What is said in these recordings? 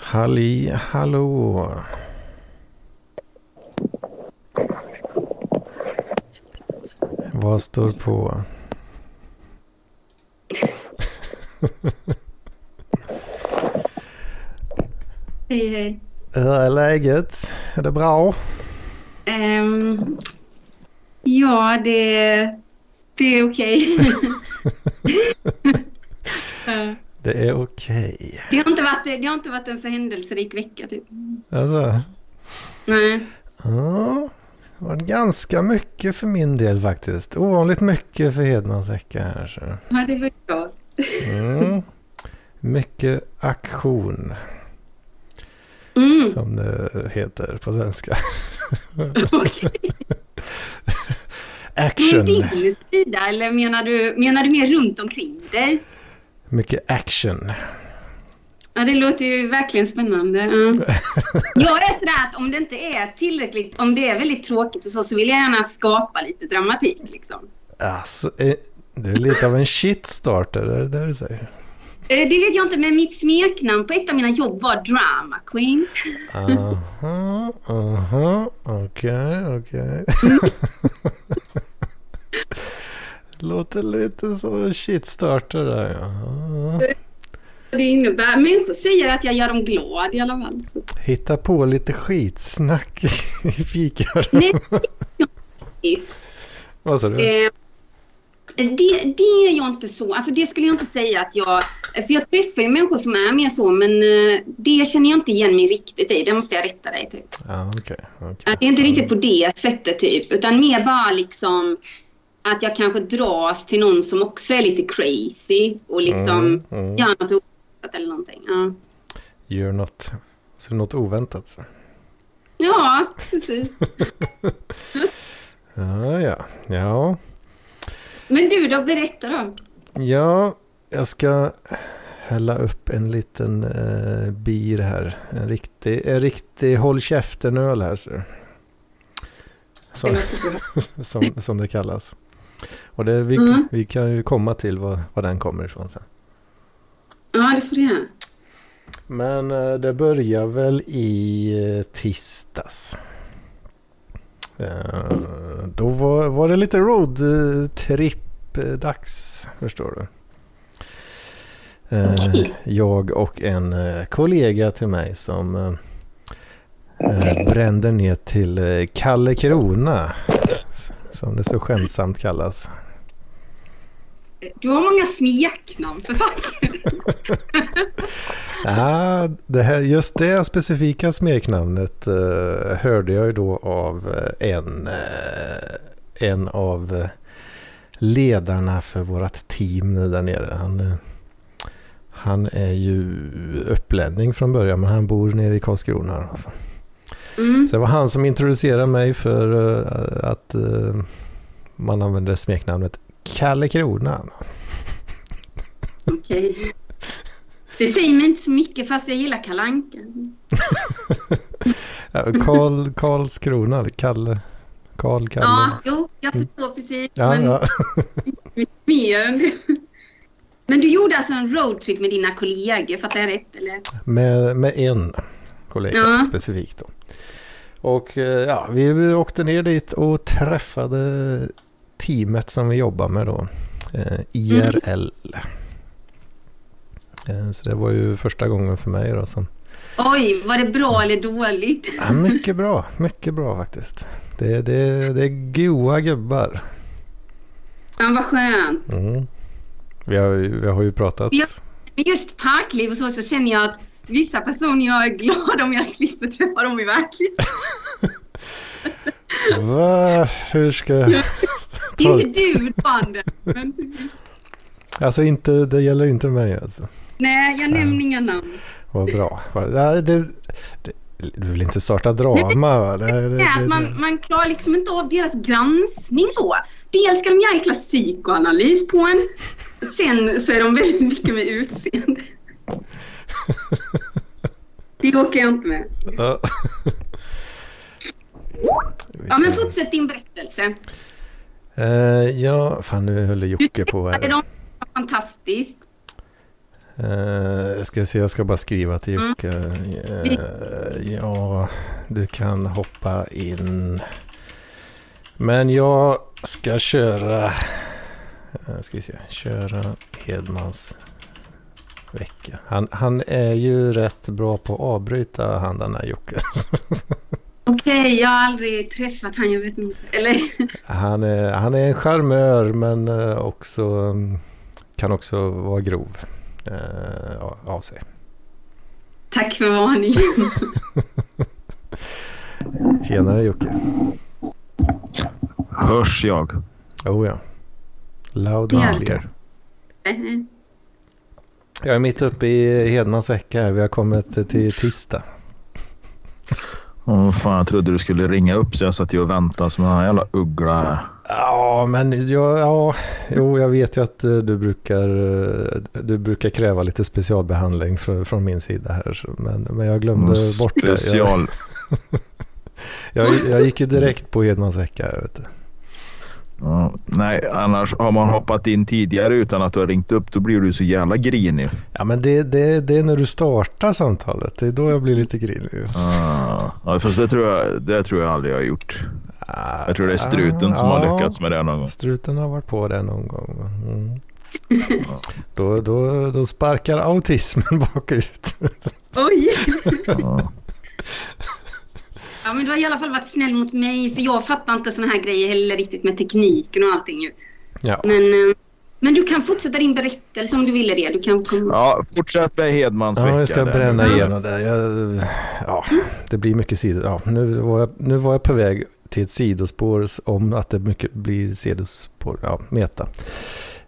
Halli hallå. Vad står på? Hej hej. Hur är läget? Är det bra? Ehm, ja, det, det är okej. Eh, Det är okej. det, har inte varit, det har inte varit en så händelserik vecka typ. Alltså, Nej. ja. Det var ganska mycket för min del faktiskt. Ovanligt mycket för Hedmans vecka här. Så. Ja, det var bra. Mm. Mycket aktion Mm. som det heter på svenska. Men Action. din sida eller menar du, menar du mer runt omkring dig? Mycket action. Ja, det låter ju verkligen spännande. Ja. Jag är sådär att om det inte är tillräckligt, om det är väldigt tråkigt och så, så vill jag gärna skapa lite dramatik liksom. Alltså, eh, du är lite av en shitstarter, är det det du säger? Eh, Det vet jag inte, men mitt smeknamn på ett av mina jobb var Drama Queen. Aha, aha, okej, okej. Låter lite som en shitstarter där. Ja. Det innebär, människor säger att jag gör dem glad i alla fall. Så. Hitta på lite skitsnack i fikarummet. Nej, Vad sa du? eh, det, det är jag inte så, alltså det skulle jag inte säga att jag, för jag träffar ju människor som är mer så, men eh, det känner jag inte igen mig riktigt i, det måste jag rätta dig typ. Okej. okej. Att det är inte riktigt på det sättet typ, utan mer bara liksom att jag kanske dras till någon som också är lite crazy och liksom Mm, mm. gör något oväntat eller någonting. Ja, Gör något, så något oväntat. Så. ja precis. Ja, ja. Ja, Men du då, berätta då. ja jag ska hälla upp en liten eh, bir här. En riktig, en riktig håll käften-öl här. Så. Som, som, som det kallas. Och det, vi, Mm. vi kan ju komma till var, var den kommer ifrån sen. Ja, det får du göra. Men eh, det börjar väl i eh, tisdags. Eh, Då var, var det lite roadtrip-dags, förstår du. Okej. Jag och en kollega till mig som brände ner till Kalle Krona. Som det så skämsamt kallas. Du har många smeknamn för saker. Ja, det här, just det specifika smeknamnet eh, hörde jag ju då av eh, en, eh, en av eh, ledarna för vårt team där nere. Han, eh, han är ju upplänning från början men han bor nere i Karlskrona. Alltså. Mm. Så det var han som introducerade mig för eh, att eh, man använder smeknamnet Kalle Kronan. Okej. Det säger mig inte så mycket fast jag gillar. Ja, Karl, Karlskrona, Kalle. Karl, Kalle. Ja, jo, jag förstår precis. Ja, men ja. mer än det. Men du gjorde alltså en roadtrip med dina kollegor, fattar jag rätt? Eller? Med, med en kollega Ja. specifikt. Då. Och eh, ja, vi åkte ner dit och träffade teamet som vi jobbar med då. Eh, IRL. Eh, så det var ju första gången för mig då som... Oj, var det bra eller dåligt? Ja, mycket bra, mycket bra faktiskt. Det, det, det är goa gubbar. Ja, vad skönt. Mm. Vi, har, vi har ju pratat... Ja. Just parkliv och så, så känner jag att vissa personer, jag är glad om jag slipper träffa dem i verkligheten. Va? Hur ska jag... Inte du, banden. Men, Alltså inte, det gäller inte mig alltså. nej, jag nämner inga namn. Vad bra. Det, det, du vill inte starta drama va? Det, det, man, man klarar liksom inte av deras granskning så. Dels ska de jäkla psykoanalys på en. Sen så är de väldigt mycket med utseende. Det åker jag inte med. Ja. Ja, men fortsätt din berättelse. Eh, ja, fan nu höll Jocke på här. de fantastiskt? Uh, ska se, jag ska bara skriva till Mm. Jocke. Uh, ja, du kan hoppa in. Men jag ska köra... Uh, ska vi se. Köra Hedmans vecka. Han, han är ju rätt bra på att avbryta han den här Jocke. Okej, jag har aldrig träffat han, jag vet inte. Eller? Han är, han är en charmör men eh, också kan också vara grov eh, av- sig. Tack för varningen. Tjenare Jocke. Hörs jag? Oh ja. Loud and clear. Jag är mitt uppe i Hedmans vecka här. Vi har kommit till tisdag. Åh, fan, jag trodde du skulle ringa upp så jag satt ju och väntade som en jävla uggla. Ja, men ja, ja, jo, jag vet ju att eh, du brukar, eh, du brukar kräva lite specialbehandling från, från min sida här. så- Men, men jag glömde bort det. Jag, Special. jag, jag gick ju direkt på Hedmans vecka. här, Vet du. Ja, nej, annars har man hoppat in tidigare utan att du har ringt upp då blir du så jävla grinig. Ja, men det, det, det är när du startar samtalet. Det är då jag blir lite grinig. Ah, ja, fast det tror, jag, det tror jag aldrig jag har gjort. Jag tror det är struten som har Ja, lyckats med det någon gång. Struten har varit på det någon gång. Mm. Då, då, då sparkar autismen bakut. Oj! Ja. Ja, men du har i alla fall varit snäll mot mig, för jag fattar inte såna här grejer heller riktigt med tekniken och allting ju. Ja. Men, eh, men du kan fortsätta din berättelse om du ville det. Du kan komma... ja, fortsätt med Hedmans vecka. Ja, jag ska där. bränna igenom det. Jag, ja, det blir mycket sidor. Ja, nu, var jag, nu var jag på väg till ett sidospår om att det mycket blir sidospår. Ja, meta.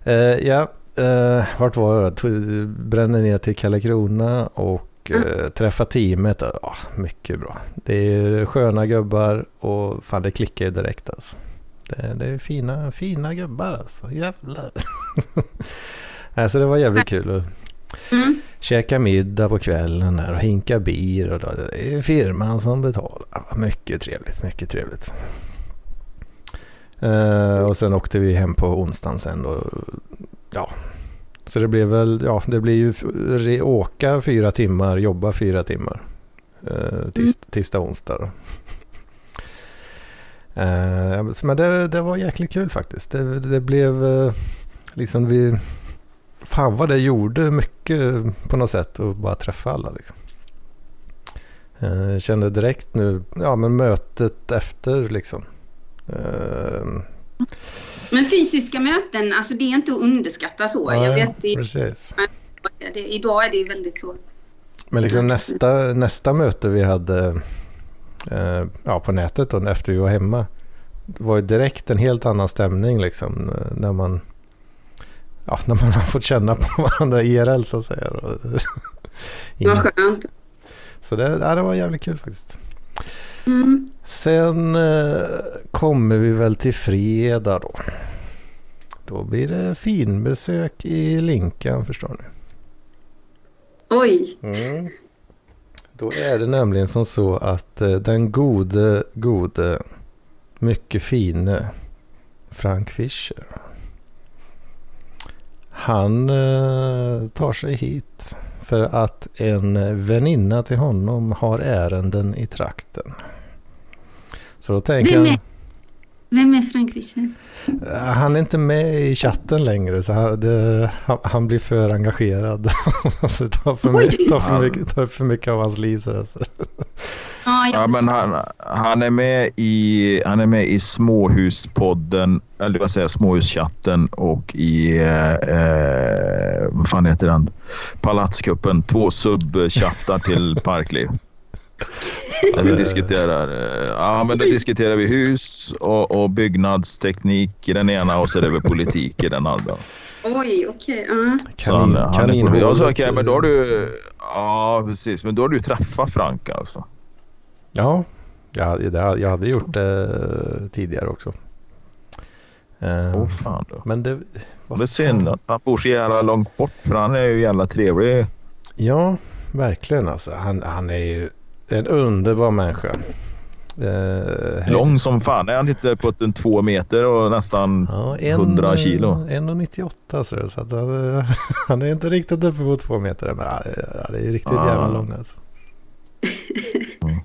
Eh, ja, eh, vart var jag? då? Bränner ner till Karlakrona och eh, träffa teamet. Ja, mycket bra. Det är sköna gubbar och fan det klickar ju direkt alltså. Det, det är fina, fina gubbar alltså. Jävlar. alltså det var jävligt kul. Och, Mm. Käka middag på kvällen där och hinka bir. Och då, det är firman som betalar. Mycket trevligt, mycket trevligt. Eh, och sen åkte vi hem på onsdagen sen då. Ja, så det blev väl, ja det blir ju åka fyra timmar, jobba fyra timmar. Uh, tis, tisdag, onsdag. Eh, men det, det var jäkligt kul faktiskt. Det, det blev eh, liksom vi... Fan vad det gjorde mycket på något sätt att bara träffa alla. Liksom. Eh, kände direkt nu, ja men mötet efter liksom. Eh, Men fysiska möten, alltså det är inte att underskatta så. Jag nej, vet, det, precis. det, idag är det ju väldigt så. Men liksom nästa, nästa möte vi hade eh, ja, på nätet då, efter vi var hemma. Var ju direkt en helt annan stämning liksom. eh, När man, ja, när man har fått känna på varandra IRL så att säga. Vad skönt. Så det, ja, det var jävligt kul faktiskt. Mm. Sen eh, kommer vi väl till fredag då. Då blir det finbesök i Linkan förstår ni. Oj. Mm. Då är det nämligen som så att eh, den gode, gode, mycket fine Frank Fischer. Han eh, tar sig hit för att en väninna till honom har ärenden i trakten. Så då tänker Vem är, vem är Frank Fischer? Eh, Han är inte med i chatten längre så han, det, han, han blir för engagerad. alltså, det tar, för mycket, tar, för mycket, tar för mycket av hans liv. Så det, så. Ja, men han, han, är med i, han är med i Småhuspodden, eller vad säger jag, Småhuschatten och i, eh, eh, vad fan heter den, Palatskuppen. Två subchattar till Parkliv. Där vi diskuterar, eh, ja men då diskuterar vi hus och, och byggnadsteknik i den ena och så är det väl politik i den andra. oj, okej. ja. Han, Kanin, han kaninhålet, jag sa okej, men då har eh, du, ja precis, men då har du träffat Frank alltså. Ja, jag, det- jag hade gjort det tidigare också. Eh, Åh fan då. men det... vad Det är synd att han bor så jävla långt bort för han är ju jävla trevlig. Ja, verkligen alltså. Han, han är ju en underbar människa. Eh, Lång som fan. Är han inte på en två meter och nästan ja, 100 kilo? 1,98 så, det, så att han, han är inte riktigt uppe på två meter. Men ja, det är riktigt Ja. jävla lång alltså. Mm.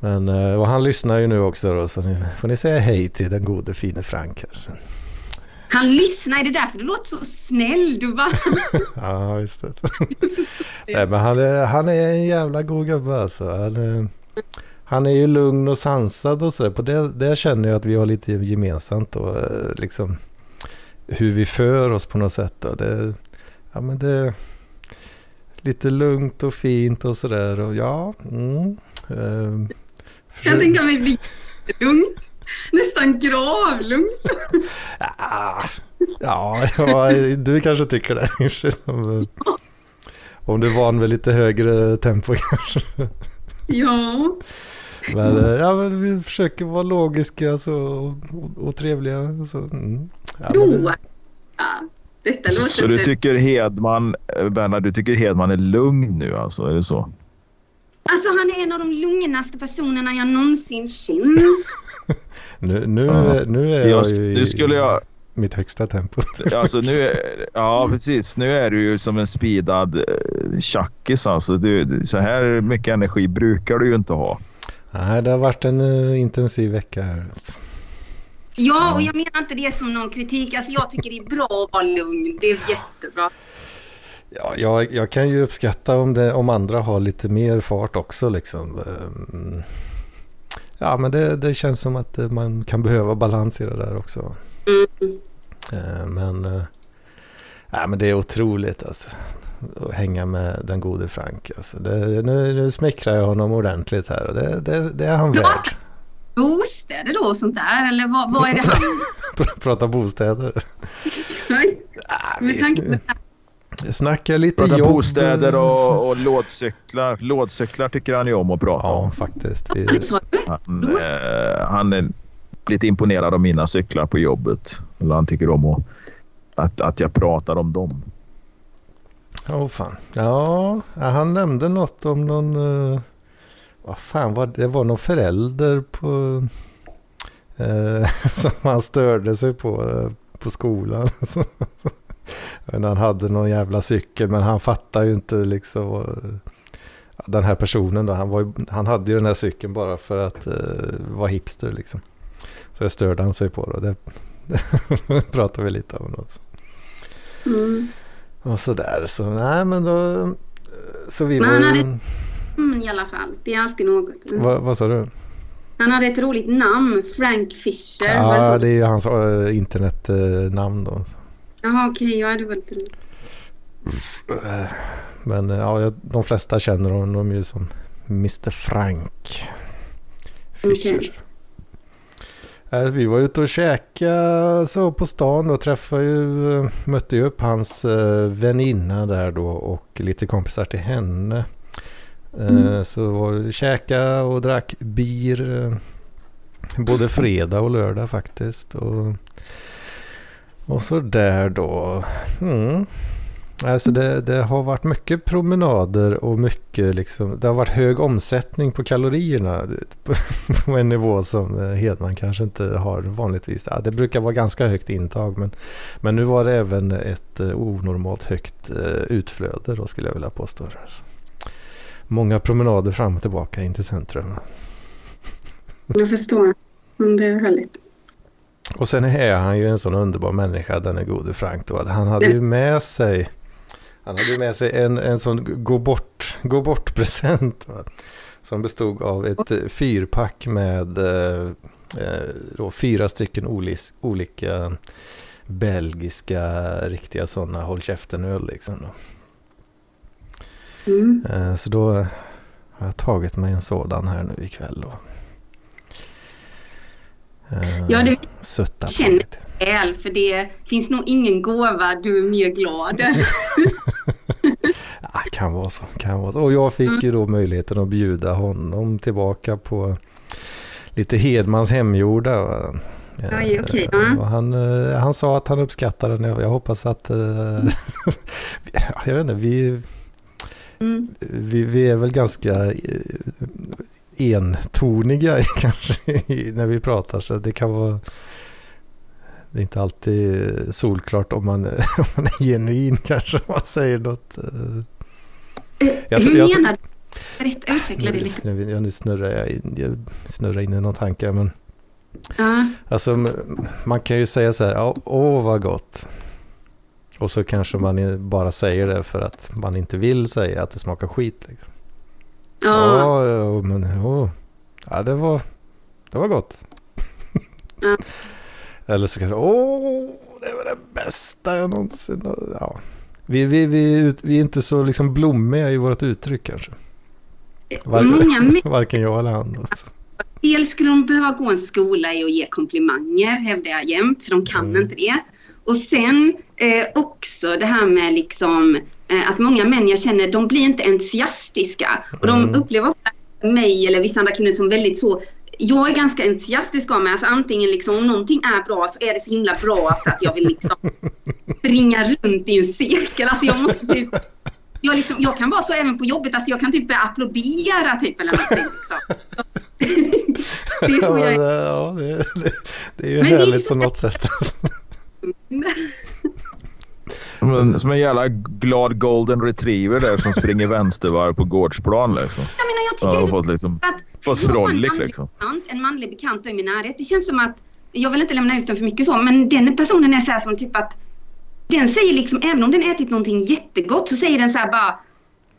Men eh, och han lyssnar ju nu också då, så ni, får ni säga hej till den gode fine Frank här. Han lyssnar, är det därför du låter så snäll? Du bara... Ja, just det. Nej, men han är, han är en jävla god gubbe alltså. Han är, han är ju lugn och sansad och sådär. På det, det känner jag att vi har lite gemensamt och liksom hur vi för oss på något sätt. Då. Det, ja, men det lite lugnt och fint och sådär. Och ja, mm, eh, försök- Jag tänker mig bli lugnt. Nästan gravlugnt. Ah, ja, ja, du kanske tycker det. Om du är van vid lite högre tempo kanske. Ja. Men, eh, ja, men vi försöker vara logiska så, och, och trevliga. Så, mm. ja, det, Ja. Detta låter... Så du tycker Hedman, eh, Bernhard, du tycker Hedman är lugn nu alltså? Är det så? Alltså han är en av de lugnaste personerna jag någonsin känt. nu, nu, Ja. nu är Jag, jag ju i skulle jag... mitt högsta tempo. Alltså nu är, ja precis. Nu är du ju som en speedad eh, tjackis alltså. Du, så här mycket energi brukar du ju inte ha. Nej, det har varit en eh, intensiv vecka här. Ja, och jag menar inte det som någon kritik. Alltså jag tycker det är bra att vara lugn. Det är jättebra. Ja, jag, jag kan ju uppskatta om, det, om andra har lite mer fart också liksom. Ja, men det, det känns som att eh, man kan behöva balans i det där också. Mm. Eh, Men, ja, men det är otroligt alltså. Att hänga med den gode Frank. Alltså. Det, nu, nu smickrar jag honom ordentligt här och det, det, det är han värd. Bostäder då och sånt där? Eller vad, vad är det han... Pr- Prata bostäder. Ah, Med tanke på sn- snackar lite Prata jobb. bostäder och, och lådcyklar. Lådcyklar tycker han ju om att prata Ja, om. faktiskt. Vi? Han, eh, han är lite imponerad av mina cyklar på jobbet. Eller han tycker om att, att, att jag pratar om dem. Åh fan. Ja, ja, han nämnde något om någon... Uh, vad fan var det? Det var någon förälder på... eh, som han störde sig på eh, på skolan. Men han hade någon jävla cykel men han fattar ju inte liksom... ja, den här personen då, han, var han hade ju den här cykeln bara för att uh, vara hipster liksom. Så det störde han sig på då. Det, det pratade vi lite om. Något. Mm. Och sådär. Så nej men då... Så vi Men var han ju... hade- Mm, I alla fall. Det är alltid något. Mm. Vad, vad sa du? Han hade ett roligt namn. Frank Fisher. var det Ja, så? det är ju hans äh, internetnamn då. Jaha, okej. Ja, det var lite roligt. Eh, Men eh, ja, de flesta känner honom ju som Mr Frank Fischer. Okej. Eh, Vi var ute och käkade så på stan och träffade ju, mötte ju upp hans väninna där då och lite kompisar till henne. Mm. Så var vi käka och drack bir både fredag och lördag faktiskt. Och, och så där då. Mm. Alltså det, det har varit mycket promenader och mycket liksom. Det har varit hög omsättning på kalorierna. På, en nivå som Hedman kanske inte har vanligtvis. Ja, det brukar vara ganska högt intag. Men, men nu var det även ett eh, onormalt högt eh, utflöde då skulle jag vilja påstå. Många promenader fram och tillbaka in till centrum. Jag förstår. Men det är härligt. Och sen är han ju en sån underbar människa, den är gode Frank då. Han hade ju med sig han hade ju med sig en, en sån gå bort, gå bort present. Va? Som bestod av ett fyrpack med eh, eh, fyra stycken olis, olika belgiska riktiga sådana håll käften-öl liksom. Då. Mm. Eh, så då har jag tagit mig en sådan här nu ikväll. Då. Eh, Ja, det Sutta på känner- lite. väl, för det finns nog ingen gåva du är mer glad. Ja, kan vara så. Kan vara så. Och jag fick ju då möjligheten att bjuda honom tillbaka på lite Hedmans hemgjorda. va. Eh, Oj, okej, ja. och han, eh, han sa att han uppskattar den. Jag jag hoppas att... eh, jag vet inte, vi, Mm. vi, vi är väl ganska eh, entoniga kanske när vi pratar. Så det kan vara... Det är inte alltid solklart om man, om man är genuin kanske. Om man säger något. Jag, Hur jag, menar du? Utveckla det lite. Nu, nu, nu snurrar jag in, jag snurrar in i någon tanke. Men, uh. Alltså man kan ju säga så här, åh vad gott. Och så kanske man bara säger det för att man inte vill säga att det smakar skit. Liksom. Ja. Ja, men oh. ja, det var, det var gott. Ja. Eller så kanske, åh, det var det bästa jag någonsin ja. vi, vi, vi, vi är inte så liksom blommiga i vårt uttryck kanske. Varken, Många varken jag eller han. Alltså. Dels skulle de behöva gå en skola i att ge komplimanger, hävdar jag jämt, för de kan mm. inte det. Och sen eh, också det här med liksom att många män jag känner, de blir inte entusiastiska. Och de mm. upplever ofta mig eller vissa andra kvinnor som väldigt så jag är ganska entusiastisk av mig. Alltså antingen liksom om någonting är bra så är det så himla bra så att jag vill liksom springa runt i en cirkel. Alltså jag måste typ jag, liksom, jag kan vara så även på jobbet, alltså jag kan typ applådera typ eller någonting. Liksom. det är så jag är. Ja, det, det, det är ju Men härligt är på något sätt. Som en, som en jävla glad golden retriever där som springer vänstervarv på gårdsplan. Liksom. Jag menar, jag tycker ja, fått, liksom, fått frolic liksom. Bekant, en manlig bekant i min närhet. Det känns som att, jag vill inte lämna ut den för mycket så, men den personen är så här som typ att den säger liksom, även om den ätit någonting jättegott så säger den så här bara,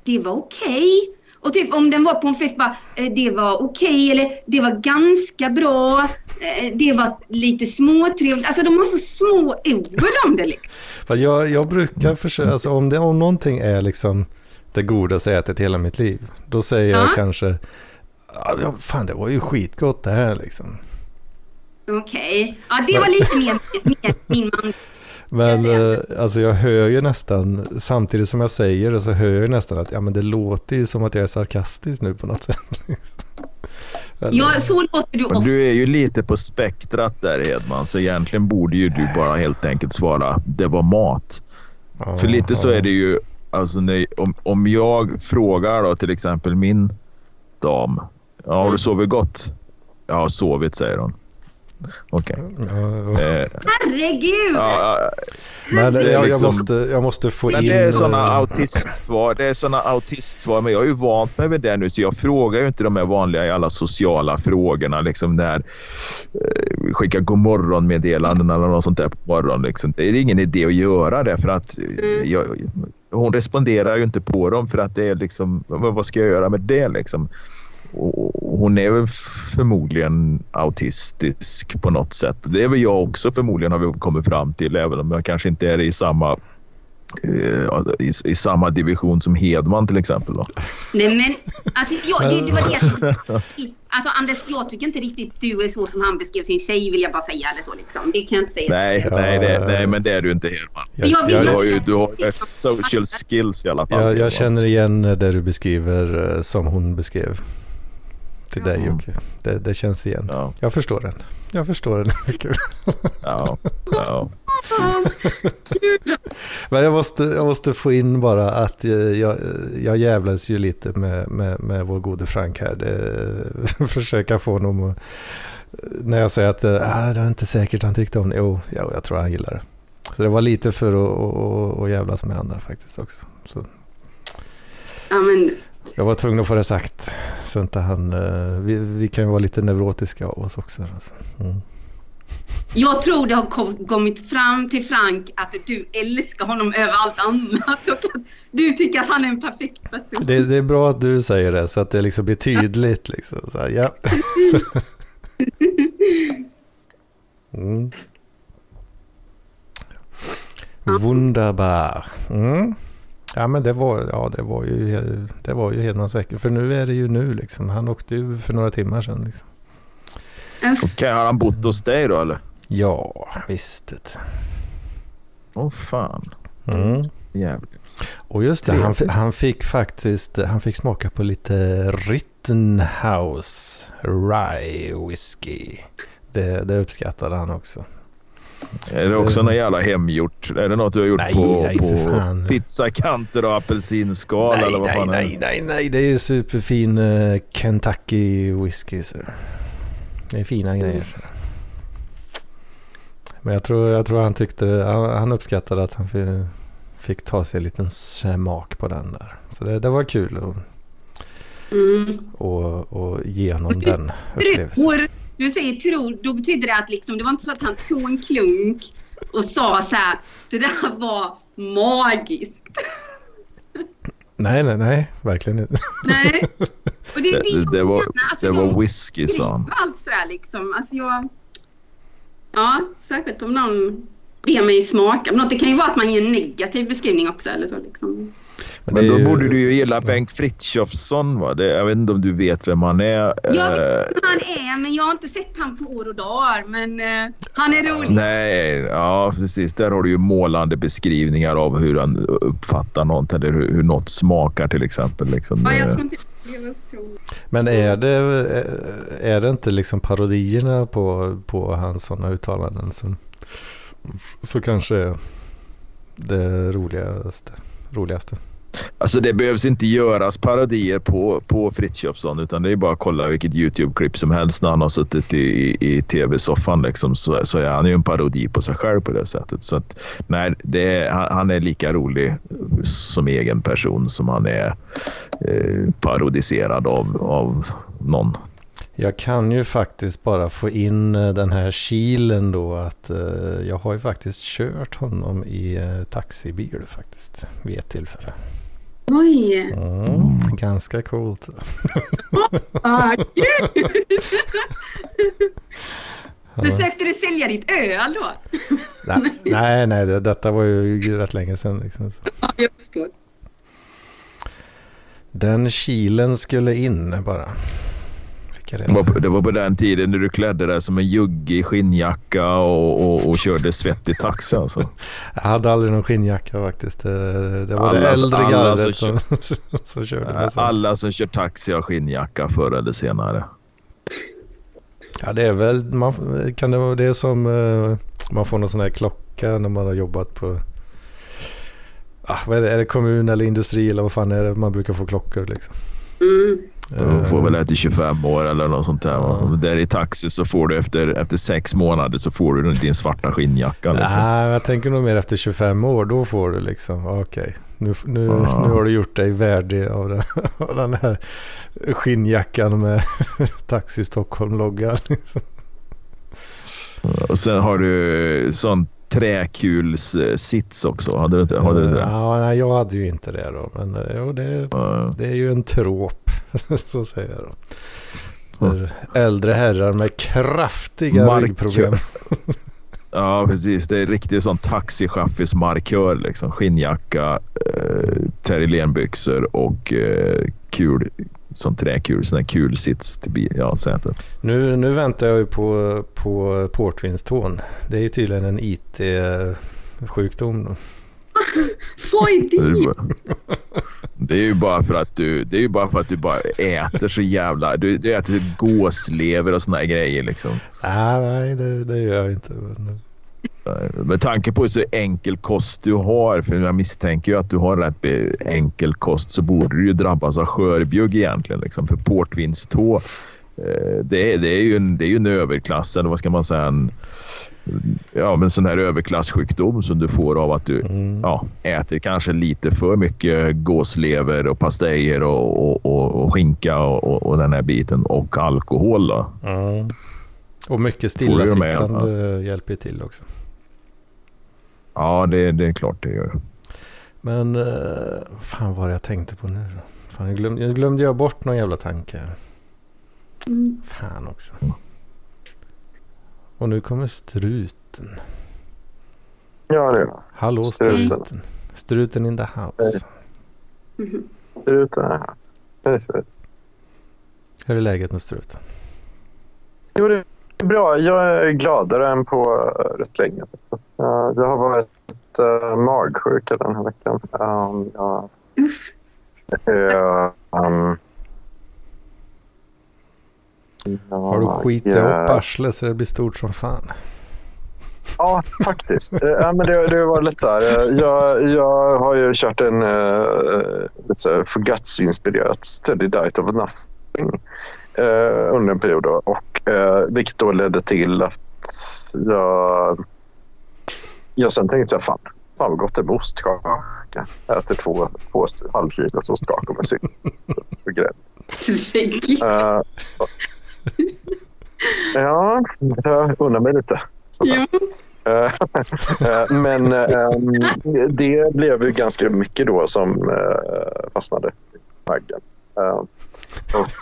det var okej. Okay. Och typ om den var på en fest bara, eh, det var okej eller det var ganska bra. Eh, det var lite småtrevligt. Alltså de har så små ord om det liksom. Jag, jag brukar försöka, alltså om, det, om någonting är liksom det godaste jag ätit hela mitt liv. Då säger ja. jag kanske, ja, fan det var ju skitgott det här liksom. Okej, okay. ja det var lite mer, mer min man. Men eh, alltså jag hör ju nästan, samtidigt som jag säger det så hör jag nästan att ja, men det låter ju som att jag är sarkastisk nu på något sätt. Liksom. Ja, så låter du också. Du är ju lite på spektrat där Hedman, så egentligen borde ju du bara helt enkelt svara det var mat. Ja, För lite så är det ju, alltså när, om, om jag frågar då till exempel min dam, ja, har du mm. sovit gott? Jag har sovit, säger hon. Okej. Okay. Eh, Herregud! Ja, men jag, jag, liksom, måste, jag måste få men in... Det är sådana eh, autistsvar. Det är såna autistsvar. Men jag har ju vant mig vid det nu så jag frågar ju inte de här vanliga i alla sociala frågorna. Liksom där, eh, skicka godmorgon-meddelanden eller något sånt där på morgonen. Liksom. Det är ingen idé att göra det för att eh, jag, hon responderar ju inte på dem för att det är liksom, vad ska jag göra med det liksom? Hon är väl förmodligen autistisk på något sätt. Det är väl jag också förmodligen har vi kommit fram till även om jag kanske inte är i samma eh, i, i, samma division som Hedman till exempel. Då. Nej men, alltså, jag, det, det var det Alltså Anders, jag tycker inte riktigt du är så som han beskrev sin tjej vill jag bara säga eller så liksom. Det kan jag inte säga. Nej, nej, det, nej men det är du inte Hedman. Jag, jag, du har ju du har social skills i alla fall. Jag, jag känner igen det du beskriver eh, som hon beskrev till dig Jocke. Det, det känns igen. Ja. Jag förstår den. Jag förstår den mycket Ja, ja. Men jag måste, jag måste få in bara att jag, jag jävlas ju lite med, med, med vår gode Frank här. Det, försöka få honom att... När jag säger att ah, det är inte säkert han tyckte om det. Jo, jo, jag tror han gillar det. Så det var lite för att, att, att jävlas med andra faktiskt också. Så. Ja, men jag var tvungen att få det sagt. Så inte han, eh, vi, vi kan ju vara lite neurotiska av oss också. Alltså. Mm. Jag tror det har kommit fram till Frank att du älskar honom över allt annat och att du tycker att han är en perfekt person. Det, det är bra att du säger det så att det liksom blir tydligt. Liksom. Så här, ja. mm. Wunderbar. Mm. Ja men det var, ja, det var ju, det var ju Hedmans vecka. För nu är det ju nu liksom. Han åkte ju för några timmar sedan. Liksom. Okej, okay, har han bott hos dig då eller? Ja, visst. Åh oh, fan. Mm. Jävligt. Och just det, han, han, fick faktiskt han fick smaka på lite Rittenhouse Rye Whisky. Det, det uppskattade han också. Är det också något jävla hemgjort? Är det något du har gjort Nej, på, nej, på pizzakanter och apelsinskal nej, eller vad nej, fan är nej, det? nej, nej, det är superfin uh, Kentucky whisky. Så. Det är fina grejer. Men jag tror, jag tror han tyckte, han, han uppskattade att han fick, fick ta sig en liten smak på den där. Så det, det var kul att Mm. och, och ge honom Och du- den upplevelsen. Du säger tror, då betyder det att liksom, det var inte så att han tog en klunk och sa så här, det där var magiskt. Nej, nej, nej, verkligen inte. Nej. Och det är det, Det, det, var. Alltså, det var whisky sa han. allt sådär liksom. Alltså jag... Ja, särskilt om någon ber mig smaka. Men det kan ju vara att man ger en negativ beskrivning också eller så liksom. Men då ju- borde du ju gilla Bengt Frithiofsson va? Det, jag vet inte om du vet vem han är. Jag vet Eh, vem han är, men jag har inte sett han på år och dagar. Men eh, han är rolig. Nej, ja precis. Där har du ju målande beskrivningar av hur han uppfattar något eller hur, hur något smakar till exempel. Liksom. Ja, jag tror inte. Men är det, är det inte liksom parodierna på, på hans sådana uttalanden som så kanske är det roligaste? roligaste. Alltså det behövs inte göras parodier på, på Frithiofsson utan det är bara att kolla vilket YouTube-klipp som helst när han har suttit i, i, i tv-soffan liksom, så, så är han ju en parodi på sig själv på det sättet. Så att, nej, det är, han, han är lika rolig som egen person som han är eh, parodiserad av, av någon. Jag kan ju faktiskt bara få in eh, den här kilen då att eh, jag har ju faktiskt kört honom i eh, taxibil faktiskt vid ett tillfälle. Oj! Mm, ganska coolt. Ah, gud! Ja. Försökte du sälja ditt öl då? Nej, nej, nej det, detta var ju rätt länge sedan. Liksom. Ja, jag förstår. Den kilen skulle in bara. Det var, på. det var på den tiden när du klädde dig som en jugge i skinnjacka och, och, och körde svettig taxi alltså. Jag hade aldrig någon skinnjacka faktiskt. Det, det var Alla- det äldre alla gardet som som, som körde med sånt. Alla som kör taxi har skinnjacka förr eller senare. Ja, det är väl, man, kan det vara det som eh, man får någon sån här klocka när man har jobbat på, ah, vad är det, är det kommun eller industri eller vad fan är det man brukar få klockor liksom. Mm. Du får väl till 25 år eller något sånt där. Ja. Där i taxi så får du efter, efter sex månader så får du din svarta skinnjacka. liksom. Nej, jag tänker nog mer efter 25 år. Då får du liksom, okej. Nu, nu, Ja. nu har du gjort dig värdig av den, av den här skinnjackan med Taxi Stockholm-logga. Liksom. Och sen har du sån träkulssits också. Hade du inte hade du det? Ja, nej, jag hade ju inte det då. Men eh, jo, det, det är ju en trop, så säger jag då. För äldre herrar med kraftiga Mark- ryggproblem. Ja, precis. Det är riktigt sån taxichaffismarkör. Liksom. Skinnjacka, eh, terrylenbyxor och eh, kul, sån träkul. Sån här kulsits till bil, ja, sätet. Nu, nu väntar jag ju på, på portvinstån. Det är ju tydligen en IT-sjukdom. då. Är Det är ju det? bara- Det är ju bara för att du, det är ju bara för att du bara äter så jävla... Du, du äter typ gåslever och såna här grejer liksom. Ah, nej, det, det gör jag inte. Men, Med tanke på så enkel kost du har, för jag misstänker ju att du har rätt enkel kost, så borde du ju drabbas av skörbjugg egentligen. Liksom. För portvinstå, eh, det, är, det, är ju en, det är ju en överklass, eller vad ska man säga, en ja, men sån här överklassjukdom som du får av att du mm. ja, äter kanske lite för mycket gåslever och pastejer och, och, och, och skinka och, och, den här biten och alkohol. Då. Mm. Och mycket stillasittande hjälper till också. Ja, det, det är klart det gör. Men uh, fan vad jag tänkte på nu då? Fan, jag glömde, jag glömde jag bort någon jävla tanke. Mm. Fan också. Och nu kommer struten. Ja, det. Hallå Struten. struten. Struten in the house. Mhm. Struten är här. Det är så. Hur är läget med struten? Jo, det är bra. Jag är gladare än på eh, rätt länge. Ja, Jag har varit uh, magsjuk den här veckan. Um, jag, Uff. eh, um, Har du skitit jag- upp arslet så det blir stort som fan? Ja, faktiskt. Eh, ja, men det, det var lite så här. eh, Jag, jag har ju kört en uh, för Guts-inspirerat Steady Diet of Nothing eh, under en period. Då. Och, uh, vilket då ledde till att jag, jag sen tänkte så här, fan, fan vad gott det är med ostkaka. Jag äter två, två halvkilos ostkakor med sylt och grädde. Uh, ja, jag undrar mig lite. Säga. Ja. Eh, Men ehm, det blev ju ganska mycket då som eh, fastnade i maggen.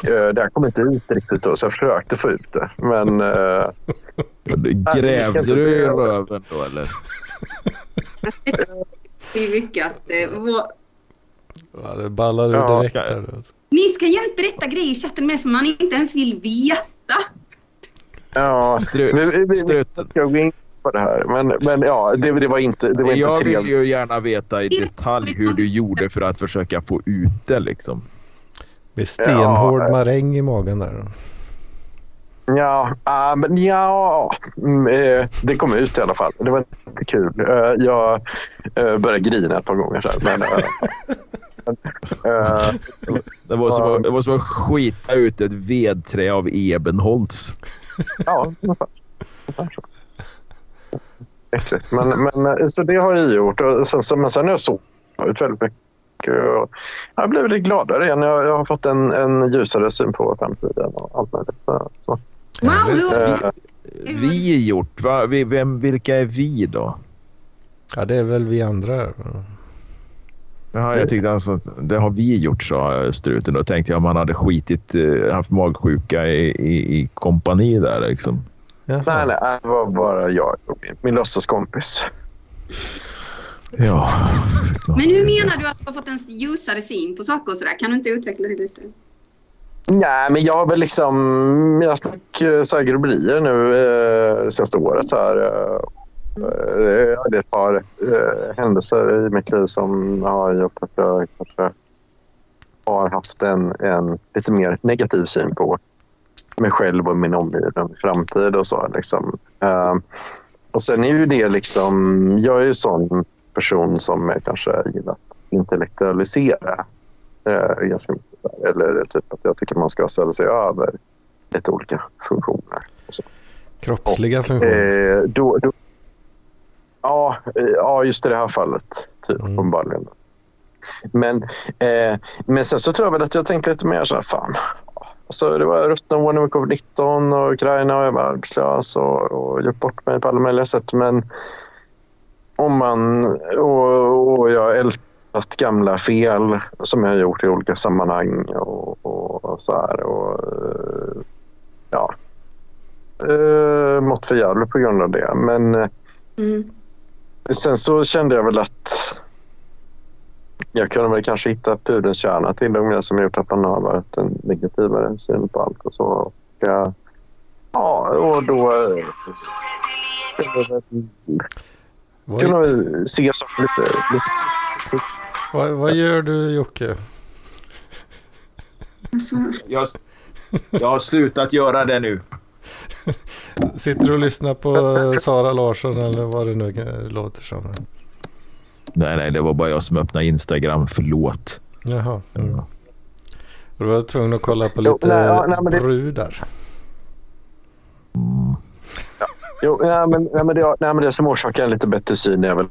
Eh, det här kom inte ut riktigt då, så jag försökte få ut det. Men eh, Grävde du i röven då eller? Det viktigaste. Vad- Ja, det ballar ur Ja, direkt där. Alltså. Ni ska jämt berätta grejer i chatten med som man inte ens vill veta. ja, Strö, vi, vi, vi struten. ska gå in på det här. Men, men ja, det, det var inte, det var inte Jag vill trevligt. ju gärna veta i detalj hur du gjorde för att försöka få ut det liksom. Med stenhård Ja. maräng i magen där. Ja, ah, men ja mm, eh, det kom ut i alla fall. Det var inte kul. Eh, jag eh, började grina ett par gånger. Så här, men, Det var, som att, det var som att skita ut ett vedträ av ebenholts. Ja, ungefär. Ungefär så. Äckligt. Men, men, så det har jag gjort. Och sen, så- men sen har jag sovit väldigt mycket. Och jag blev lite gladare igen. Jag, jag har fått en, en ljusare syn på framtiden och allt möjligt. Så. Wow, Härligt. hur, Eh, Vi gjort? Va? Vi- Vem, vilka är vi då? Ja, det är väl vi andra. Jaha, jag tyckte alltså att det har vi gjort, sa struten. Då tänkte jag om han hade skitit, eh, haft magsjuka i, i, i kompani där liksom. Jaha. nej, nej, det var bara jag och min, min låtsaskompis. Ja. men hur menar du att du har fått en ljusare syn på saker och sådär? Kan du inte utveckla det lite? Nej, men jag har väl liksom... Jag fick eh, så här grubblerier nu eh, det senaste året. Så här, eh, det är ett par eh, händelser i mitt liv som har gjort att jag kanske har haft en, en lite mer negativ syn på mig själv och min omgivning, framtid och så. Liksom. Eh, och sen är ju det liksom... Jag är ju sån person som kanske gillar att intellektualisera eh, ganska mycket. Så här. Eller typ att jag tycker man ska ställa sig över lite olika funktioner. Och så. Kroppsliga funktioner. Eh, då, då, ja, eh, ja, just i det här fallet. Typ, Mm. uppenbarligen. Men, eh, men sen så tror jag väl att jag tänkte lite mer så här, fan. Alltså, det var år med covid-19 och Ukraina och jag var arbetslös och, och gjort bort mig på alla möjliga sätt. Men om man... Och, och jag ältat gamla fel som jag har gjort i olika sammanhang och, och så här. Och, eh, ja, eh, mått för jävligt på grund av det. Men eh, Mm. sen så kände jag väl att jag kunde väl kanske hitta pudelns kärna till det som gjort att man har varit en negativare syn på allt och så. Och, ja, och då Vad, vi se saker lite, lite vad, vad gör du Jocke? Alltså, Jag, jag har slutat göra det nu. Sitter du och lyssnar på Sara Larsson eller vad det nu låter som? Nej, nej, det var bara jag som öppnade Instagram. Förlåt. Jaha. Mm. Och du var tvungen att kolla på Jo, lite nej, ja, nej, men det- brudar. Mm. Jo, nej, men, nej, men det, nej, men det som orsakar en lite bättre syn är väl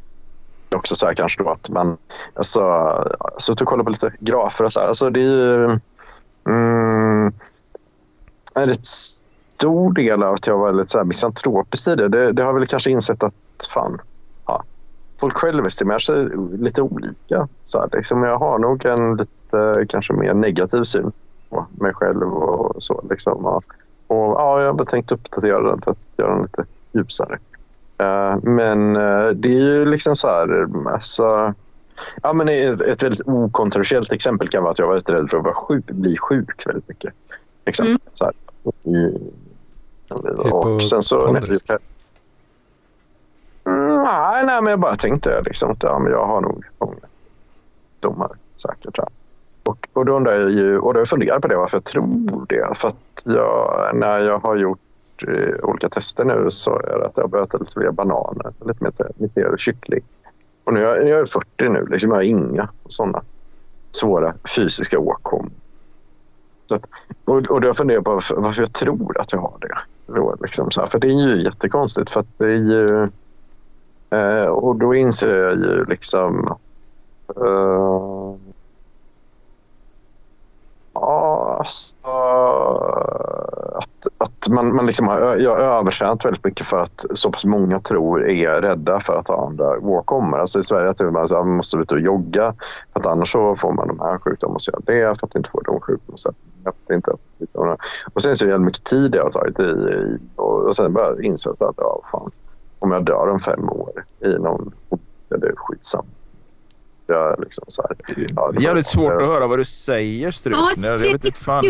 också så här kanske då att man alltså, suttit och kollat på lite grafer och så här. Alltså det är ju mm, en rätt stor del av att jag var lite så här misantropisk tidigare. Det, det har väl kanske insett att fan, ja, folk självestimerar sig lite olika. Så här, liksom, jag har nog en lite kanske mer negativ syn på mig själv och så. Liksom, och, och, ja, jag har bara tänkt uppdatera den för att göra den lite ljusare. Eh, men eh, det är ju liksom så här... Alltså, ja, men ett, ett väldigt okontroversiellt exempel kan vara att jag varit rädd för att vara sjuk, bli sjuk väldigt mycket. Exempel, Mm. så här, i, och sen så... Mm, nej, nej, men jag bara tänkte liksom att ja, men jag har nog många domar säkert. Här. Och, och då undrar jag ju, och då har jag på det varför jag tror det. För att jag, när jag har gjort gjort eh, olika tester nu så är det att jag har börjat äta lite mer bananer, lite mer, lite mer kyckling. Och nu är jag, jag är 40 nu, liksom jag har inga sådana svåra fysiska åkommor. Så att, och, och då funderar jag på varför, varför jag tror att jag har det. Då, liksom så här. För det är ju jättekonstigt för att det är ju... Eh, och då inser jag ju liksom... Eh, ja, alltså, att, man, man liksom har jag har övertränat väldigt mycket för att så pass många tror är rädda för att ha andra åkommor. Alltså I Sverige tror man, att man måste ut och jogga för att annars så får man de här sjukdomarna. Och så gör det för att inte få de sjukdomarna. Inte. Och sen så är det mycket tid jag har tagit i och, och sen jag inse att ja, fan, om jag dör om fem år i någon... Det är skitsamma. Jag liksom så här, ja, det är jävligt svårt att höra vad du säger struten. Jag vet inte fan.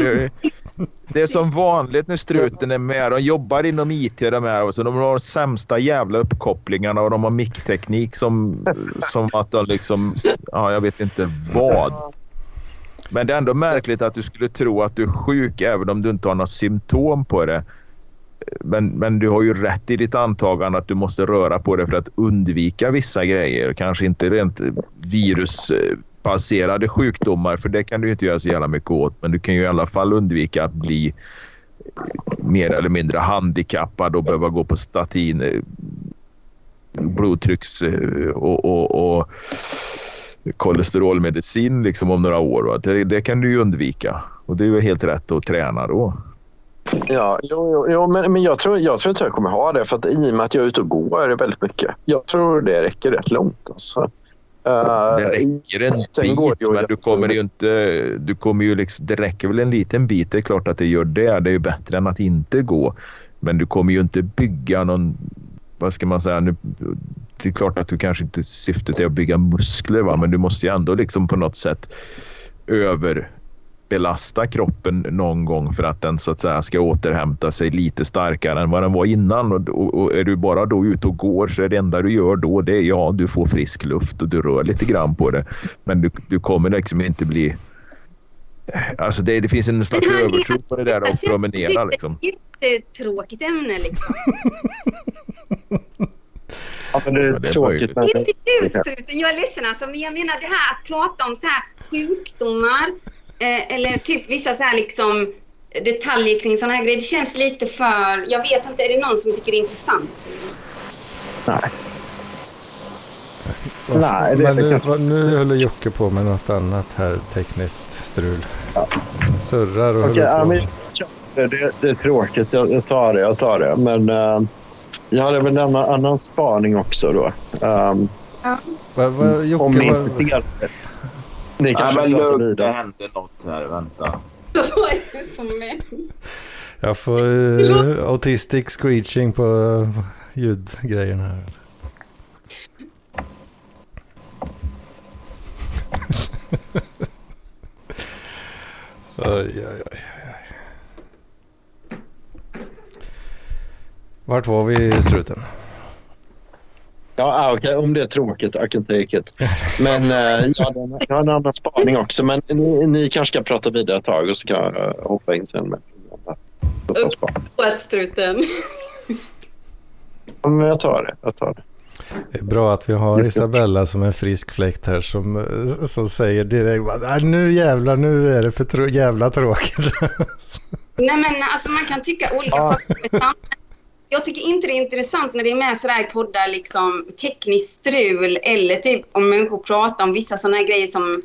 Det är som vanligt när struten är med. De jobbar inom IT de här. Så de har de sämsta jävla uppkopplingarna och de har mickteknik som, som att de liksom... Ja, jag vet inte vad. Men det är ändå märkligt att du skulle tro att du är sjuk även om du inte har några symptom på det. Men, men du har ju rätt i ditt antagande att du måste röra på dig för att undvika vissa grejer. Kanske inte rent virusbaserade sjukdomar för det kan du inte göra så jävla mycket åt. Men du kan ju i alla fall undvika att bli mer eller mindre handikappad och behöva gå på statin, eh, blodtrycks eh, och, och, och kolesterolmedicin liksom om några år. Det, det, kan du ju undvika och det är ju helt rätt att träna då. Ja, jo, jo, jo, men, men jag, tror, jag tror inte jag kommer ha det för att i och med att jag är ute och går väldigt mycket. Jag tror det räcker rätt långt. Alltså. Uh, det räcker en bit, men du kommer ju inte... Du kommer ju liksom, det räcker väl en liten bit. Det är klart att det gör det. Det är ju bättre än att inte gå. Men du kommer ju inte bygga någon... Vad ska man säga? Nu, det är klart att du kanske inte syftet är att bygga muskler, va? men du måste ju ändå liksom på något sätt över belasta kroppen någon gång för att den så att säga ska återhämta sig lite starkare än vad den var innan. Och, och, och, är du bara då ute och går så är det enda du gör då det är ja, du får frisk luft och du rör lite grann på det. Men du, du kommer liksom inte bli... Alltså det, det finns en slags övertro på det där att promenera liksom. Det är ett jättetråkigt ämne liksom. Ja, men det är, ja, det är tråkigt. Men... Inte du struten, jag är ledsen alltså. Men jag menar det här att prata om så här sjukdomar eh, eller typ vissa så här liksom detaljer kring sådana här grejer. Det känns lite för... Jag vet inte, är det någon som tycker det är intressant? Nej. Nej, det Men nu, kanske... nu håller Jocke på med något annat här tekniskt strul. Ja. Surrar och okay, håller på. Ja, men, det, det, är tråkigt, jag, jag, tar det. Jag tar det. Men uh, jag hade väl en annan spaning också då. Um, ja. Va, va, Jocke, om det. Ni kanske ja, men lugnt, det händer något här. Vänta. Vad är det som händer? Jag får uh, autistic screeching på uh, ljudgrejerna här. oj, oj, oj. Vart var vi struten? Ja, ah. Okay. Om det är tråkigt, I can take it. Men uh, jag, har, jag en annan spaning också. Men ni, ni kanske ska prata vidare ett tag och så kan jag uh, hoppa in sen. Med. Uppåt struten. ja, men jag tar det. Jag tar det. Det är bra att vi har Isabella som en frisk fläkt här som, eh, som säger direkt nu jävlar, nu är det för tro jävla tråkigt. Nej men alltså man kan tycka olika saker jag tycker inte det är intressant när det är med sådär i poddar, liksom tekniskt strul eller typ om människor pratar om vissa sådana grejer som...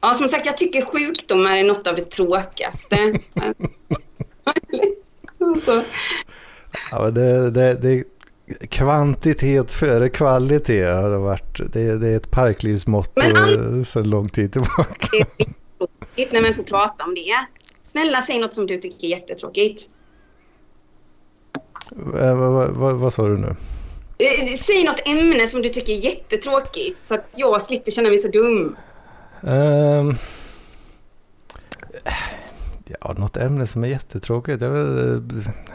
Ja, som sagt, jag tycker sjukdomar är något av det tråkigaste. ja, men det, det, det, kvantitet före kvalitet har det varit. Det, det är ett parklivsmotto sedan lång tid tillbaka. det är när människor pratar om det. Snälla, säg något som du tycker är jättetråkigt. Eh, vad, vad, vad, sa du nu? Eh, säg något ämne som du tycker är jättetråkigt så att jag slipper känna mig så dum. Um, ja, något ämne som är jättetråkigt. Det är väl eh,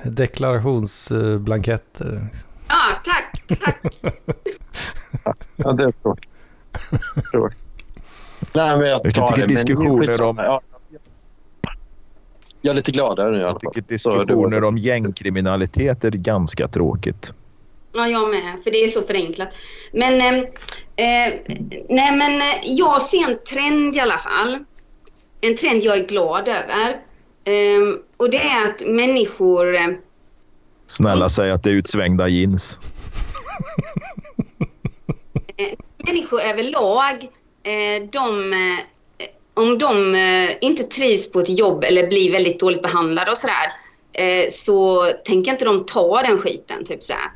deklarationsblanketter. Ja, tack, tack. ja, det är tråkigt. Nej, men jag tar jag kan tycka det, diskussioner om... Ja, Jag är lite gladare nu i alla Jag fall. tycker diskussioner om gängkriminalitet är ganska tråkigt. Ja, jag med. För det är så förenklat. Men, eh, eh, nej, men eh, jag ser en trend i alla fall. En trend jag är glad över. Eh, och det är att människor... Eh, Snälla säg att det är utsvängda jeans. människor överlag, eh, de, eh, om de eh, inte trivs på ett jobb eller blir väldigt dåligt behandlade och sådär, eh, så tänker inte de ta den skiten. Typ så här.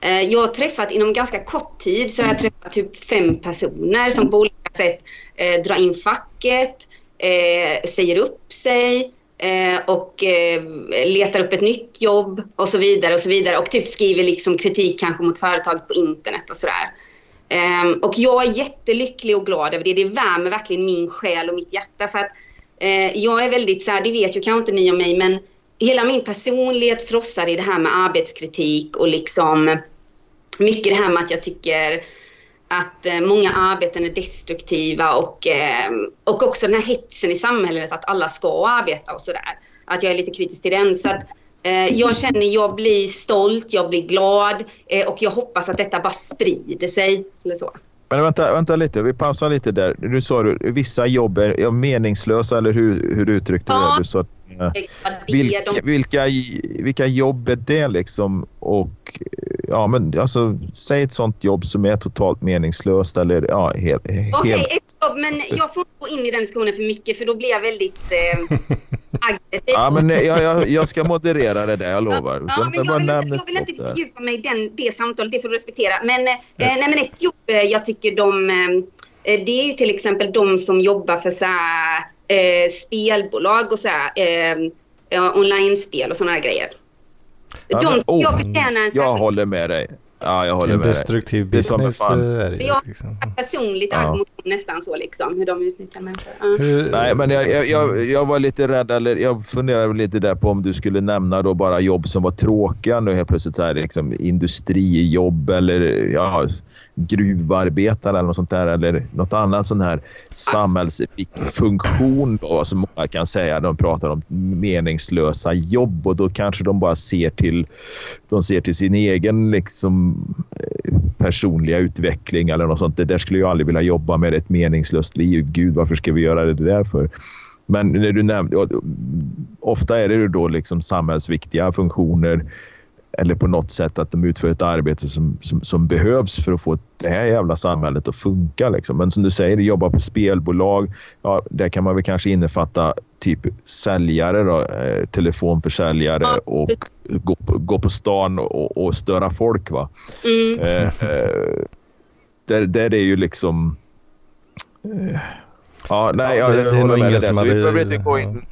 Eh, jag har träffat, inom ganska kort tid, så har jag träffat typ fem personer som på olika sätt drar in facket, säger upp sig och letar upp ett nytt jobb och så vidare och så vidare och typ skriver liksom kritik kanske mot företaget på internet och sådär. Um, och jag är jättelycklig och glad över det. Det värmer verkligen min själ och mitt hjärta. För att uh, jag är väldigt så här, det vet ju kanske inte ni om mig, men hela min personlighet frossar i det här med arbetskritik och liksom mycket det här med att jag tycker att uh, många arbeten är destruktiva och, uh, och också den här hetsen i samhället att alla ska arbeta och sådär. Att jag är lite kritisk till den. Så att, Eh, jag känner jag blir stolt, jag blir glad eh, och jag hoppas att detta bara sprider sig. Eller så. Men vänta, vänta lite, vi pausar lite där. Du sa du vissa jobb är meningslösa eller hur, hur uttryckte ja, du det? Du sa, eh, vilka, vilka, vilka jobb är det liksom? Och ja, men alltså säg ett sånt jobb som är totalt meningslöst eller ja, helt... Okej, okay, ett jobb, men jag får inte gå in i den diskussionen för mycket för då blir jag väldigt eh, aggressiv. Ja, men jag, jag, jag ska moderera det där, jag lovar. Ja, men jag, vill inte, jag vill inte fördjupa mig i den, det samtalet, det får du respektera. Men, eh, nej, men ett jobb eh, jag tycker de... Eh, det är ju till exempel de som jobbar för så här, eh, spelbolag och så här, eh, online-spel och såna här grejer. Ja, de, men, oh, jag förtjänar en Jag håller med dig. Ja, jag håller en med destruktiv dig. business Det är det ju, Jag liksom. personligt Ja. agg mot nästan så liksom, hur de utnyttjar människor. Ja. Hur, Nej, men jag, jag, jag, jag var lite rädd, eller jag funderade lite där på om du skulle nämna då bara jobb som var tråkiga nu helt plötsligt. Så här, liksom industrijobb eller ja, gruvarbetare eller något sånt där. Eller något annat sån här samhällsfunktion då, som många kan säga. De pratar om meningslösa jobb och då kanske de bara ser till, de ser till sin egen liksom, eh, personliga utveckling eller något sånt. Det där skulle jag aldrig vilja jobba med ett meningslöst liv. Gud, varför ska vi göra det där för? Men när du nämnde, ofta är det då liksom samhällsviktiga funktioner eller på något sätt att de utför ett arbete som, som, som behövs för att få det här jävla samhället att funka. Liksom. Men som du säger, jobba på spelbolag, ja, där kan man väl kanske innefatta typ säljare, då, eh, telefonförsäljare Ja, och gå på, gå på stan och, och störa folk. Va? Mm. Eh, eh, där, där är ju liksom... Ja, nej, Ja, jag, det- det är nog ingen som vi hade- behöver inte gå in...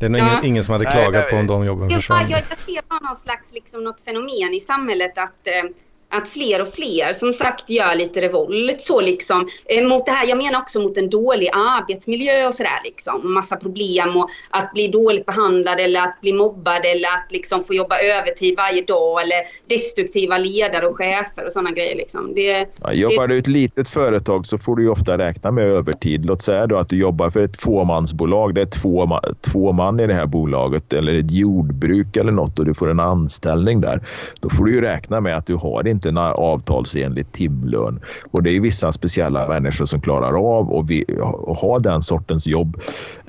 det är nog Ja. ingen, ingen som hade Nej, klagat nej, på om de jobben försvann. jag, jag ser bara någon slags liksom, något fenomen i samhället att, eh, att fler och fler som sagt gör lite revolt så liksom eh, mot det här. Jag menar också mot en dålig arbetsmiljö och sådär liksom. Massa problem och att bli dåligt behandlad eller att bli mobbad eller att liksom få jobba övertid varje dag eller destruktiva ledare och chefer och sådana grejer liksom. Det, Ja, jobbar du i ett litet företag så får du ju ofta räkna med övertid. Låt säga då att du jobbar för ett fåmansbolag. Det är två, ma- två man i det här bolaget eller ett jordbruk eller något och du får en anställning där. Då får du ju räkna med att du har inte en avtalsenlig timlön. Och det är vissa speciella människor som klarar av och vi- att ha den sortens jobb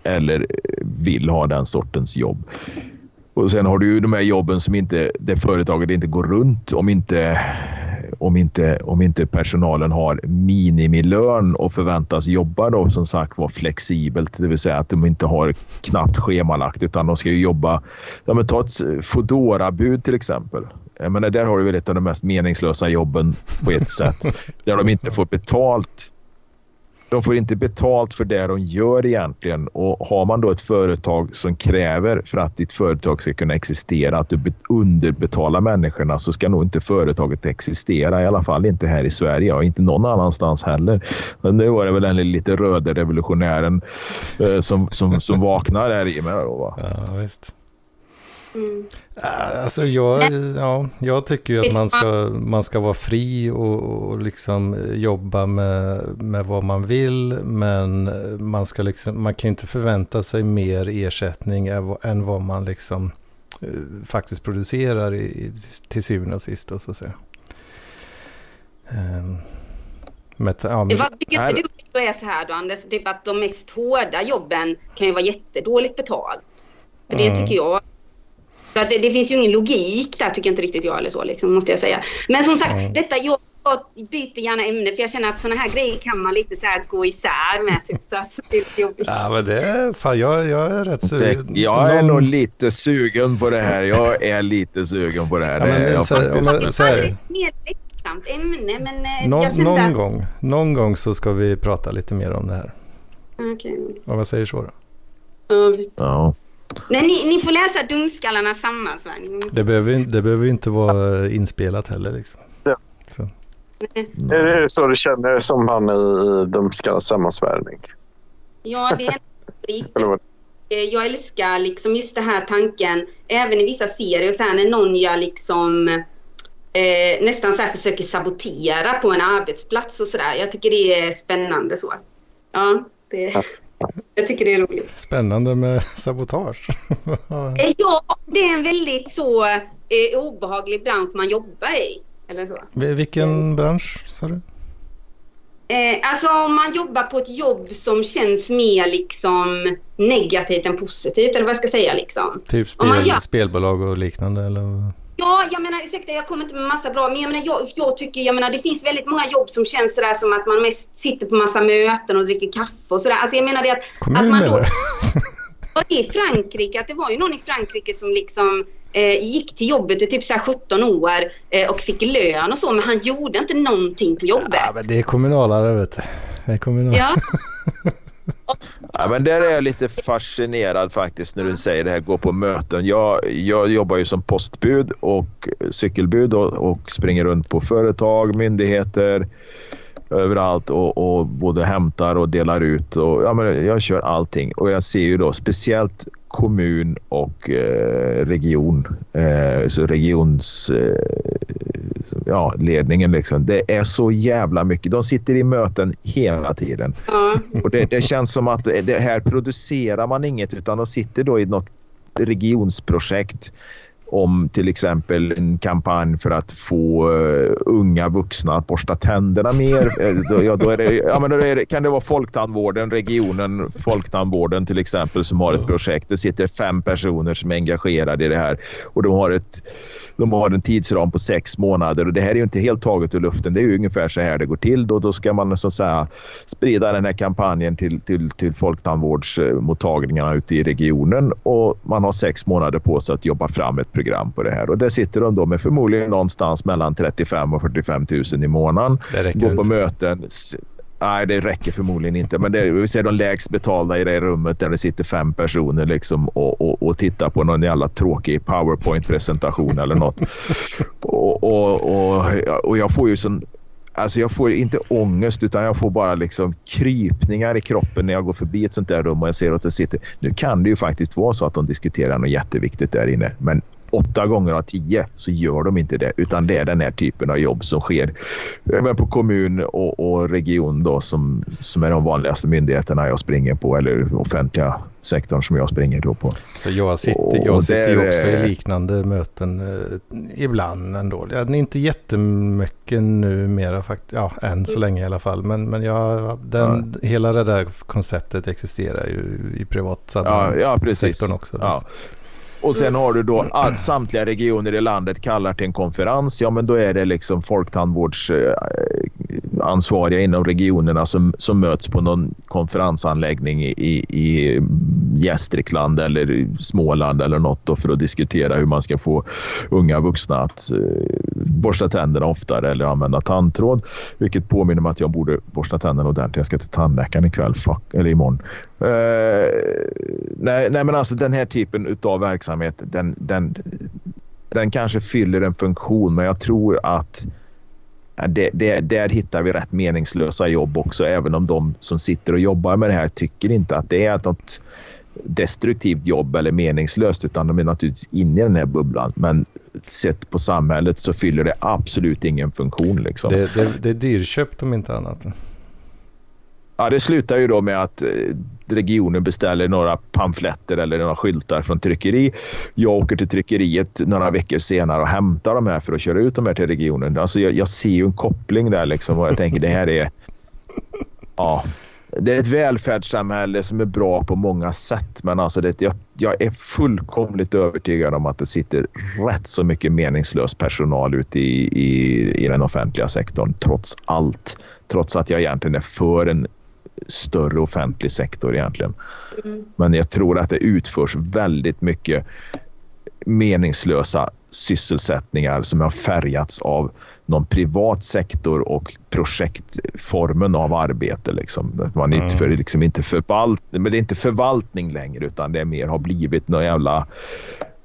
eller vill ha den sortens jobb. Och sen har du ju de här jobben som inte, där företaget inte går runt om inte, om inte, om inte personalen har minimilön och förväntas jobba då som sagt var flexibelt. Det vill säga att de inte har knappt schemalagt utan de ska ju jobba. Ja, men ta ett foodora bud till exempel. Jag menar, där har du väl ett av de mest meningslösa jobben på ett sätt. Där de inte får betalt de får inte betalt för det de gör egentligen. Och har man då ett företag som kräver för att ditt företag ska kunna existera att du underbetalar människorna så ska nog inte företaget existera. I alla fall inte här i Sverige och inte någon annanstans heller. Men nu var det väl den lite röda revolutionären eh, som, som, som vaknar här i mig. Då, va? Ja, visst. Mm. Alltså jag, ja, jag tycker ju att man ska, man ska vara fri och, och liksom jobba med, med vad man vill. Men man, ska liksom, man kan inte förvänta sig mer ersättning än vad man liksom eh, faktiskt producerar i, till syvende och sist. Och så att säga. Um, med, ja, men, Vad tycker inte du är så här då Anders? Typ att de mest hårda jobben kan ju vara jättedåligt betalt. För det mm. tycker jag så att det, det, finns ju ingen logik där tycker inte riktigt jag eller så liksom, måste jag säga. Men som sagt, mm. detta jag byter gärna ämne för jag känner att sådana här grejer kan man lite så här gå isär med. Typ, så alltså, det är jobbigt. Ja men det är, fan jag, jag är rätt sugen. Jag är Någon... nog lite sugen på det här. Jag är lite sugen på det här. Ja, men, det så, men, så här. Mer ämne men eh, någon, jag någon, gång, någon gång så ska vi prata lite mer om det här. Okej. Okay. Och vad säger så då? Ja. Nej, ni, ni får läsa Dumskallarnas sammansvärjning. Det behöver, det behöver inte vara inspelat heller. Liksom. Ja. Så. Mm. Är det så du känner som han i Dumskallarnas sammansvärjning? Ja, det är Jag älskar liksom just den här tanken, även i vissa serier, så här, när någon gör liksom eh, nästan så här försöker sabotera på en arbetsplats och sådär. Jag tycker det är spännande så. Ja, det... Jag tycker det är roligt. Spännande med sabotage. Eh, ja, det är en väldigt så eh, obehaglig bransch man jobbar i. Eller så. Vilken mm. bransch sa du? Eh, alltså om man jobbar på ett jobb som känns mer liksom negativt än positivt eller vad jag ska säga liksom. Typ spel, gör... spelbolag och liknande eller? Ja, jag menar ursäkta jag kommer inte med massa bra, men jag menar jag, jag, tycker, jag menar det finns väldigt många jobb som känns sådär som att man mest sitter på massa möten och dricker kaffe och sådär. Alltså jag menar det att, Kommun, att man då... I Frankrike, att det var ju någon i Frankrike som liksom eh, gick till jobbet i typ så 17 år eh, och fick lön och så, men han gjorde inte någonting på jobbet. Ja, men det är kommunalare vet du. Det är kommunalare. Ja. Ja, men där är jag lite fascinerad faktiskt när du säger det här, gå på möten. Jag, jag jobbar ju som postbud och cykelbud och, och springer runt på företag, myndigheter, överallt och, och både hämtar och delar ut. Och, ja, men jag kör allting och jag ser ju då speciellt kommun och eh, region, eh, så regions eh, ja, ledningen. Liksom. Det är så jävla mycket. De sitter i möten hela tiden. Mm. Och det, det, känns som att det här producerar man inget utan de sitter då i något regionsprojekt om till exempel en kampanj för att få uh, unga vuxna att borsta tänderna mer. Eh, då, ja, då det, ja, då det, kan det vara Folktandvården, regionen Folktandvården till exempel som har ett projekt. Det sitter fem personer som är engagerade i det här och de har, ett, de har en tidsram på sex månader och det här är ju inte helt taget ur luften. Det är ju ungefär så här det går till. Då, då ska man så att säga sprida den här kampanjen till, till, till folktandvårdsmottagningarna ute i regionen och man har sex månader på sig att jobba fram ett program på det här. Och där sitter de då med förmodligen någonstans mellan 35 och 45 000 i månaden. Går på möten. Nej, det räcker förmodligen inte. Men det är, vi ser de lägst betalda i det rummet där det sitter fem personer liksom och, och, och tittar på någon jävla tråkig powerpoint-presentation eller något. Och, och, och, och jag får ju sån Alltså jag får inte ångest utan jag får bara liksom krypningar i kroppen när jag går förbi ett sånt där rum och jag ser att det sitter. Nu kan det ju faktiskt vara så att de diskuterar något jätteviktigt där inne. Men åtta gånger av tio så gör de inte det. Utan det är den här typen av jobb som sker även på kommun och, och region då, som, som är de vanligaste myndigheterna jag springer på eller offentliga sektorn som jag springer då på. Så jag sitter, jag sitter ju också i liknande möten eh, ibland ändå. Ja, inte jättemycket numera faktiskt, ja än så länge i alla fall. Men, men jag, den, ja. hela det där konceptet existerar ju i privat ja, ja, precis. sektorn också. Ja. Och sen har du då all, samtliga regioner i landet kallar till en konferens. Ja, men då är det liksom folktandvårdsansvariga inom regionerna som, som möts på någon konferensanläggning i, i Gästrikland eller Småland eller något för att diskutera hur man ska få unga vuxna att eh, borsta tänderna oftare eller använda tandtråd. Vilket påminner mig att jag borde borsta tänderna ordentligt. Jag ska till tandläkaren ikväll, fuck, eller imorgon. Uh, nej, nej, men alltså den här typen av verksamhet, den, den, den kanske fyller en funktion, men jag tror att det, det, där hittar vi rätt meningslösa jobb också, även om de som sitter och jobbar med det här tycker inte att det är något destruktivt jobb eller meningslöst utan de är naturligtvis inne i den här bubblan. Men sett på samhället så fyller det absolut ingen funktion. Liksom. Det, det, det är dyrköpt om inte annat. Ja, det slutar ju då med att eh, regionen beställer några pamfletter eller några skyltar från tryckeri. Jag åker till tryckeriet några veckor senare och hämtar de här för att köra ut dem här till regionen. Alltså jag, jag ser ju en koppling där liksom och jag tänker det här är... Ja, det är ett välfärdssamhälle som är bra på många sätt. Men alltså det, jag, jag, är fullkomligt övertygad om att det sitter rätt så mycket meningslös personal ute i, i, i den offentliga sektorn trots allt. Trots att jag egentligen är för en större offentlig sektor egentligen. Mm. Men jag tror att det utförs väldigt mycket meningslösa sysselsättningar som har färgats av någon privat sektor och projektformen av arbete. Liksom. man mm. utför liksom inte förvaltning, men det är inte förvaltning längre utan det är mer har blivit någon jävla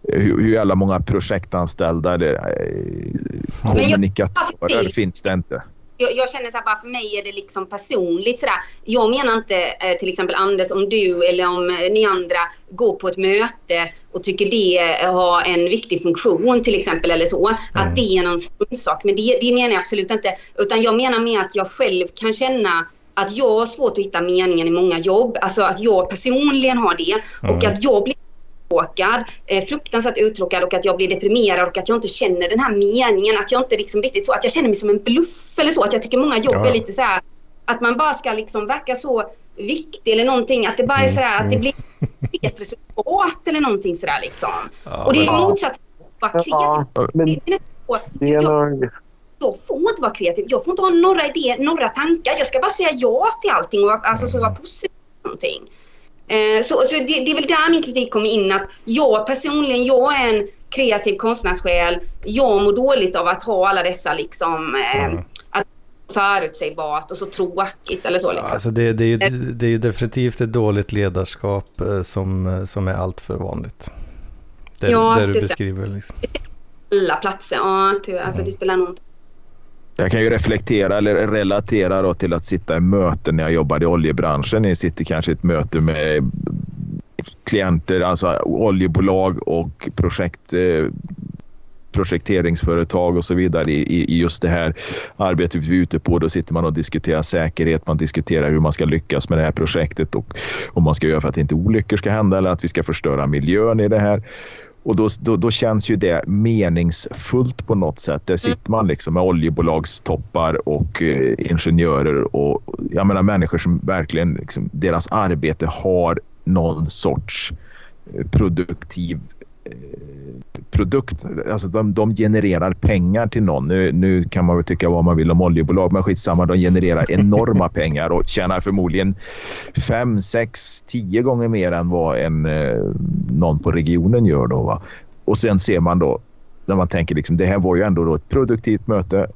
hur, hur jävla många projektanställda eller eh, kommunikatörer finns det inte jag, jag, känner så här, bara för mig är det liksom personligt sådär. Jag menar inte eh, till exempel Anders om du eller om eh, ni andra går på ett möte och tycker det eh, har en viktig funktion till exempel eller så. Mm. Att det är någon sak. Men det, det menar jag absolut inte. Utan jag menar mer att jag själv kan känna att jag har svårt att hitta meningen i många jobb. Alltså att jag personligen har det. Mm. Och att jag blir uttråkad, eh, fruktansvärt uttråkad och att jag blir deprimerad och att jag inte känner den här meningen. Att jag inte liksom riktigt så, att jag känner mig som en bluff eller så. Att jag tycker många jobb ja. är lite så här, att man bara ska liksom verka så viktig eller någonting. Att det bara är så här, att det blir ett resultat eller någonting sådär liksom. Ja, och det är motsatt vara kreativ. Det är nog... Jag får inte vara kreativ. Jag får inte ha några idéer, några tankar. Jag ska bara säga ja till allting och alltså så vara positiv. Någonting. Eh, så, så det, det, är väl där min kritik kommer in att jag personligen, jag är en kreativ konstnärssjäl. Jag mår dåligt av att ha alla dessa liksom eh, mm. att förutsägbart och så tråkigt eller så. Liksom. Alltså det, det, är ju, det är ju definitivt ett dåligt ledarskap eh, som, som är allt för vanligt. Det, ja, det du beskriver liksom. Alla platser, ja tyvärr. Alltså mm. det spelar nog jag kan ju reflektera eller relatera då till att sitta i möten när jag jobbade i oljebranschen. Ni sitter kanske i ett möte med klienter, alltså oljebolag och projekt, eh, projekteringsföretag och så vidare i, i just det här arbetet vi är ute på. Då sitter man och diskuterar säkerhet, man diskuterar hur man ska lyckas med det här projektet och vad man ska göra för att inte olyckor ska hända eller att vi ska förstöra miljön i det här. Och då, då, då, känns ju det meningsfullt på något sätt. Där sitter man liksom med oljebolagstoppar och eh, ingenjörer och jag menar människor som verkligen, liksom, deras arbete har någon sorts eh, produktiv produkt. Alltså de, de genererar pengar till någon. Nu, nu kan man väl tycka vad man vill om oljebolag, men skitsamma. De genererar enorma pengar och tjänar förmodligen fem, sex, tio gånger mer än vad en, eh, någon på regionen gör. Då, va? Och sen ser man då när man tänker liksom det här var ju ändå då ett produktivt möte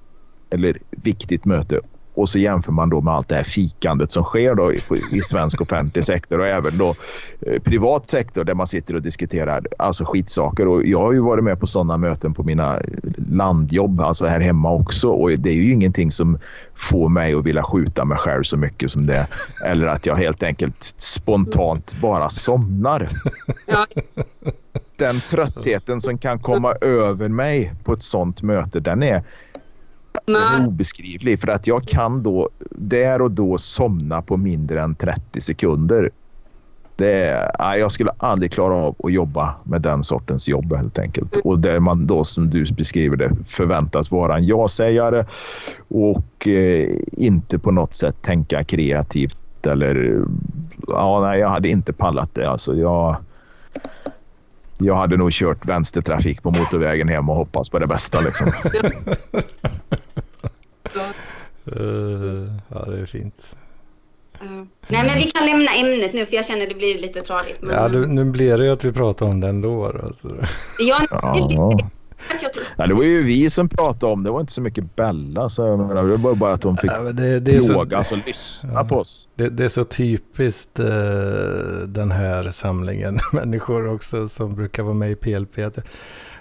eller viktigt möte och så jämför man då med allt det här fikandet som sker då i, i svensk offentlig sektor och även då eh, privat sektor där man sitter och diskuterar alltså skitsaker. Och jag har ju varit med på sådana möten på mina landjobb, alltså här hemma också. Och det är ju ingenting som får mig att vilja skjuta mig själv så mycket som det. Eller att jag helt enkelt spontant bara somnar. Den tröttheten som kan komma över mig på ett sånt möte, den är är obeskrivlig för att jag kan då där och då somna på mindre än 30 sekunder. Det, nej, jag skulle aldrig klara av att jobba med den sortens jobb helt enkelt. Och där man då som du beskriver det förväntas vara en ja-sägare och eh, inte på något sätt tänka kreativt eller ja, nej, jag hade inte pallat det. Alltså, jag, jag hade nog kört vänstertrafik på motorvägen hem och hoppats på det bästa. Liksom. uh, ja, det är fint. Uh, nej, men vi kan lämna ämnet nu för jag känner att det blir lite tradigt. Men... Ja, nu blir det ju att vi pratar om den då. Alltså. Ja, ja. Ja, det var ju vi som pratade om det. var inte så mycket Bella. Så det var bara att de fick ja, det, det plågas så, och lyssna ja, på oss. Det, det, är så typiskt uh, den här samlingen människor också som brukar vara med i PLP. Att,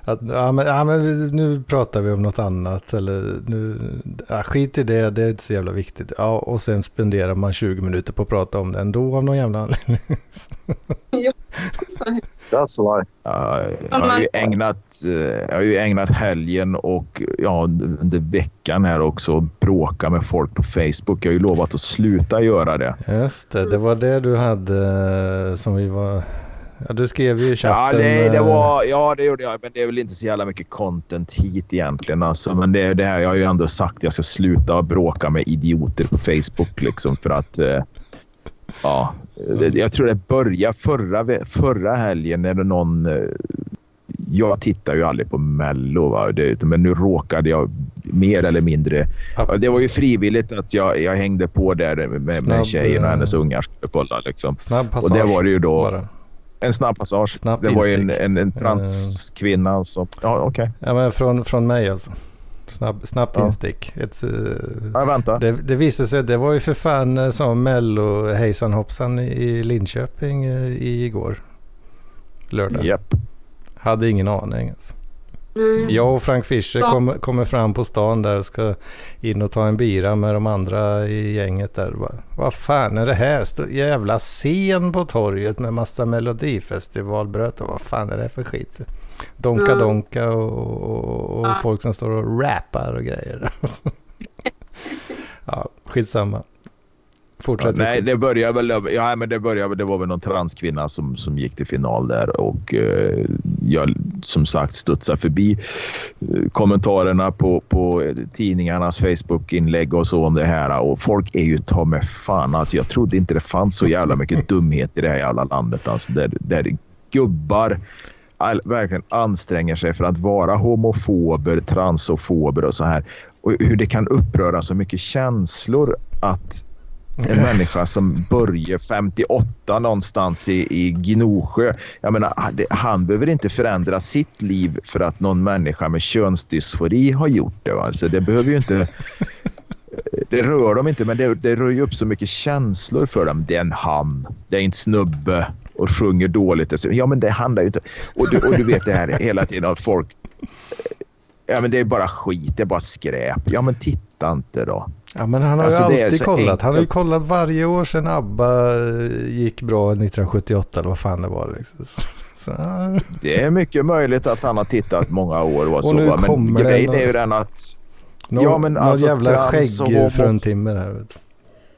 att ja, men, ja, men nu pratar vi om något annat. Eller nu, ja, skit i det, det är inte så jävla viktigt. Ja, och sen spenderar man 20 minuter på att prata om det ändå av någon jävla anledning. That's why. jag, har ju ägnat, eh, jag har ju ägnat helgen och ja, under veckan här också att bråka med folk på Facebook. Jag har ju lovat att sluta göra det. Just det, det var det du hade eh, som vi var... Ja, du skrev ju i chatten. Ja, nej, det eh, var, ja, det gjorde jag. Men det är väl inte så jävla mycket content hit egentligen. Alltså, men det, det här, jag har ju ändå sagt att jag ska sluta bråka med idioter på Facebook. Liksom, för att... Ja, jag tror det började förra, förra helgen när någon... Eh, jag tittar ju aldrig på Mello, va? Det, men nu råkade jag mer eller mindre... Det var ju frivilligt att jag, jag hängde på där med, snabb, med tjejen och hennes ungar skulle kolla. Liksom. Snabb passage. Och det var det ju då... Bara. En snabb passage. Snabb det var ju en, en, en transkvinna som... Alltså. Ja, okej. Okay. Ja, men från, från mig alltså. Snabb, snabbt ja. instick. Ett, uh, ja, vänta. Det, det visade sig, det var ju för fan uh, som Mello hejsan hoppsan i Linköping uh, igår. Lördag. Yep. Hade ingen aning. Alltså. Mm. Jag och Frank Fischer ja. kommer kom fram på stan där och ska in och ta en bira med de andra i gänget där. Bara, Vad fan är det här? Stå, jävla scen på torget med massa melodifestivalbröt. Vad fan är det för skit? Donka mm. Donka och, och, och ja. folk som står och rappar och grejer. ja, skitsamma. Fortsätt. Ja, nej, det började väl, ja, men det började, det var väl någon transkvinna som, som gick till final där och eh, jag som sagt studsade förbi eh, kommentarerna på, på tidningarnas Facebook-inlägg och så om det här och folk är ju ta med fan alltså jag trodde inte det fanns så jävla mycket dumhet i det här jävla landet alltså där, där gubbar all, verkligen anstränger sig för att vara homofober, transofober och så här. Och hur det kan uppröra så mycket känslor att en människa som börjar 58 någonstans i, i Gnosjö. Jag menar, han behöver inte förändra sitt liv för att någon människa med könsdysfori har gjort det. Alltså, det behöver ju inte... Det rör dem inte, men det, det rör ju upp så mycket känslor för dem. Det är en han, det är en snubbe och sjunger dåligt. Ja, men det handlar ju inte... Och du, och du vet det här hela tiden att folk... Ja, men det är bara skit, det är bara skräp. Ja, men titta inte då. Ja, men han har alltså, ju alltid kollat. Enkelt. Han har ju kollat varje år sedan ABBA gick bra 1978 eller vad fan det var. Liksom. Det är mycket möjligt att han har tittat många år och, och så. Men grejen är ju den att... Någon, ja, men någon alltså, jävla skäggfruntimmer här. Vet du.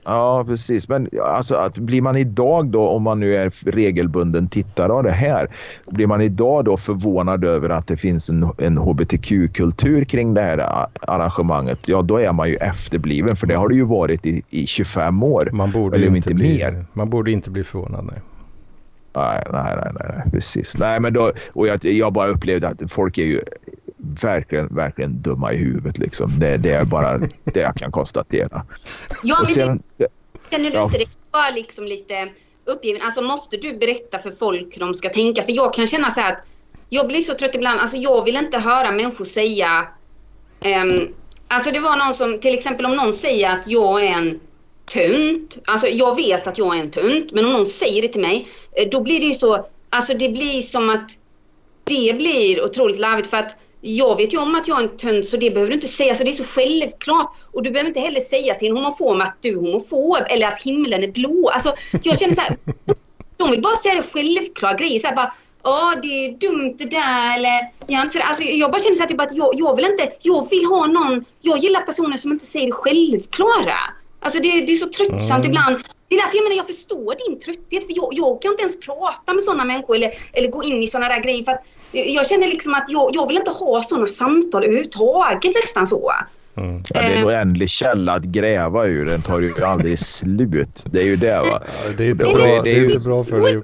Ja, precis. Men alltså, att blir man idag då, om man nu är regelbunden tittare av det här, blir man idag då förvånad över att det finns en, en hbtq-kultur kring det här arrangemanget, ja då är man ju efterbliven för det har det ju varit i, i 25 år. Man borde eller inte, bli, mer. Man borde inte bli förvånad. Nej. Nej, nej, nej, nej, precis. Nej, men då, och jag, jag bara upplevde att folk är ju verkligen, verkligen dumma i huvudet. Liksom. Det, det är bara det jag kan konstatera. Ja, men sen, det, känner du ja. inte det var liksom lite uppgiven? Alltså måste du berätta för folk hur de ska tänka? För jag kan känna så här att jag blir så trött ibland. Alltså jag vill inte höra människor säga... Um, alltså det var någon som, till exempel om någon säger att jag är en tunt. Alltså jag vet att jag är en tunt, men om någon säger det till mig, eh, då blir det ju så... Alltså det blir som att det blir otroligt larvigt för att jag vet ju om att jag är en tönt så det behöver du inte säga. Så det är så självklart. Och du behöver inte heller säga till en homofob att du är homofob eller att himlen är blå. Alltså jag känner så här. De vill bara säga det självklara grejer. Så här, bara, Ja, det är dumt det där eller jag, inte alltså, jag bara känner så här, typ att jag, jag vill inte, jag vill ha någon, jag gillar personer som inte säger det självklara. Alltså det, det är så tröttsamt mm. ibland. Det är därför jag menar, jag förstår din trötthet för jag, jag kan inte ens prata med sådana människor eller, eller gå in i sådana där grejer för att jag känner liksom att jag, jag vill inte ha sådana samtal överhuvudtaget nästan så. Mm. Ja, det är en eh. oändlig källa att gräva ur. Den tar ju aldrig slut. Det är ju det va. Ja, det är inte bra, det, det är inte bra för dig.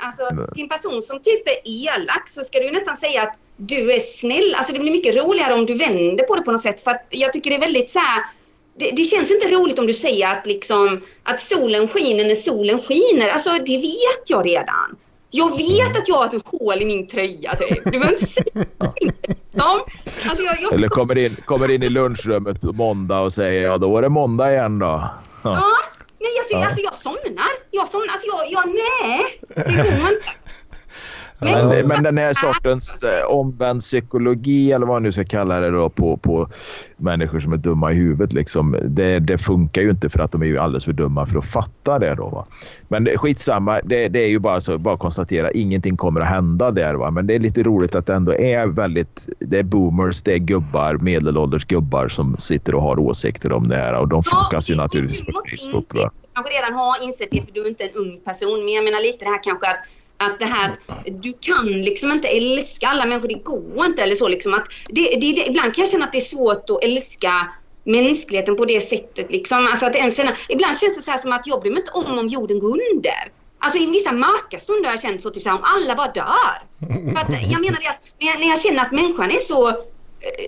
Alltså, till en person som typ är elak så ska du nästan säga att du är snäll. Alltså det blir mycket roligare om du vänder på det på något sätt. För att jag tycker det är väldigt så här, det, det, känns inte roligt om du säger att, liksom, att solen skiner när solen skiner. Alltså det vet jag redan Jag vet att jag har ett hål i min tröja typ. Du behöver inte säga ja. alltså, jag, jag... Eller kommer in, kommer in i lunchrummet måndag och säger ja då är det måndag igen då. Ja. ja. Nej, jag, tycker, ja. alltså, jag somnar. Jag somnar. Alltså jag, jag nej. Det går inte. Men, men den här sortens eh, omvänd psykologi eller vad man nu ska kalla det då på, på människor som är dumma i huvudet. Liksom, det, det funkar ju inte för att de är ju alldeles för dumma för att fatta det. Då, va? Men det, skitsamma, det, det är ju bara så bara att konstatera ingenting kommer att hända där. Va? Men det är lite roligt att det ändå är väldigt, det är boomers, det är gubbar, medelålders gubbar som sitter och har åsikter om det här och de fokas ju naturligtvis på Facebook. Va? kanske redan har insett det för du är inte en ung person. Men jag menar lite det här kanske att att det här, du kan liksom inte älska alla människor, det går inte eller så liksom. Att det, det, det, ibland kan jag känna att det är svårt att älska mänskligheten på det sättet liksom. Alltså att ens, ibland känns det så här som att jag bryr mig inte om om jorden går under. Alltså i vissa mörka stunder har jag känt så, typ så här, om alla bara dör. För att, jag menar det att när jag, när jag känner att människan är så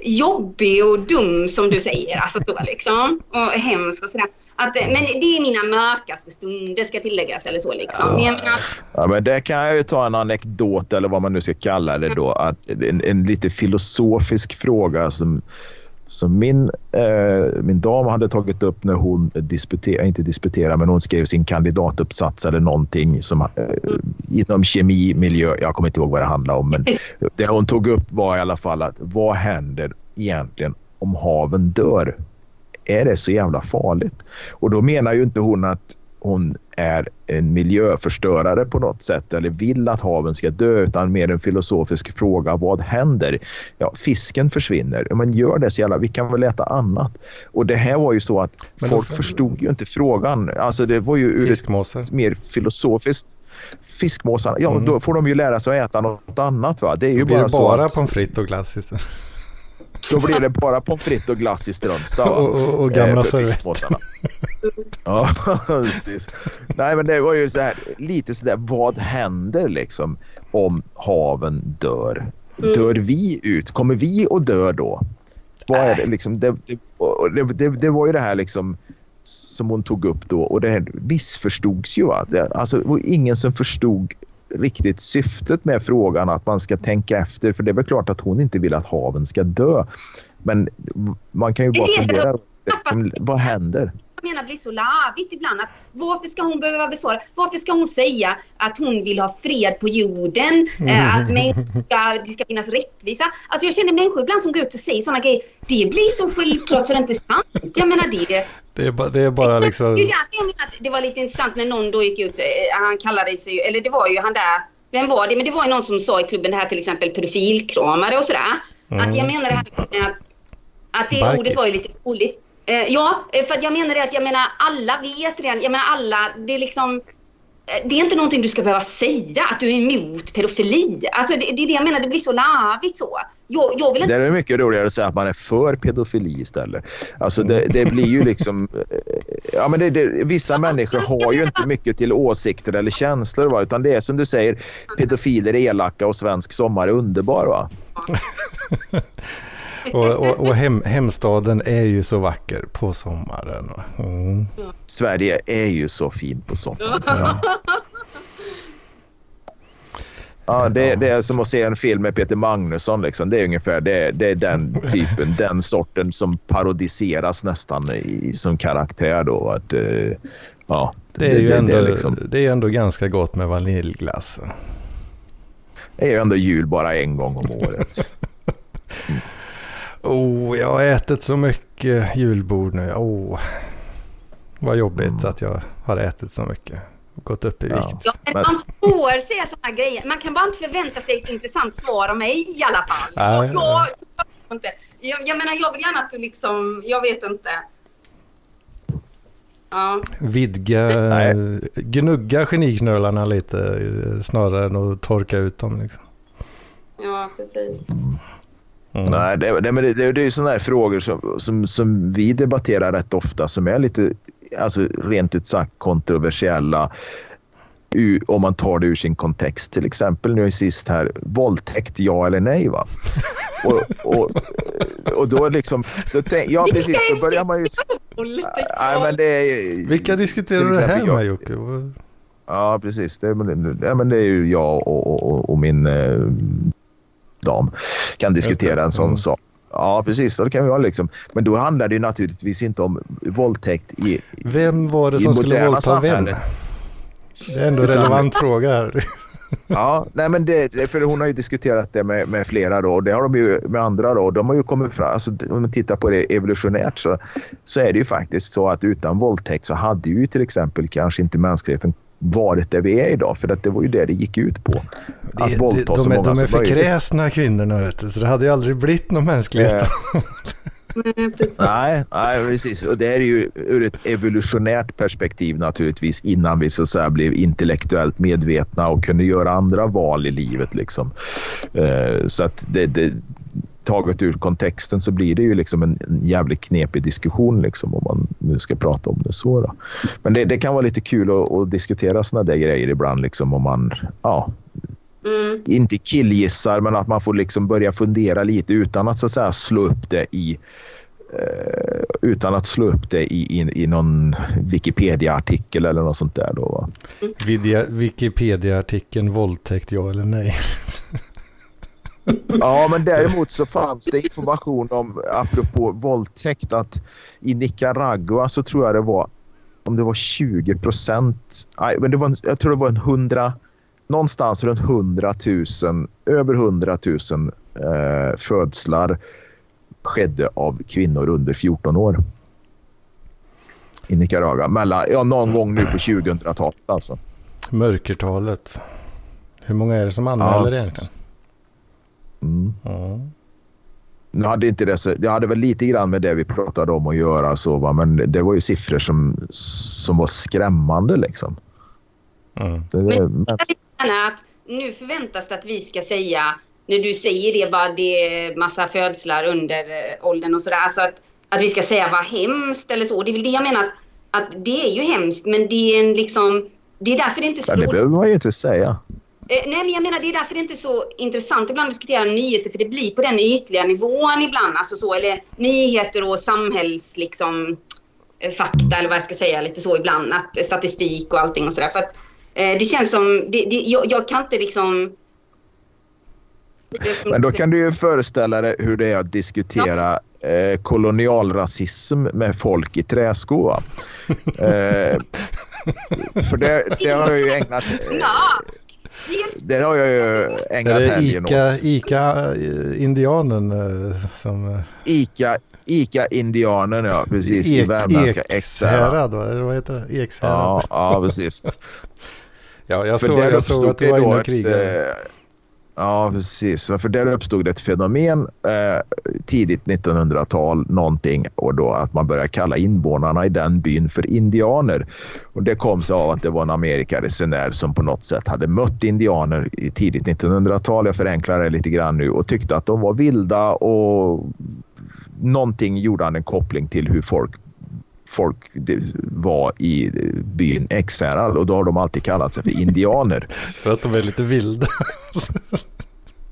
jobbig och dum som du säger, alltså då liksom, och hemsk och sådär. Att, men det är mina mörkaste stunder ska tilläggas eller så liksom. Ja. Men, ja, men det kan jag ju ta en anekdot eller vad man nu ska kalla det då. Att en, en lite filosofisk fråga som, som min, eh, min dam hade tagit upp när hon disputerade, inte disputerade, men hon skrev sin kandidatuppsats eller någonting som, eh, inom kemi, miljö. Jag kommer inte ihåg vad det handlade om, men det hon tog upp var i alla fall att vad händer egentligen om haven dör? är det så jävla farligt? Och då menar ju inte hon att hon är en miljöförstörare på något sätt eller vill att haven ska dö utan mer en filosofisk fråga. Vad händer? Ja, fisken försvinner. Men gör det så jävla, vi kan väl äta annat. Och det här var ju så att Men folk förstod ju inte frågan. Alltså det var ju ur ett mer filosofiskt fiskmåsarna, ja mm. då får de ju lära sig att äta något annat va. Det är ju bara, bara att... pommes frites och glass istället. Då blir det bara pommes frites och glass i Strömstad. och, och, och gamla servetter. ja, precis. Nej, men det var ju så här, lite sådär, vad händer liksom om haven dör? Mm. Dör vi ut? Kommer vi att dö då? Vad är det liksom? Det, det, det, det var ju det här liksom som hon tog upp då och det här missförstods ju. Alltså, det var ingen som förstod riktigt syftet med frågan att man ska tänka efter. För det är väl klart att hon inte vill att haven ska dö. Men man kan ju bara fundera. Vad händer? jag menar blir så lavigt ibland. Att varför ska hon behöva besvara? Varför ska hon säga att hon vill ha fred på jorden? Eh, att människor, det ska finnas rättvisa. Alltså jag känner människor ibland som går ut och säger sådana grejer. Det blir så självklart så det är inte sant. Jag menar det. Det är bara, det är bara liksom... Det, var lite intressant när någon då gick ut. Eh, han kallade sig eller det var ju han där. Vem var det? Men det var ju någon som sa i klubben det här till exempel pedofilkramare och sådär. Mm. Att jag menar det här att, att det Barkis. ordet var ju lite roligt. Eh, ja, eh, för jag menar det att jag menar alla vet redan. Jag menar alla, det är liksom det är inte någonting du ska behöva säga, att du är emot pedofili. Alltså det, det är det jag menar, det blir så larvigt så. Jag, jag vill inte... Det är mycket roligare att säga att man är för pedofili istället. Alltså det, det blir ju liksom... Ja, men det, det, vissa människor har ju inte mycket till åsikter eller känslor. Va? Utan det är som du säger, pedofiler är elaka och svensk sommar är underbar. Va? och, och, och hem, hemstaden är ju så vacker på sommaren. Mm. Sverige är ju så fint på sommaren. Ja. Ja, det, det, är som att se en film med Peter Magnusson. Liksom. Det är ungefär det, det är den typen, den sorten som parodiseras nästan i, som karaktär. Då. Att, uh, ja, det, är ju ändå, liksom... det är ändå ganska gott med vaniljglass. Det är ju ändå jul bara en gång om året. Mm. Oh, jag har ätit så mycket julbord nu. Oh, vad jobbigt mm. att jag har ätit så mycket. Gått upp i vikt. Ja, men man får säga sådana grejer. Man kan bara inte förvänta sig ett intressant svar av mig i alla fall. Nej. Jag, jag, jag, jag menar, jag vill gärna att du liksom, jag vet inte. Ja. Vidga, Nej. gnugga geniknölarna lite eh, snarare än att torka ut dem. Liksom. Ja, precis. Mm. Nej, det, det, det, det är ju sådana här frågor som, som, som vi debatterar rätt ofta som är lite alltså, rent ut sagt kontroversiella om man tar det ur sin kontext. Till exempel nu sist här, våldtäkt ja eller nej va? Och, och, och då liksom, då tänk, ja precis, då börjar man ju... Nej, men det, Vilka diskuterar du det här med Jocke? Ja, precis. Det, ja, men det är ju jag och, och, och min dam kan diskutera en sån mm. sak. Ja, precis. Det kan vi ha liksom. Men då handlar det naturligtvis inte om våldtäkt i Vem var det som skulle våldta samhället. vem? Det är ändå en relevant fråga här. ja, nej men det, för hon har ju diskuterat det med, med flera då och det har de ju med andra då. De har ju kommit fram, alltså, om man tittar på det evolutionärt så, så är det ju faktiskt så att utan våldtäkt så hade ju till exempel kanske inte mänskligheten varit där vi är idag. För att det var ju det det gick ut på. Att våldta de, så många De är för kräsna kvinnorna vet du, så det hade ju aldrig blivit någon mänsklighet. Eh. nej, nej, precis. Och det är ju ur ett evolutionärt perspektiv naturligtvis innan vi så att säga blev intellektuellt medvetna och kunde göra andra val i livet. Liksom. Eh, så att det, det, taget ur kontexten så blir det ju liksom en, en jävligt knepig diskussion liksom, om man nu ska prata om det så. Då. Men det, det kan vara lite kul att, att diskutera sådana där grejer ibland liksom, om man ja, mm. inte killgissar men att man får liksom börja fundera lite utan att, så att säga, slå upp det i eh, utan att slå upp det i, i, i någon Wikipedia-artikel eller något sånt där. Då, Wikipedia-artikeln våldtäkt, ja eller nej? Ja, men däremot så fanns det information om, apropå våldtäkt, att i Nicaragua så tror jag det var, om det var 20 procent, men det var, jag tror det var en hundra, någonstans runt 100 000, över 100 000 eh, födslar skedde av kvinnor under 14 år. I Nicaragua. Mellan, ja, någon gång nu på 2000-talet alltså. Mörkertalet. Hur många är det som anmäler ja, egentligen? Mm. Nu hade inte det, så, det hade väl lite grann med det vi pratade om att göra, så, va? men det var ju siffror som, som var skrämmande. Liksom. Mm. Det, det, men, men... att nu förväntas det att vi ska säga, när du säger det, bara det är massa födslar under eh, åldern och sådär, alltså att, att vi ska säga vad hemskt eller så. Det är väl det jag menar, att, att det är ju hemskt, men det är en liksom, det är därför det inte slår. Ja, det behöver man ju inte säga. Eh, nej, men jag menar det är därför det inte är så intressant ibland att diskutera nyheter, för det blir på den ytliga nivån ibland, alltså så, eller nyheter och samhälls, liksom, eh, fakta eller vad jag ska säga, lite så ibland, att statistik och allting och sådär. För att eh, det känns som, det, det, jag, jag kan inte liksom men då kan du ju föreställa dig hur det är att diskutera eh, kolonialrasism med folk i träskor. eh, för det, det, har jag ju ägnat... Eh, det har jag ju ägnat helgen Ica, åt. Ica-indianen eh, som... Eh, Ica, Ica-indianen, ja. Precis. Ek, I värmländska Ekshärad, eller vad heter det? Ekshärad. Ja, ja precis. ja, jag såg, jag såg att du var inne och krigade. Ja, precis. För där uppstod det ett fenomen eh, tidigt 1900-tal någonting och då att man började kalla invånarna i den byn för indianer. Och det kom sig av att det var en Amerikaresenär som på något sätt hade mött indianer i tidigt 1900-tal. Jag förenklar det lite grann nu och tyckte att de var vilda och någonting gjorde han en koppling till hur folk folk var i byn Ekshärad och då har de alltid kallat sig för indianer. för att de är lite vilda.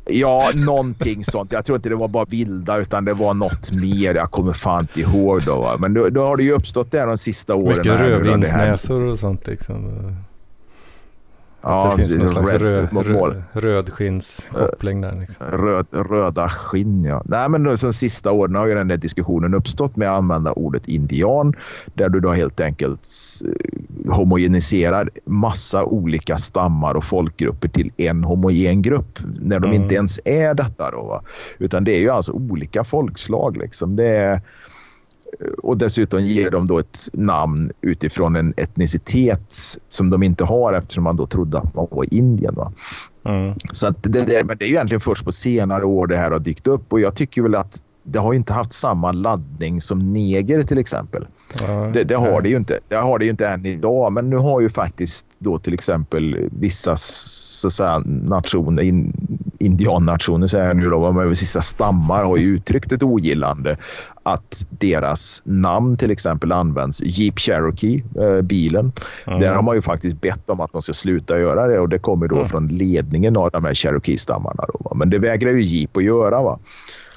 Ja, någonting sånt. Jag tror inte det var bara vilda utan det var något mer. Jag kommer fan inte ihåg då. Va? Men då, då har det ju uppstått där de sista åren. Mycket rödvinsnäsor och sånt liksom. Ja, det finns någon slags röd, röd, rödskinnskoppling där. Liksom. Röd, röda skinn, ja. Nej, men de sista åren har ju den där diskussionen uppstått med att använda ordet indian. Där du då helt enkelt eh, homogeniserar massa olika stammar och folkgrupper till en homogen grupp. När de mm. inte ens är detta då. Va? Utan det är ju alltså olika folkslag liksom. Det är och dessutom ger de då ett namn utifrån en etnicitet som de inte har eftersom man då trodde att man var i Indien. Va? Mm. Så att det, det, men det är ju egentligen först på senare år det här har dykt upp och jag tycker väl att det har inte haft samma laddning som neger till exempel. Ja, det, det, har det ju inte. Det har det ju inte än idag. Men nu har ju faktiskt då till exempel vissa så säga, nationer, in, indiannationer säger jag nu då, men vissa stammar har ju uttryckt ett ogillande att deras namn till exempel används. Jeep Cherokee, eh, bilen. Mm. Där har man ju faktiskt bett om att de ska sluta göra det och det kommer då mm. från ledningen av de här Cherokee-stammarna. Men det vägrar ju Jeep att göra. Va?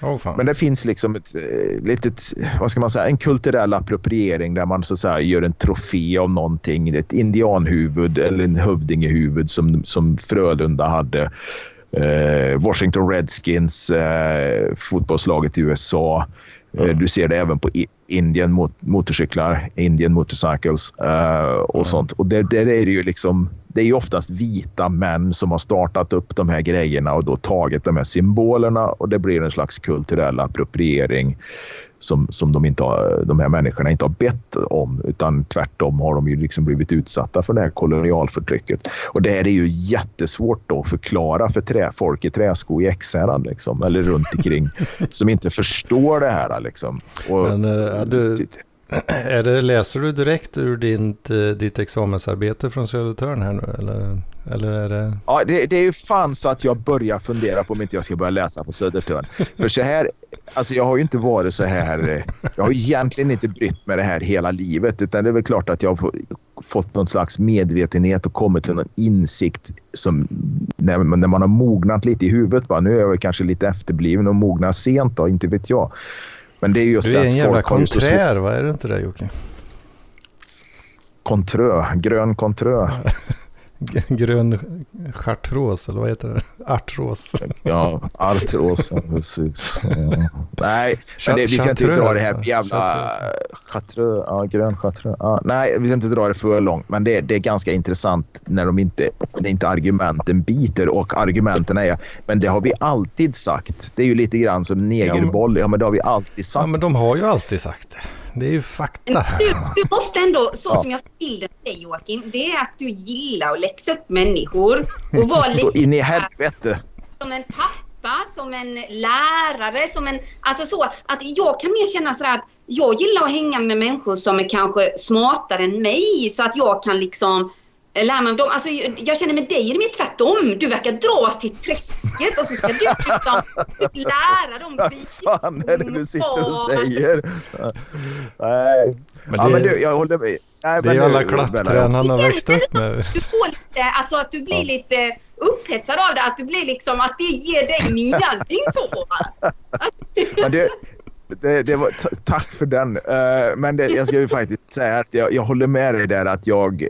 Oh, Men det finns liksom ett eh, litet, vad ska man säga, en kulturell appropriering där man så att säga gör en trofé av någonting. Ett indianhuvud eller en hövdingehuvud som, som Frölunda hade. Eh, Washington Redskins, eh, fotbollslaget i USA. Mm. Du ser det även på Indian mot motorcyklar, Indian Motorcycles uh, och mm. sånt. Och där, där, är det ju liksom, det är ju oftast vita män som har startat upp de här grejerna och då tagit de här symbolerna och det blir en slags kulturell appropriering som, som de, inte har, de här människorna inte har bett om utan tvärtom har de ju liksom blivit utsatta för det här kolonialförtrycket. Och det här är ju jättesvårt då att förklara för trä, folk i träsko i Ekshärad liksom, eller runt omkring som inte förstår det här. Liksom. Och, Men, du, är det, läser du direkt ur ditt, eh, ditt examensarbete från Södertörn här nu? Eller, eller är det... Ja, det, det är ju fan så att jag börjar fundera på om inte jag ska börja läsa på Södertörn. För så här, alltså jag har ju inte varit så här, eh, jag har egentligen inte brytt mig det här hela livet utan det är väl klart att jag har fått någon slags medvetenhet och kommit till någon insikt som när, när man har mognat lite i huvudet. Bara, nu är jag kanske lite efterbliven och mognar sent då, inte vet jag. Men det är just du är en jävla konträr, vad är du inte det Jocke? Kontrö, grön kontrö. grön chartros, eller vad heter det? Artros. ja, artros, precis. Ja. Nej, men det, vi ska inte dra det här för jävla... Chartreux, ja, grön chartreux. Ja, nej, vi ska inte dra det för långt, men det, det är ganska intressant när de inte, det inte argumenten biter och argumenten är, men det har vi alltid sagt. Det är ju lite grann som negerboll, ja men det har vi alltid sagt. Ja, men de har ju alltid sagt det. Det är ju fakta. Du, du måste ändå, så ja. som jag bilden dig Joakim, det är att du gillar att läxa upp människor och vara lite... in i helvete. Som en pappa, som en lärare, som en... Alltså så att jag kan mer känna sådär att jag gillar att hänga med människor som är kanske smartare än mig så att jag kan liksom lär mig dem. Alltså, jag känner med dig är det mer tvärtom. Du verkar dra till träsket och så ska du liksom lära dem Vad fan är det du sitter och säger? Nej. Men det, ja, men du, jag håller med. Nej, det är ju alla klappträn han har växt upp med. Du får lite, alltså att du blir ja. lite upphetsad av det. Att du blir liksom, att det ger dig njutning så. Men det, det, det var, tack för den. Uh, men det, jag ska ju faktiskt säga att jag, jag, håller med dig där att jag,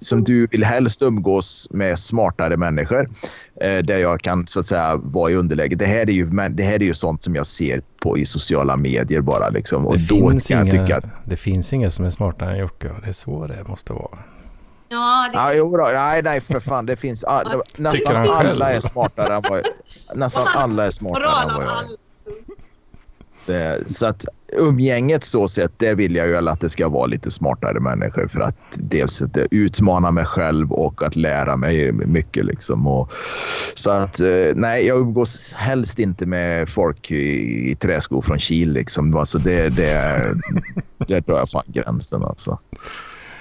som du vill helst umgås med smartare människor. Uh, där jag kan så att säga vara i underläge. Det här är ju, det här är ju sånt som jag ser på i sociala medier bara. Liksom. Och det, då finns inga, att... det finns inga som är smartare än Jocke. Det är så det måste vara. Ja, det... ah, jo då. Nej, nej, för fan. Det finns... Ah, nästan alla är smartare än vad Nästan alla är smartare än vad jag är. Eh, så att umgänget så sett, det vill jag ju att det ska vara lite smartare människor för att dels att utmana mig själv och att lära mig mycket. Liksom. Och, så att eh, nej, jag umgås helst inte med folk i, i träskor från Kil. Liksom. Alltså det, det, det drar jag fan gränsen alltså.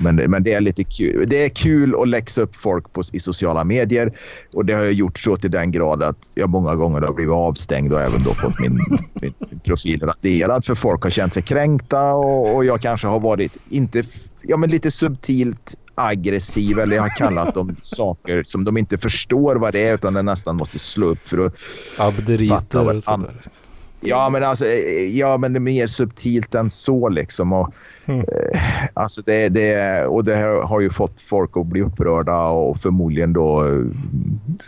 Men, men det är lite kul. Det är kul att läxa upp folk på, i sociala medier. Och det har jag gjort så till den grad att jag många gånger har blivit avstängd och även då fått min, min profil raderad. För folk har känt sig kränkta och, och jag kanske har varit, inte, ja men lite subtilt aggressiv eller jag har kallat dem saker som de inte förstår vad det är utan de nästan måste slå upp för att Abderiter fatta vad an- Ja, men alltså, ja, men det är mer subtilt än så liksom. Och, mm. eh, alltså det, det, och det har ju fått folk att bli upprörda och förmodligen då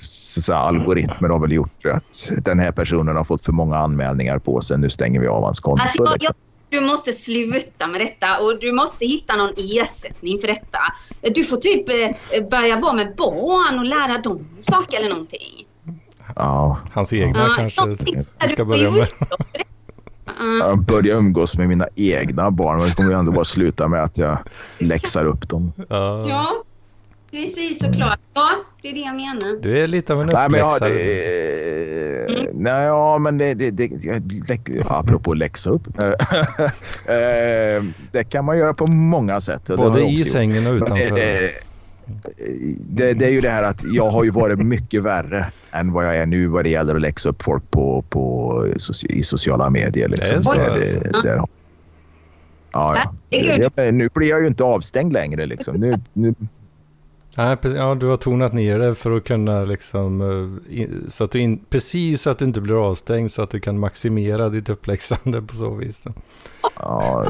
så säga, algoritmer har väl gjort att den här personen har fått för många anmälningar på sig. Nu stänger vi av hans konto. Alltså, jag, liksom. du måste sluta med detta och du måste hitta någon ersättning för detta. Du får typ eh, börja vara med barn och lära dem saker eller någonting. Ja. Hans egna ja. kanske vi ska börja med. Jag börjar umgås med mina egna barn men det kommer ju ändå bara sluta med att jag läxar upp dem. Ja, precis såklart. Ja, det är det jag menar. Du är lite av en uppläxare. Nej, men, ja, det, mm. nej, ja, men det, det, det, det apropå att läxa upp. Eh, det kan man göra på många sätt. Både i sängen och utanför. Det, det, är ju det här att jag har ju varit mycket värre än vad jag är nu vad det gäller att läxa upp folk på, på, i sociala medier. Liksom. Det är så? Det, det, ja, ja. Nu blir jag ju inte avstängd längre. Liksom. Nu, nu, Nej, ja, du har tonat ner det för att kunna liksom, eh, så att du in, precis så att du inte blir avstängd så att du kan maximera ditt uppläxande på så vis. Då. Ja,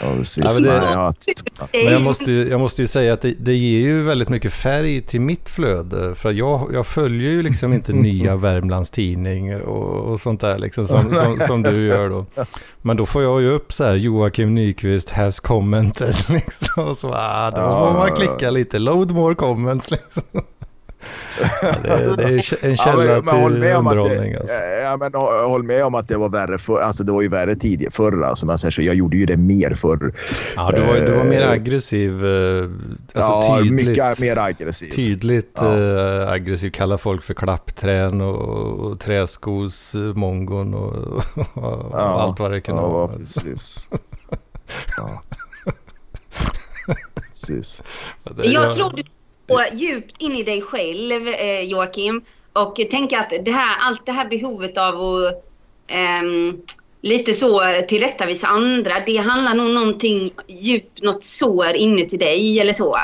Ja, men, det, men jag, måste, jag måste ju säga att det, det, ger ju väldigt mycket färg till mitt flöde. För jag, jag följer ju liksom inte nya Värmlands tidning och, och sånt där liksom som, som, som, du gör då. Men då får jag ju upp så här Joakim Nyqvist has commented liksom. Och så, ah, då får man klicka lite, load more comments liksom. Ja, det, det, är en källa ja, men, till underhållning. Det, alltså. ja, men, håll med om att det var värre för, alltså det var ju värre tidigare förr. Alltså, man säger så, jag gjorde ju det mer förr. Ja, du var, du var mer eh, aggressiv. Eh, alltså ja, tydligt, mycket mer aggressiv. Tydligt ja. äh, aggressiv. Kalla folk för klappträn och, och träskosmongon och, och, och allt vad det kunde ja, vara. Precis. ja. precis. Jag tror du och djupt in i dig själv, eh, Joakim. Och tänka att det här, allt det här behovet av att um, lite så tillrättavisa andra, det handlar nog någonting djupt, något sår inuti dig eller så.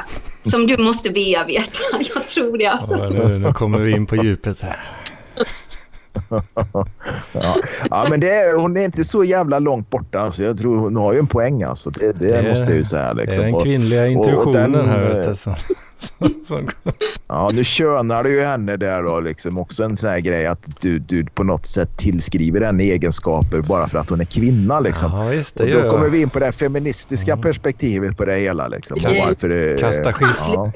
Som du måste bearbeta. Jag tror det alltså. Ja, nu, nu kommer vi in på djupet här. ja. ja, men det, hon är inte så jävla långt borta. Alltså. Jag tror hon har ju en poäng. Alltså. Det, det, det måste jag ju säga. Liksom. Det är den kvinnliga intuitionen och, och den, här. Vet ja, nu könar du ju henne där då. Liksom. Också en sån här grej att du, du på något sätt tillskriver henne egenskaper bara för att hon är kvinna. Liksom. Ja, just det, och då kommer vi in på det feministiska mm. perspektivet på det hela. Liksom. Och varför det, Kasta skit. Ja.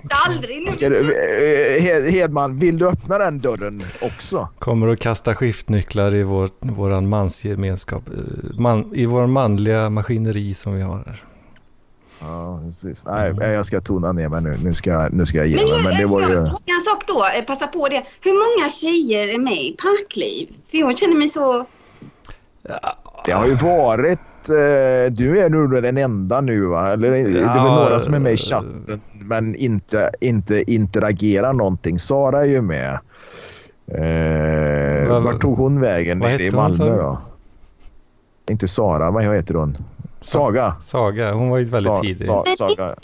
Eh, Hedman, vill du öppna den dörren också? Kommer att kasta skiftnycklar i vår, våran mansgemenskap. Eh, man, I vår manliga maskineri som vi har här. Ja, precis. Nej, jag ska tona ner mig nu. Nu ska, jag, nu ska jag ge mig. Men det var ju... En sak då, eh, passa på det. Hur många tjejer är med i Parkliv? För jag känner mig så... Det har ju varit... Eh, du är nog den enda nu va? Eller ja, det är väl några som är med i chatten men inte, inte interagerar någonting. Sara är ju med. Eh, vart tog hon vägen? Vad I Malmö då? Inte Sara, vad heter hon? Saga. Saga, hon var ju väldigt sa, tidig. Sa, saga.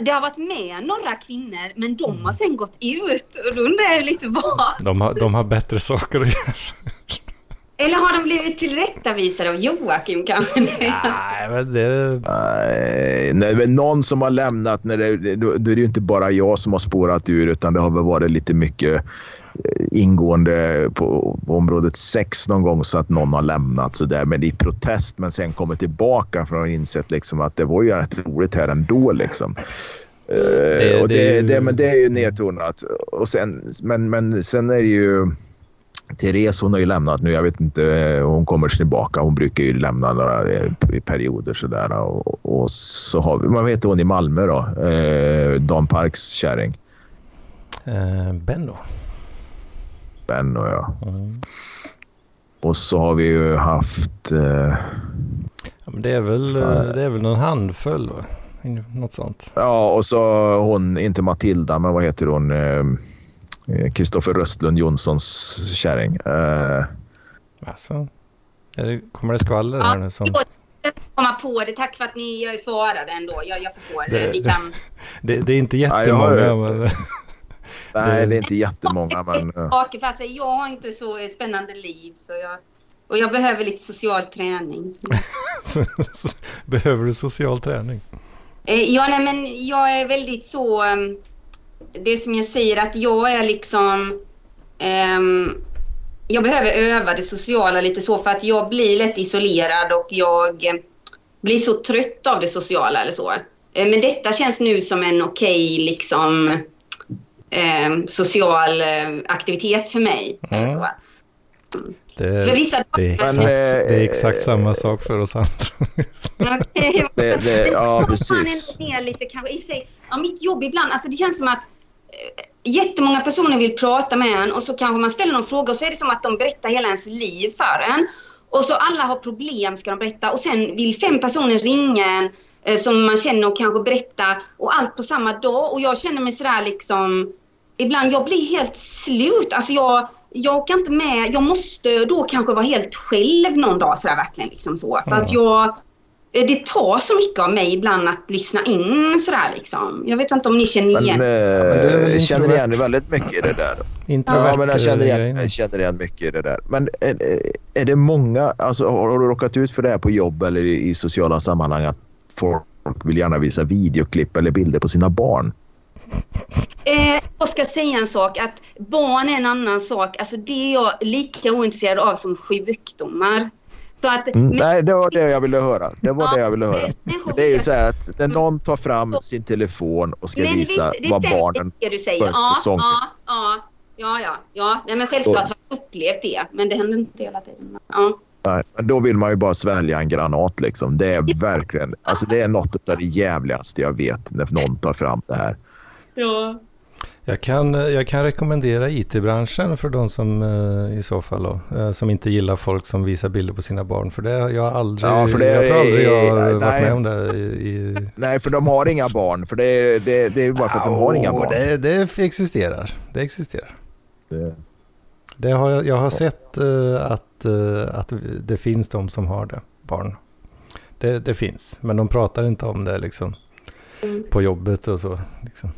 Det har varit med några kvinnor men de har sen gått ut och då undrar jag lite vad. De har, de har bättre saker att göra. Eller har de blivit tillrättavisade av Joakim kanske? Nej, men det... Nej, men någon som har lämnat, när det, då, då är det ju inte bara jag som har spårat ur utan det har väl varit lite mycket ingående på, området sex någon gång så att någon har lämnat så där, men i protest men sen kommer tillbaka för att ha insett liksom att det var ju rätt roligt här ändå. Liksom. Det, uh, och det, det, det, men det är ju nedtonat. Och sen, men, men sen är det ju... Therese hon har ju lämnat nu. Jag vet inte. Hon kommer tillbaka. Hon brukar ju lämna några eh, perioder sådär. Och, och så har vi... Vad heter hon i Malmö då? Eh, Dan Parks kärring. Eh, Benno. Benno ja. Mm. Och så har vi ju haft... Eh, ja, men det, är väl, eh, det är väl någon handfull va? Något sånt. Ja, och så hon, inte Matilda, men vad heter hon? Eh, Kristoffer eh, Röstlund Jonssons kärring. Eh, alltså, det, kommer det skvaller här nu? Som... komma på det. Tack för att ni svarade ändå. Jag, jag förstår. Det, det, kan... det, det är inte jättemånga. Ja, men... Nej, det är inte jättemånga. Men... Fast jag har inte så ett spännande liv. Så jag, och jag behöver lite social träning. behöver du social träning? Eh, ja, nej, men jag är väldigt så... Ehm, det som jag säger att jag är liksom... Um, jag behöver öva det sociala lite så för att jag blir lätt isolerad och jag blir så trött av det sociala eller så. Eh, men detta känns nu som en okej okay, liksom eh, social eh, aktivitet för mig. Mm. Så. Det, för vissa det, är exakt, det är exakt samma sak för oss andra. okay. det, det, ja, precis. Ner lite, kanske, i sig, ja, mitt jobb ibland, alltså det känns som att eh, jättemånga personer vill prata med en och så kanske man ställer någon fråga och så är det som att de berättar hela ens liv för en. Och så alla har problem ska de berätta och sen vill fem personer ringa en eh, som man känner och kanske berätta och allt på samma dag. Och jag känner mig sådär liksom ibland, jag blir helt slut. Alltså jag, jag kan inte med, jag måste då kanske vara helt själv någon dag sådär verkligen liksom så. För att jag, eh, det tar så mycket av mig ibland att lyssna in sådär liksom. Jag vet inte om ni känner igen. Men, Men eh, känner igen väldigt mycket i det där. Introvert Ja, men jag känner igen, jag känner igen mycket i det där. Men är, är det många, alltså har du råkat ut för det här på jobb eller i, i sociala sammanhang att folk vill gärna visa videoklipp eller bilder på sina barn? Eh, jag ska säga en sak, att barn är en annan sak. Alltså det är jag lika ointresserad av som sjukdomar. Så att, Mm, nej, det var det jag ville höra. Det var Ja, det jag ville höra. Det är ju så här att när någon tar fram sin telefon och ska visa visst, vad barnen det du säger. Ja, säsong. ja, ja, ja, ja, ja. Nej, men självklart har jag upplevt det, men det händer inte hela tiden. Ja. Nej, men då vill man ju bara svälja en granat liksom. Det är verkligen, alltså det är något av det jävligaste jag vet när någon tar fram det här. Ja. Jag kan, jag kan rekommendera IT-branschen för de som eh, i så fall då, eh, som inte gillar folk som visar bilder på sina barn. För det jag har aldrig, Ja, för det jag tror aldrig jag har är- varit nej. med om det. I, i... Nej, för de har inga barn. För det är, det, det är bara för att de har inga barn. Det, det existerar. Det existerar. Det- Det har, jag jag har sett eh, att, eh, att det finns de som har det, barn. Det, det finns, men de pratar inte om det liksom Mm. på jobbet och så. Liksom.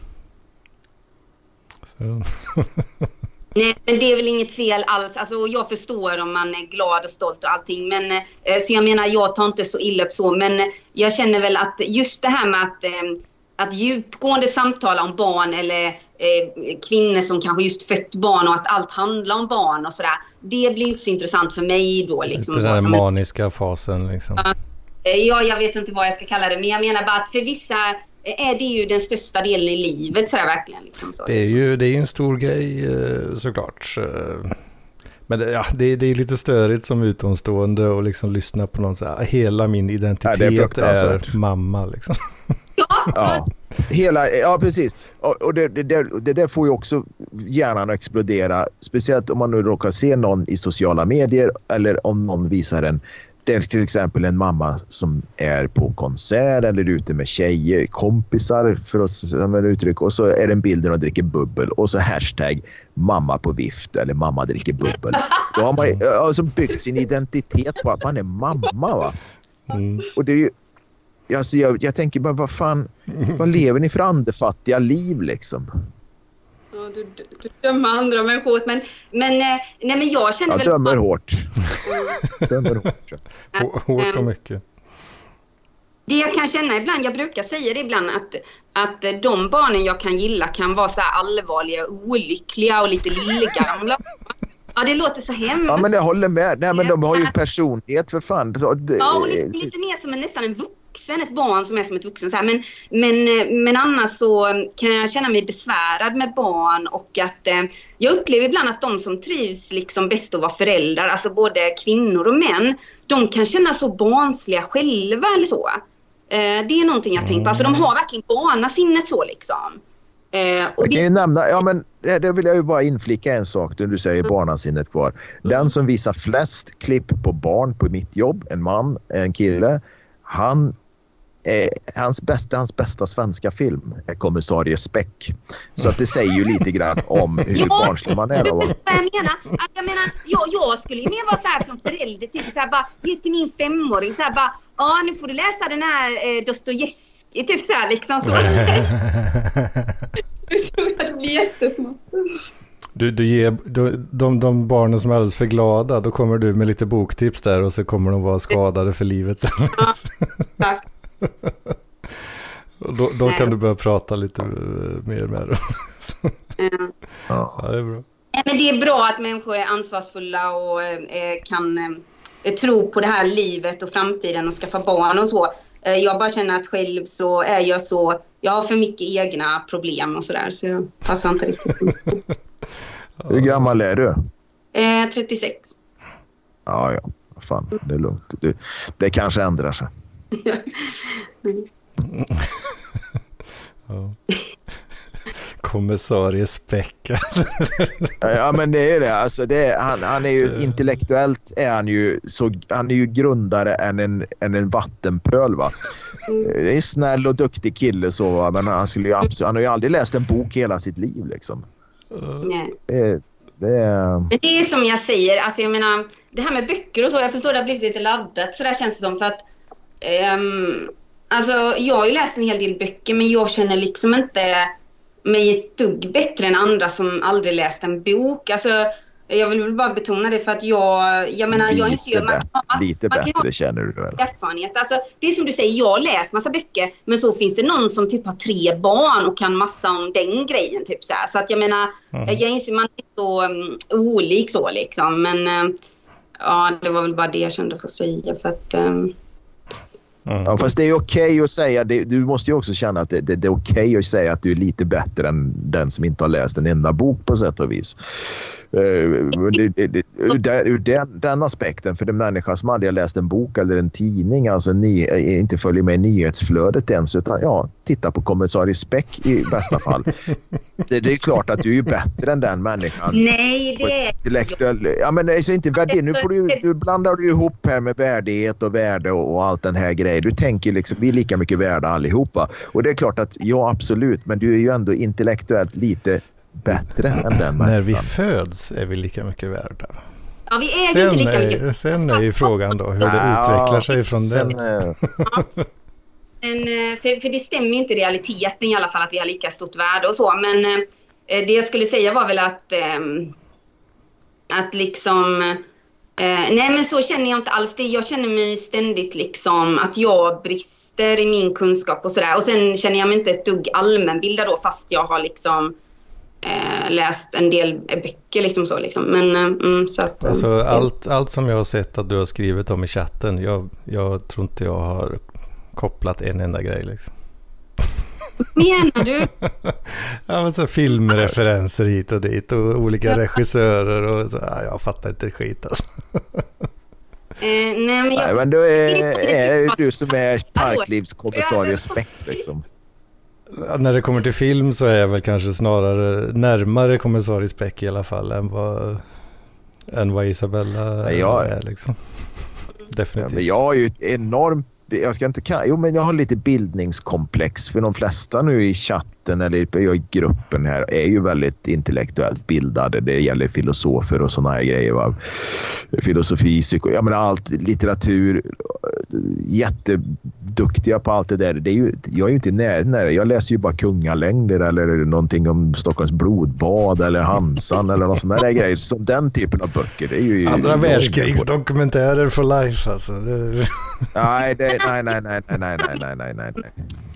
Nej, men det är väl inget fel alls. Alltså, jag förstår om man är glad och stolt och allting. Men, eh, så jag menar, jag tar inte så illa upp så. Men jag känner väl att just det här med att, eh, att djupgående samtala om barn eller eh, kvinnor som kanske just fött barn och att allt handlar om barn och sådär. Det blir inte så intressant för mig då. Liksom, den där som- maniska fasen liksom. Ja, jag vet inte vad jag ska kalla det. Men jag menar bara att för vissa är det ju den största delen i livet. Så verkligen. Liksom, så. Det är ju det är ju en stor grej eh, såklart. Men det, ja, det, det är lite störigt som utomstående och liksom lyssna på någon så här, hela min identitet är, fruktansvärt. mamma liksom. Ja, Ja, hela, ja precis. Och, och det, det, det, det där får ju också hjärnan att explodera. Speciellt om man nu råkar se någon i sociala medier eller om någon visar en det är till exempel en mamma som är på konsert eller ute med tjejer, kompisar för att använda uttryck och så är det en bild där de dricker bubbel och så hashtag mamma på vift eller mamma dricker bubbel. Då har man alltså byggt sin identitet på att man är mamma. Va? Mm. Och det är ju, alltså jag, jag tänker bara, vad fan, vad lever ni för andefattiga liv liksom? Ja, du, du, dömer andra människor hårt. Men, men, eh, nej, men jag känner Jag väl... dömer hårt. dömer hårt. Hå- Hårt och mycket. Det jag kan känna ibland, jag brukar säga det ibland, att, att de barnen jag kan gilla kan vara så här allvarliga, olyckliga och lite lillgamla. Ja, det låter så hemskt. Ja men jag håller med. Nej men de har ju personlighet för fan. Ja, och lite, lite mer som en, nästan en vuxen, ett barn som är som ett vuxen. Så här. Men, men, eh, men annars så kan jag känna mig besvärad med barn och att eh, jag upplever ibland att de som trivs liksom bäst att vara föräldrar, alltså både kvinnor och män, de kan känna så barnsliga själva eller så. Eh, det är någonting jag tänkt på. Alltså de har verkligen barnasinnet så liksom. Eh, Jag kan ju nämna, ja men det det vill jag ju bara inflika en sak när du säger barnasinnet kvar. Den som visar flest klipp på barn på mitt jobb, en man, en kille, han eh, hans, bästa, hans bästa svenska film är Kommissarie Speck. Så att det säger ju lite grann om hur Ja, barnslig man är. Då, jag menar? Att jag menar, jag, jag skulle ju mer vara så här som förälder, typ så här bara ge till min femåring så här bara, ja nu får du läsa den här eh, Dostojevskij, typ så här liksom så. Jag tror att det blir jättesmart. Du, du ger, de, de, de barnen som är alldeles för glada, då kommer du med lite boktips där och så kommer de vara skadade för livet. sen. Tack. Och då då kan du börja prata lite eh, mer med dem. Ja. Ja, det är bra. Nej, men det är bra att människor är ansvarsfulla och eh, kan eh, tro på det här livet och framtiden och skaffa barn och så. Eh, jag bara känner att själv så är jag så, jag har för mycket egna problem och sådär så jag passar inte riktigt. Hur gammal är du? Eh, 36. Ja, ja. Fan, det är lugnt. Det, det kanske ändrar sig. Ja. Kommissarie Speck. Ja men det är det. Alltså det är, han, han är ju intellektuellt är han ju så han är ju grundare än en, än en vattenpöl va. Det är en snäll och duktig kille så va? men han, skulle ju absolut, han har ju aldrig läst en bok hela sitt liv liksom. Nej. Det, det är... Men det är som jag säger, alltså jag menar, det här med böcker och så, jag förstår det har blivit lite laddat så där känns det som för att Um, alltså, jag har ju läst en hel del böcker men jag känner liksom inte mig ett dugg bättre än andra som aldrig läst en bok. Alltså, jag vill bara betona det för att jag, jag menar, lite jag inser bättre, man, lite man bättre kan känner du väl? erfarenhet. Alltså, det är som du säger, jag har läst massa böcker men så finns det någon som typ har tre barn och kan massa om den grejen. Typ, så, här. så att jag menar, Mm. jag inser man är så um, olik så liksom. Men uh, ja, det var väl bara det jag kände för att säga. För att, um, Mm. Ja, fast det är okej okay att säga, det, du måste ju också känna att det, det, det är okej okay att säga att du är lite bättre än den som inte har läst en enda bok på sätt och vis. Det, ur, där, ur den, den aspekten, för en människa som aldrig har läst en bok eller en tidning, alltså ni, inte följer med nyhetsflödet ens, utan ja, titta på kommissarie Speck i bästa fall. det, det är klart att du är bättre än den människan. nej, det är Intellektuell, ja men alltså inte värde, nu får du, du blandar du ihop här med värdighet och värde och, och allt den här grejen. Du tänker liksom, vi är lika mycket värda allihopa. Och det är klart att ja absolut, men du är ju ändå intellektuellt lite bättre än den När vi människan. föds är vi lika mycket värda. Ja, vi äger inte Sen lika är, mycket. sen är ju frågan då hur det Ja, utvecklar sig från den. eh, Men, eh, för, för det stämmer ju inte i realiteten i alla fall att vi har lika stort värde och så. Men eh, det jag skulle säga var väl att, ehm, att liksom... Eh, nej men så känner jag inte alls det. Jag känner mig ständigt liksom att jag brister i min kunskap och sådär. Och sen känner jag mig inte ett dugg allmänbildad då fast jag har liksom eh, läst en del böcker liksom så liksom. Men eh, mm, så att... Alltså allt, allt som jag har sett att du har skrivit om i chatten, jag, jag tror inte jag har kopplat en enda grej liksom. Menar du? Ja, men så filmreferenser hit och dit och olika regissörer och så. Ja, jag fattar inte skit alltså. Eh, nej men jag... Nej, men då är, är det du som är parklivskommissarie Speck liksom. Ja, När det kommer till film så är jag väl kanske snarare närmare kommissarie Speck i alla fall än vad, än vad Isabella jag- är liksom. Ja, Definitivt. men jag har ju ett enormt... Jag ska inte jo, men jag har lite bildningskomplex. För de flesta nu i chatten eller i gruppen här är ju väldigt intellektuellt bildade. Det gäller filosofer och såna här grejer. Va? Filosofi, psyko, jag menar allt, litteratur. Jätteduktiga på allt det där. Det är ju, jag är ju inte i närheten. Jag läser ju bara kungalängder eller någonting om Stockholms blodbad eller Hansan eller något sånt där grejer. Så den typen av böcker. Det är ju Andra världskrigsdokumentärer for life alltså. Det, Nej, det, nej, nej, nej, nej, nej, nej, nej, nej, nej, nej.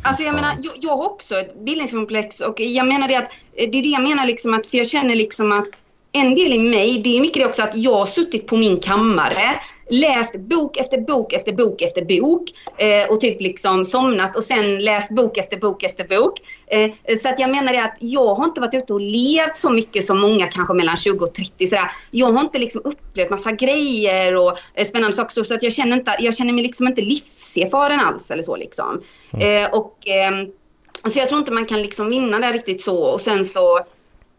Alltså jag menar, jag, jag har också ett bildningskomplex och jag menar det att, eh, det är det jag menar liksom att, för jag känner liksom att en del i mig, det är mycket det också att jag har suttit på min kammare, läst bok efter bok efter bok efter bok eh, och typ liksom somnat och sen läst bok efter bok efter bok. Eh, så att jag menar det att jag har inte varit ute och levt så mycket som många kanske mellan 20 och 30 sådär. Jag har inte liksom upplevt massa grejer och eh, spännande saker så, så att jag känner, inte, jag känner mig liksom inte livserfaren alls eller så liksom. Eh, och ehm, så jag tror inte man kan liksom vinna där riktigt så och sen så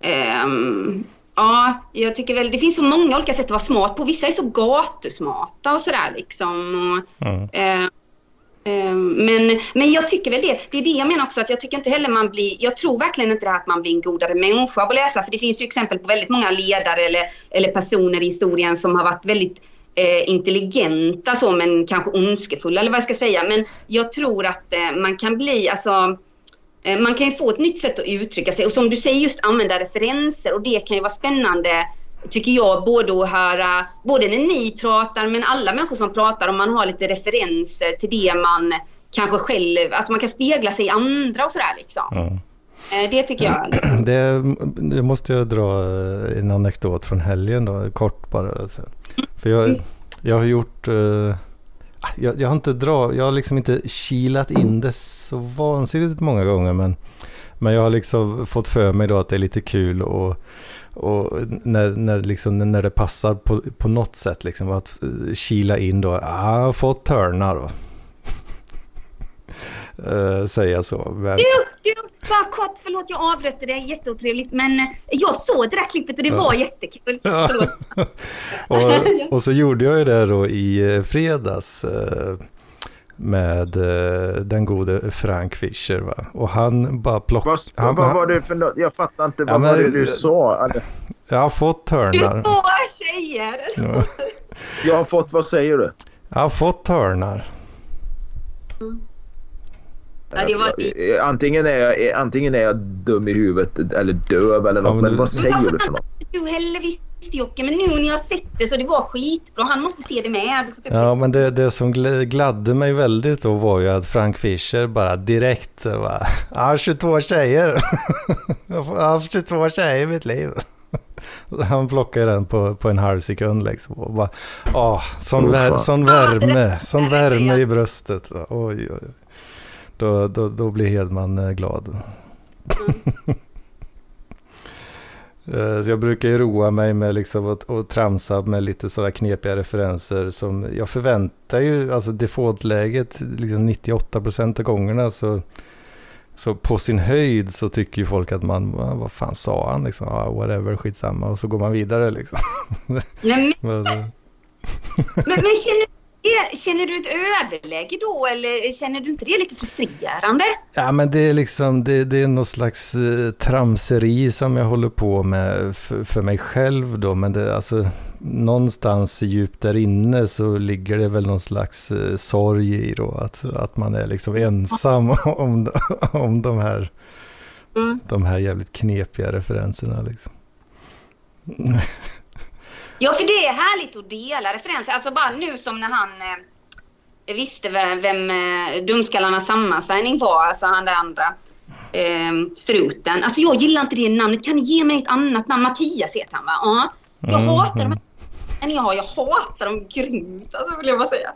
ehm, Ja, jag tycker väl det finns så många olika sätt att vara smart på. Vissa är så gatusmarta och sådär liksom. Och, mm. eh, eh, men, men jag tycker väl det. Det är det jag menar också att jag tycker inte heller man blir, jag tror verkligen inte det här att man blir en godare människa av att läsa. För det finns ju exempel på väldigt många ledare eller, eller personer i historien som har varit väldigt eh, intelligenta så men kanske ondskefulla eller vad jag ska säga. Men jag tror att eh, man kan bli, alltså Man kan ju få ett nytt sätt att uttrycka sig och som du säger just använda referenser och det kan ju vara spännande tycker jag både att höra, både när ni pratar men alla människor som pratar om man har lite referenser till det man kanske själv, att man kan spegla sig i andra och sådär liksom. Mm. Eh, Det tycker jag. Det, det måste jag dra eh, en anekdot från helgen då, kort bara. alltså. För jag, jag har gjort... jag, jag har inte dra, jag har liksom inte kilat in det så vansinnigt många gånger men, men jag har liksom fått för mig då att det är lite kul och, och när, när, liksom, när det passar på, på något sätt liksom att eh, kila in då, ah, fått törna då. Eh, säga så. Men, Du, du, bara kort, förlåt jag avbröt det, jätteotrevligt men eh, jag såg det där klippet och det var jättekul. Ja. Och, och så gjorde jag ju det då i eh, fredags eh, med eh, den gode Frank Fischer. Va? Och han bara plockade... vad, vad var det för något? Jag fattar inte. Ja, vad men- var det du sa? Jag har fått Du törnar. två tjejer! Ja. Jag har fått, vad säger du? Jag har fått törnar. Ja, var... Eh, antingen, är jag, eh, antingen är jag dum i huvudet eller döv eller något. Ja, men, men vad säger du för något? Du heller visst Jocke, men nu när jag har sett det så det var skitbra. Han måste se det med. Ja, men det, det som gladde mig väldigt då var ju att Frank Fischer bara direkt bara, har 22 tjejer. jag har haft 22 tjejer i mitt liv. Han plockade den på, på en halv sekund liksom. Och bara, åh, sån, vär, sån värme, sån värme i bröstet. Oj, oj, oj. Då, då, då blir Hedman eh, glad. Mm. Eh, så jag brukar ju roa mig med liksom att, att tramsa med lite sådana knepiga referenser som jag förväntar ju, alltså defaultläget, liksom 98% av gångerna så, så på sin höjd så tycker ju folk att man, vad fan sa han liksom, ah, whatever, skitsamma och så går man vidare liksom. Nej, men, men, men känner Känner du ett överläge då eller känner du inte det lite frustrerande? Ja men det är liksom, det, det är något slags eh, tramseri som jag håller på med för, för mig själv då. Men det, alltså någonstans djupt där inne så ligger det väl någon slags eh, sorg i då. Att, att man är liksom ensam om, om de här, mm. de här jävligt knepiga referenserna liksom. Ja, för det är härligt att dela referenser. Alltså bara nu som när han eh, visste vem, vem eh, Dumskallarnas sammansvärjning var, alltså han där andra eh, struten. Alltså jag gillar inte det namnet. Kan ni ge mig ett annat namn? Mattias heter han va? Ja. Jag mm. hatar dem. Men ja, jag hatar dem grymt, alltså vill jag bara säga.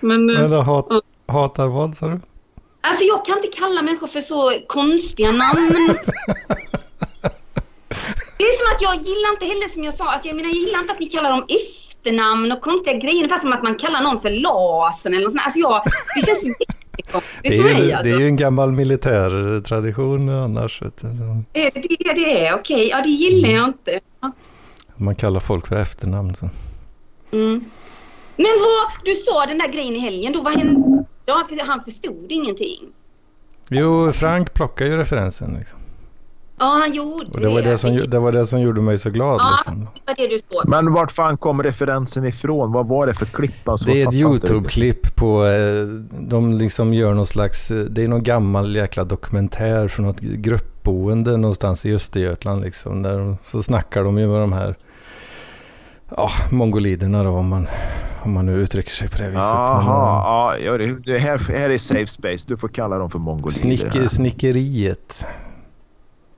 Men, eh, Men hat, ja. hatar vad sa du? Alltså jag kan inte kalla människor för så konstiga namn. Det är som att jag gillar inte heller som jag sa, att jag, menar, jag gillar inte att ni kallar dem efternamn och konstiga grejer. Ungefär som att man kallar någon för Lasen eller något sånt. Alltså jag, det känns ju det, är, mig, alltså. det är ju en gammal militärtradition annars. Det är det det är, okej. Okay. Ja, det gillar jag inte. Man kallar folk för efternamn. Så. Mm. Men vad, du sa den där grejen i helgen då, vad hände? Ja, han förstod ingenting. Jo, Frank plockar ju referensen. Liksom. Ja, han gjorde och det. Var det, som, det var det som gjorde mig så glad. Ja, liksom. det var det du såg. Men vart fan kom referensen ifrån? Vad var det för klipp? Alltså, det är ett YouTube-klipp på... Eh, de liksom gör någon slags... Eh, det är någon gammal jäkla dokumentär från något gruppboende någonstans i Östergötland. Liksom, där de, så snackar de ju med de här ja, mongoliderna då, om man, om man nu uttrycker sig på det viset. Jaha, Men, ja, det, här, här är safe space. Du får kalla dem för mongolider. Snick, snickeriet.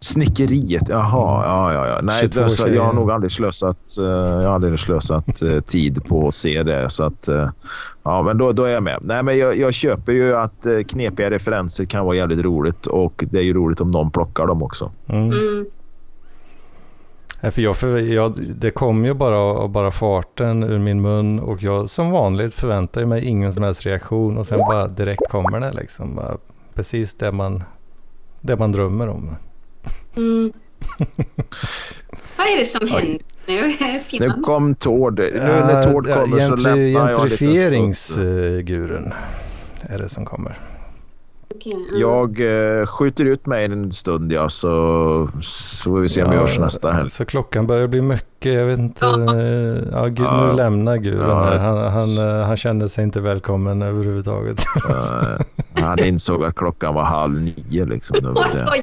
Snickeriet, jaha, ja, ja, ja. Nej, alltså, jag har nog aldrig slösat, uh, jag har aldrig slösat uh, tid på att se det. Så att, uh, ja, men då, då är jag med. Nej, men jag, jag köper ju att uh, knepiga referenser kan vara jävligt roligt och det är ju roligt om någon plockar dem också. Mm. Mm. För jag, för jag, det kom ju bara bara farten ur min mun och jag som vanligt förväntar mig ingen som helst reaktion och sen bara direkt kommer det liksom. Precis det man, det man drömmer om. Mm. Vad är det som händer nu? Nu kom Tord. Nu när Tord kommer ja, så lämnar jag Gentrifieringsgurun är det som kommer. Okay, mm. Jag eh, skjuter ut mig en stund ja, så, så får vi se om ja, vi hörs nästa helg. Så klockan börjar bli mycket. Jag vet inte. Ja, ja, Gud, ja. nu lämnar Gud ja, han, han, eh, han kände sig inte välkommen överhuvudtaget. han insåg att klockan var halv nio liksom. Det.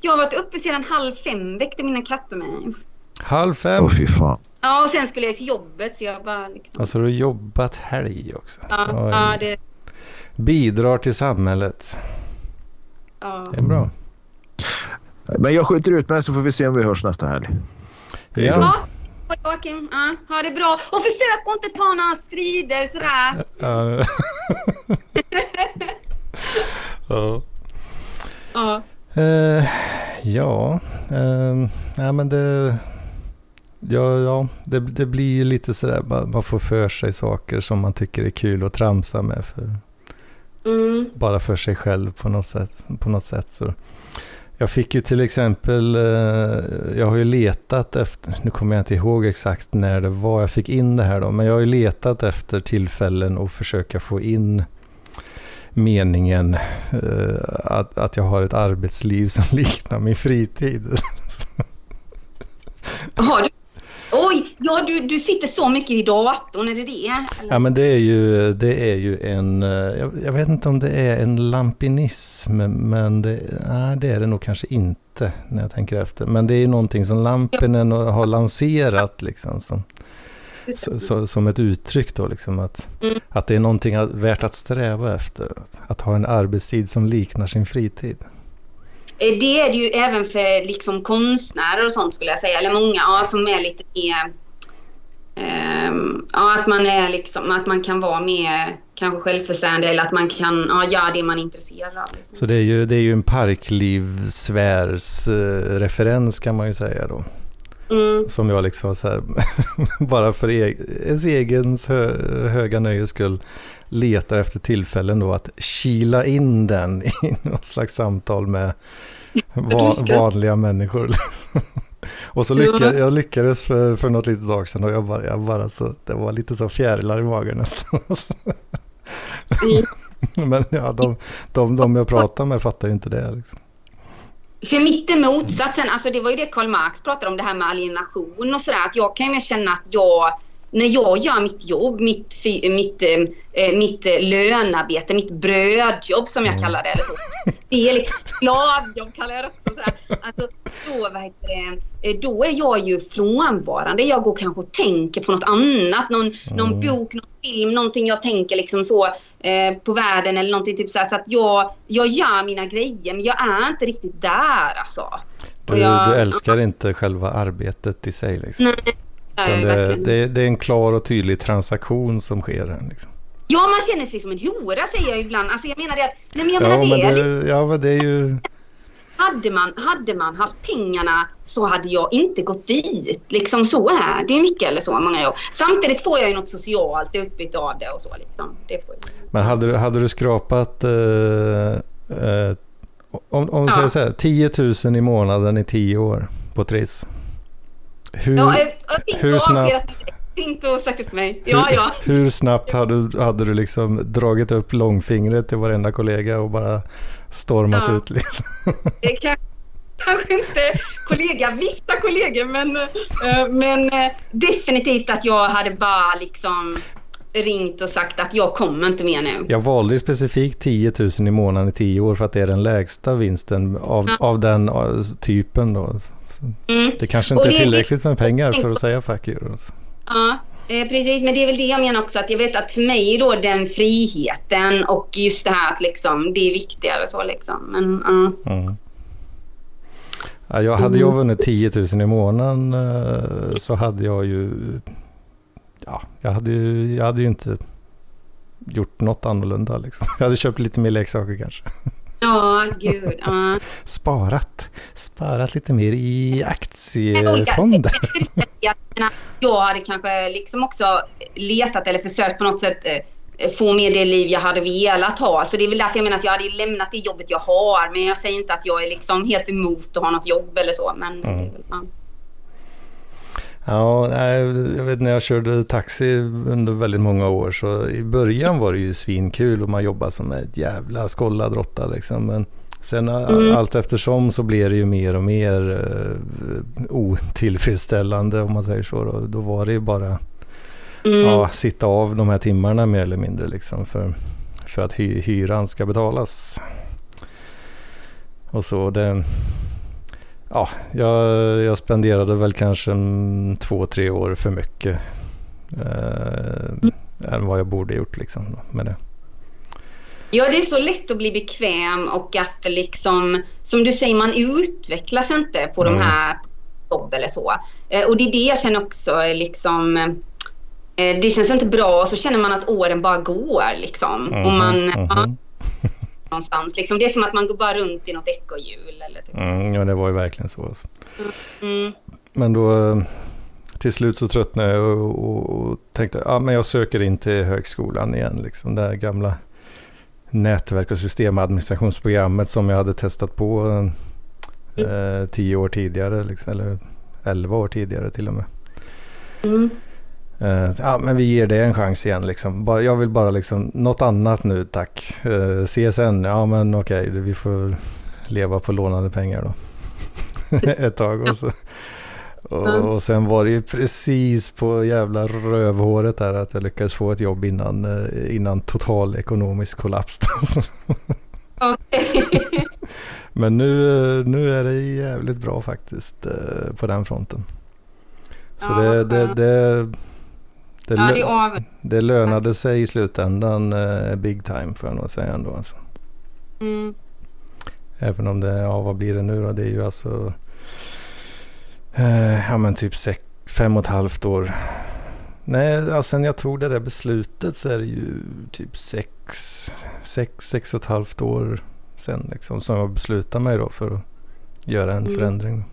Jag har varit uppe sedan halv fem, väckte mina katter mig. Halv fem? Åh fy fan. Ja, och sen skulle jag till jobbet så jag bara liksom... Alltså du har jobbat helg också? Ja, ja det... Bidrar till samhället. Ja. Det är bra. Men jag skjuter ut mig så får vi se om vi hörs nästa helg. Ja. ja. Joakim, ja, ha det bra. Och försök att inte ta några strider sådär. ja. ja. Uh, ja, uh, ja, men det, ja, ja, det, det blir lite sådär, man, man får för sig saker som man tycker är kul att tramsa med. För, mm. Bara för sig själv på något sätt. På något sätt så. Jag fick ju till exempel, uh, jag har ju letat efter, nu kommer jag inte ihåg exakt när det var jag fick in det här då, men jag har ju letat efter tillfällen att försöka få in meningen uh, att, att jag har ett arbetsliv som liknar min fritid. Har du? Oj, ja, du, du sitter så mycket vid datorn, är det det? Eller? Ja, men det är ju, det är ju en, eh, jag, jag, vet inte om det är en lampinism, men det, nej, det är det nog kanske inte när jag tänker efter. Men det är ju någonting som Lampinen har lanserat liksom. Som, så, så, som ett uttryck då, liksom att, mm. att det är någonting värt att sträva efter. Att, ha en arbetstid som liknar sin fritid. Eh, det är det ju även för liksom konstnärer och sånt skulle jag säga. Eller många ja, som är lite mer... Um, ja, att man är liksom, att man kan vara mer kanske självförsörjande eller att man kan ja, göra det man är intresserad av. Liksom. Så det är ju, det är ju en parklivsfärs kan man ju säga då. Mm. Som jag liksom så här, bara för e ens egen hö höga nöjes skull letar efter tillfällen då att kila in den i något slags samtal med va vanliga människor. och så lyckades jag lyckades för, för något litet tag sedan och jag bara, jag bara så, det var lite så fjärilar i magen nästan. mm. Men ja, de, de, de jag pratar med fattar ju inte det. Liksom. För mitt motsatsen, alltså det var ju det Karl Marx pratade om det här med alienation och sådär. Att jag kan ju känna att jag när jag gör mitt jobb, mitt, mitt, eh, eh, mitt eh, lönarbete, mitt brödjobb som jag mm. kallar det. Eller så. Det är liksom slavjobb kallar jag det också. Sådär. Alltså, då, det, eh, då är jag ju frånvarande. Jag går kanske och tänker på något annat. Någon, mm. någon bok, någon film, någonting jag tänker liksom så eh, på världen eller någonting. Typ så, så att jag, jag gör mina grejer men jag är inte riktigt där alltså. Du, jag, du älskar inte själva arbetet i sig liksom? Nej, det, det, det, är en klar och tydlig transaktion som sker. Liksom. Ja, man känner sig som en hora säger jag ibland. Alltså jag menar det att... Nej, men jag menar ja, det, men det Ja, men det är ju... Hade man, hade man haft pengarna så hade jag inte gått dit. Liksom så är det är mycket eller så många jobb. Samtidigt får jag ju något socialt utbyte av det och så. Liksom. Det får jag. Men hade du, hade du skrapat... Uh, uh, om om vi ja. säger så här, 10 000 i månaden i 10 år på Triss. Hur, ja, hur snabbt... Inte och sagt upp mig. Ja, ja. Hur snabbt hade, du, hade du liksom dragit upp långfingret till varenda kollega och bara stormat ja. ut liksom? Det kan, kanske inte kollega, vissa kollegor, men, äh, men äh, definitivt att jag hade bara liksom ringt och sagt att jag kommer inte mer nu. Jag valde specifikt 10 000 i månaden i 10 år för att det är den lägsta vinsten av, ja. av den eh, typen. Då. Mm. Det kanske inte det, är tillräckligt med pengar för att säga fuck you. Ja, eh, precis. Men det är väl det jag menar också. Att jag vet att för mig då den friheten och just det här att liksom det är viktigare så liksom. Men, uh. mm. ja, jag hade jag vunnit 10 000 i månaden eh, så hade jag ju... Ja, jag hade ju, jag hade ju inte gjort något annorlunda liksom. Jag hade köpt lite mer leksaker kanske. Ja, gud. Ja. Sparat. Sparat lite mer i aktiefonder. Jag hade kanske liksom också letat eller försökt på något sätt eh, få med det liv jag hade velat ha. Så det är väl därför jag menar att jag hade lämnat det jobbet jag har. Men jag säger inte att jag är liksom helt emot att ha något jobb eller så. Men mm. ja. Ja, jag vet när jag körde taxi under väldigt många år så i början var det ju svinkul och man jobbade som ett jävla skollad råtta liksom. Men sen mm. allt eftersom så blir det ju mer och mer uh, otillfredsställande om man säger så. Då, då var det ju bara mm. ja, sitta av de här timmarna mer eller mindre liksom för, för att hy hyran ska betalas. Och så det ja, jag, jag spenderade väl kanske två, tre år för mycket. Eh, än vad jag borde gjort liksom med det. Ja, det är så lätt att bli bekväm och att liksom, som du säger, man utvecklas inte på mm. de här jobb eller så. Eh, och det är det jag känner också liksom, eh, det känns inte bra och så känner man att åren bara går liksom. Mm. Och man, mm. ja, någonstans. Liksom, det är som att man går bara runt i något ekorrhjul. typ. Mm, ja, det var ju verkligen så. Alltså. Mm. Men då till slut så tröttnade jag och, och, och tänkte att ah, jag söker in till högskolan igen. Liksom, det här gamla nätverk och systemadministrationsprogrammet som jag hade testat på mm. eh, tio år tidigare. Liksom, eller elva år tidigare till och med. Mm. Uh, ja, men vi ger det en chans igen liksom. Jag vill bara liksom, något annat nu tack. Uh, eh, CSN, ja men okej, okay, vi får leva på lånade pengar då. Ett tag och så. Och, och, sen var det ju precis på jävla rövhåret där att jag lyckades få ett jobb innan, eh, innan total ekonomisk kollaps. Men nu, nu är det jävligt bra faktiskt eh, på den fronten. Så det, det, det, det, ja, det, det lönade sig i slutändan eh, big time får jag nog säga ändå. Alltså. Mm. Även om det, ja vad blir det nu då? Det är ju alltså eh, ja men typ sex, fem och ett halvt år. Nej, ja, sen jag tog det där beslutet så är det ju typ sex, sex, sex och ett halvt år sen liksom som jag beslutade mig då för att göra en mm. förändring.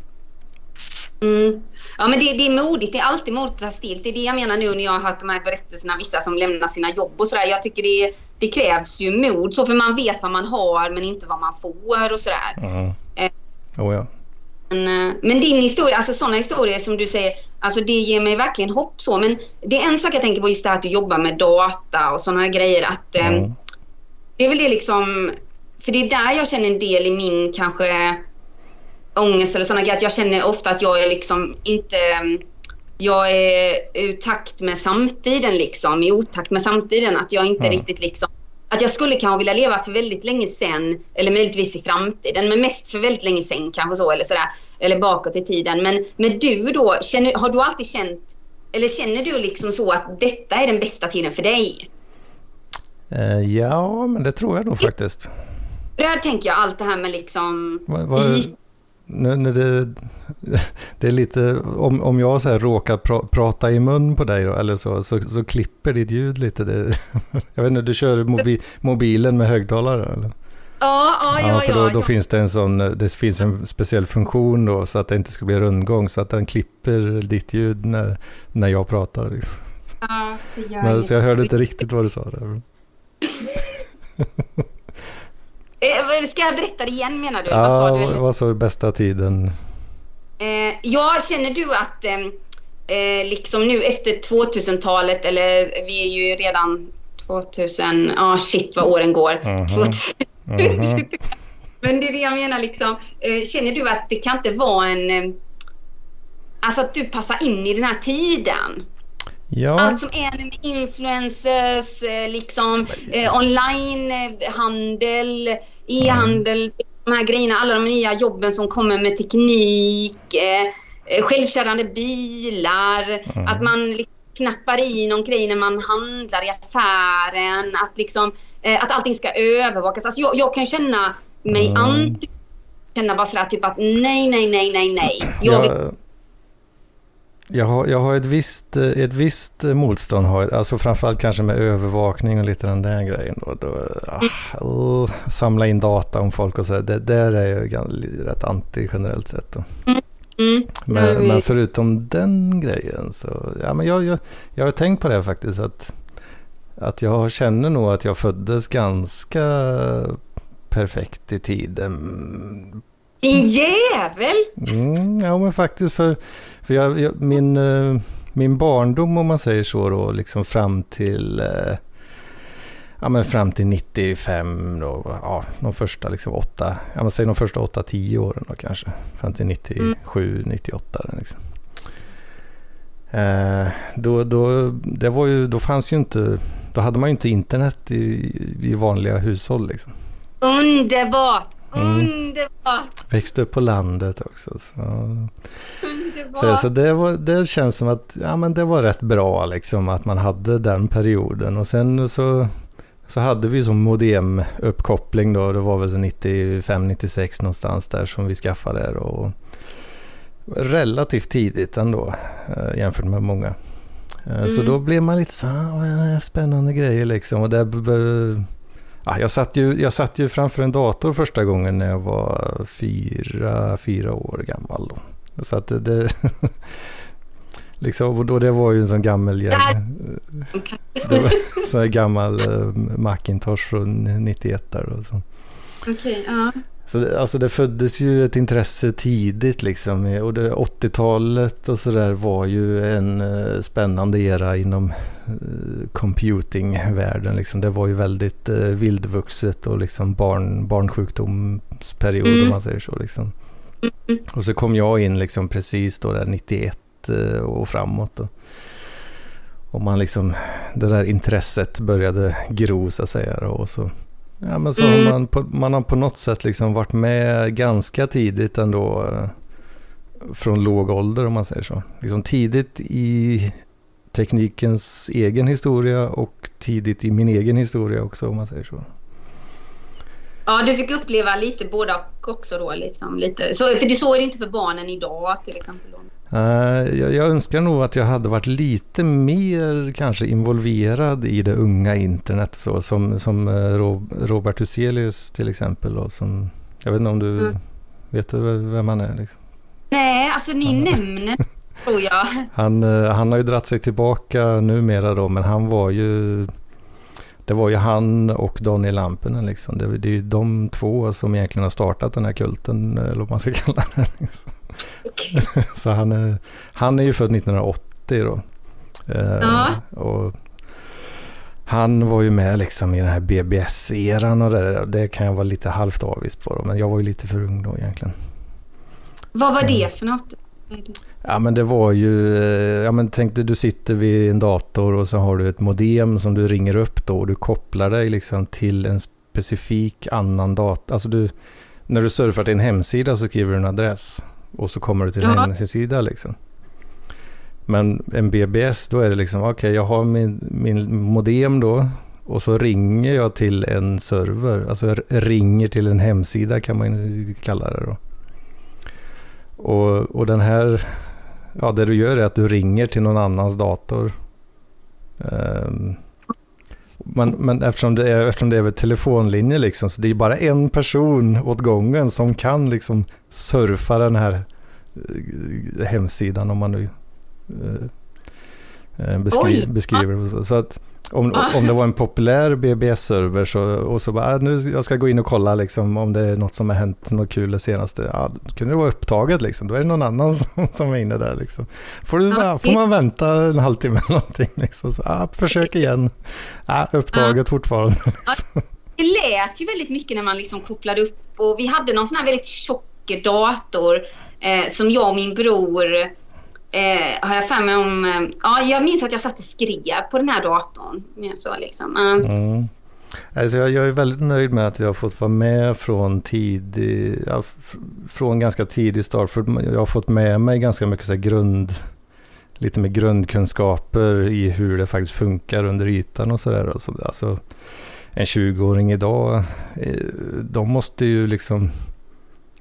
Mm. Ja men det, det, är modigt, det är alltid modigt att ta steg. Det är det jag menar nu när jag har hört de här berättelserna, vissa som lämnar sina jobb och sådär. Jag tycker det, det krävs ju mod, så för man vet vad man har men inte vad man får och sådär. Mm. Eh. Oh, ja. men, eh, men, din historia, alltså sådana historier som du säger, alltså det ger mig verkligen hopp så. Men det är en sak jag tänker på just det här att du jobbar med data och sådana grejer. Att, eh, mm. Det är väl det liksom, för det är där jag känner en del i min kanske ångest eller sådana grejer. Jag känner ofta att jag är liksom inte... Jag är ur takt med samtiden liksom, i otakt med samtiden. Att jag inte mm. riktigt liksom... Att jag skulle kanske vilja leva för väldigt länge sen eller möjligtvis i framtiden. Men mest för väldigt länge sen kanske så eller sådär. Eller bakåt i tiden. Men, men du då, känner, har du alltid känt... Eller känner du liksom så att detta är den bästa tiden för dig? Uh, ja, men det tror jag nog faktiskt. Där tänker jag allt det här med liksom... Vad, vad, nu, nu det, det är lite, om, om jag så här råkar pra, prata i mun på dig då, eller så, så, så klipper ditt ljud lite. Det, jag vet inte, du kör mobi, mobilen med högtalare eller? Ja, ja, ja. ja för då, ja, då finns det en sån, det finns en speciell funktion då så att det inte ska bli rundgång så att den klipper ditt ljud när, när jag pratar. Liksom. Ja, det gör Men, Så jag hörde inte riktigt vad du sa där. Eh, ska jag berätta det igen menar du? Ja, vad sa du? Vad sa du bästa tiden? Eh, ja, känner du att eh, eh liksom nu efter 2000-talet, eller vi är ju redan 2000, ja ah, shit vad åren går. Mm -hmm. 2000. Mm -hmm. Men det är det jag menar liksom. Eh, känner du att det kan inte vara en... Eh, alltså att du passar in i den här tiden? Ja. Allt som är med influencers, liksom eh, onlinehandel, e-handel, mm. de här grejerna, alla de nya jobben som kommer med teknik, eh, eh självkörande bilar, mm. att man liksom knappar i någon grej när man handlar i affären, att liksom eh, att allting ska övervakas. Alltså jag, jag kan känna mig mm. anti känna bara sådär typ att nej, nej, nej, nej, nej. Jag vill jag har, jag har ett, visst, eh, ett visst motstånd, har, alltså framförallt kanske med övervakning och lite den där grejen. Då, då, ah, samla in data om folk och så. Det där är jag rätt anti generellt sett. Mm. Mm. Men, men, förutom den grejen så, ja men jag, jag, jag har tänkt på det faktiskt att, att jag känner nog att jag föddes ganska perfekt i tiden. Din jävel! Mm, ja men faktiskt för för jag, jag, min, eh, min barndom om man säger så då, liksom fram till eh, Ja men fram till 95 då, ja de första liksom åtta, ja men säg de första åtta, tio åren då kanske. Fram till 97, mm. 98 liksom. Eh, då, då, det var ju, då fanns ju inte, då hade man ju inte internet i, i vanliga hushåll liksom. Underbart! Mm. Underbart! Växte upp på landet också. Så, så, så det, var, det känns som att ja, men det var rätt bra liksom att man hade den perioden. Och sen så, så hade vi som modemuppkoppling då. Det var väl 95-96 någonstans där som vi skaffade det. Och relativt tidigt ändå eh, jämfört med många. Eh, mm. Så då blev man lite så här, spännande grejer liksom. Och det Ja, jag, satt ju, jag satt ju framför en dator första gången när jag var fyra, fyra år gammal. Då. Så att det... det liksom, och då det var ju en sån gammal... Det var, sån gammal uh, Macintosh från 91 där. Och så. Okej, okay, ja. Så alltså det föddes ju ett intresse tidigt liksom. Och 80-talet och sådär var ju en uh, spännande era inom uh, computingvärlden. Liksom. Det var ju väldigt uh, vildvuxet och liksom barn, barnsjukdomsperiod mm. om man säger så. Liksom. Mm. Och så kom jag in liksom precis då där 91 eh, och framåt. Då. Och man liksom, det där intresset började gro så att säga. Och så, ja, men så mm. har man, på, man har på något sätt liksom varit med ganska tidigt ändå. Eh, från låg ålder om man säger så. Liksom tidigt i teknikens egen historia och tidigt i min egen historia också om man säger så. Ja, du fick uppleva lite båda också då. Liksom, lite. Så, för det så är det inte för barnen idag till exempel. Uh, jag, jag, önskar nog att jag hade varit lite mer kanske involverad i det unga internet. Så, som som uh, Robert Huselius till exempel. Då, som, jag vet inte om du mm. vet vem han är? Liksom. Nej, alltså ni nämner tror jag. Han, uh, han har ju dratt sig tillbaka numera då, men han var ju det var ju han och Daniel Lampinen liksom. Det, det är ju de två som egentligen har startat den här kulten, eller vad man ska kalla det. Liksom. Okay. Så han är, han är ju född 1980 då. Eh, ja. och han var ju med liksom i den här BBS-eran och det, det kan jag vara lite halvt avis på. Då, men jag var ju lite för ung då egentligen. Vad var det för något? Ja men det var ju, eh, ja men tänk dig du sitter vid en dator och så har du ett modem som du ringer upp då och du kopplar dig liksom till en specifik annan dator. Alltså du, när du surfar till en hemsida så skriver du en adress och så kommer du till en hemsida liksom. Men en BBS då är det liksom, okej okay, jag har min, min modem då och så ringer jag till en server, alltså ringer till en hemsida kan man kalla det då. Och, och den här, ja det du gör är att du ringer till någon annans dator. Um, men, men eftersom, det är, eftersom det är över telefonlinje liksom, så det är bara en person åt gången som kan liksom surfa den här uh, hemsidan om man nu uh, beskri beskriver det så att om, ah. om det var en populär BBS-server så, och så bara, äh, nu jag ska gå in och kolla liksom, om det är något som har hänt, något kul det senaste. Ja, då kunde det vara upptaget liksom, då är det någon annan som, som är inne där liksom. Får, du, ja, får man vänta en halvtimme eller någonting liksom, så ja, försök igen. Ja, upptaget ja. fortfarande. Liksom. Det lät ju väldigt mycket när man liksom kopplade upp och vi hade någon sån här väldigt tjock dator eh, som jag och min bror eh, har jag för mig om... Eh, ja, jag minns att jag satt och skrev på den här datorn. Så liksom. Uh. Mm. Alltså jag, jag, är väldigt nöjd med att jag har fått vara med från tidig, ja, från ganska tidig start. För jag har fått med mig ganska mycket så grund, lite mer grundkunskaper i hur det faktiskt funkar under ytan och sådär. Alltså, alltså en 20-åring idag, eh, de måste ju liksom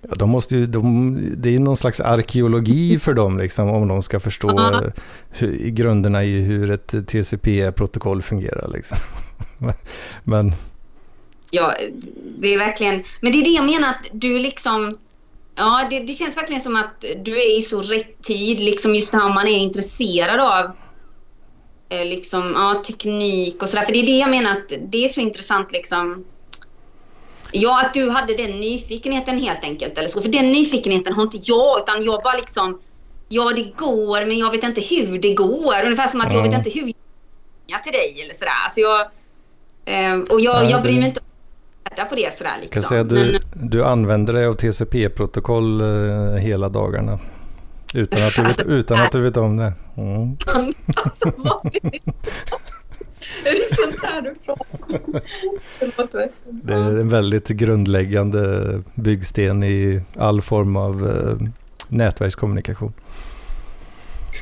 Ja, de måste ju, de, det är någon slags arkeologi för dem liksom, om de ska förstå hur, i grunderna i hur ett TCP-protokoll fungerar. Liksom. men, Ja, det är verkligen, men det är det jag menar att du liksom, ja det, det känns verkligen som att du är i så rätt tid, liksom just när man är intresserad av eh, liksom, ja, teknik och sådär. För det är det jag menar att det är så intressant liksom Ja, att du hade den nyfikenheten helt enkelt. Eller så. För den nyfikenheten har inte jag, utan jag bara liksom... Ja, det går, men jag vet inte hur det går. Ungefär som att mm. jag vet inte hur jag till dig eller sådär. Alltså jag, eh, och jag, jag bryr mig inte om på det sådär liksom. Kan säga, du, men, du använder dig av TCP-protokoll eh, hela dagarna. Utan att du vet, utan att du vet om det. Mm. är det sånt här du pratar Det är en väldigt grundläggande byggsten i all form av eh, nätverkskommunikation.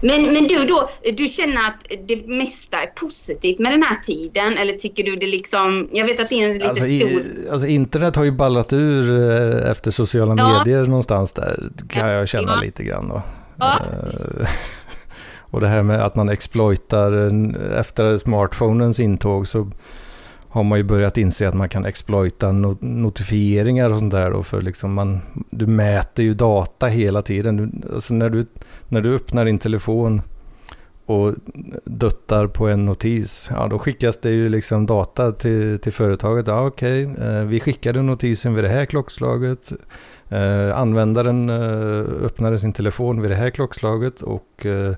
Men, men du då, du känner att det mesta är positivt med den här tiden? Eller tycker du det liksom, jag vet att det är en lite alltså, stor... I, alltså internet har ju ballat ur eh, efter sociala ja. medier någonstans där, kan jag känna ja. lite grann då. Ja. Och det här med att man exploitar, efter smartphonens intåg så har man ju börjat inse att man kan exploita notifieringar och sånt där då för liksom man, du mäter ju data hela tiden. Du, alltså när, du, när du öppnar din telefon och duttar på en notis, ja då skickas det ju liksom data till, till företaget. Ja okej, okay, eh, vi skickade notisen vid det här klockslaget. Eh, användaren eh, öppnade sin telefon vid det här klockslaget och Eh,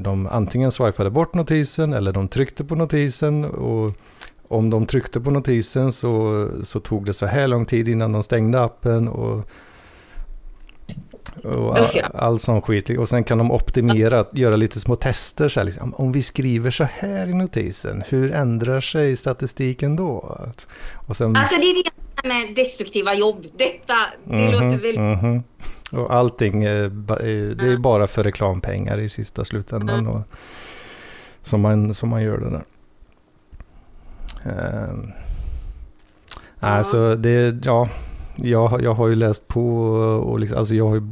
de antingen swipade bort notisen eller de tryckte på notisen. Och om de tryckte på notisen så, så tog det så här lång tid innan de stängde appen. Och, Och all, all sån skit. Och sen kan de optimera, göra lite små tester. Så här, liksom, om vi skriver så här i notisen, hur ändrar sig statistiken då? Och sen, alltså det är det med destruktiva jobb. Detta, det mm -hmm, låter väldigt... Mm -hmm. Och allting, det är bara för reklampengar i sista slutändan. Mm. Och, som, man, som man gör det där. Um, ja. Alltså det, ja, jag, jag har ju läst på och liksom, alltså jag har ju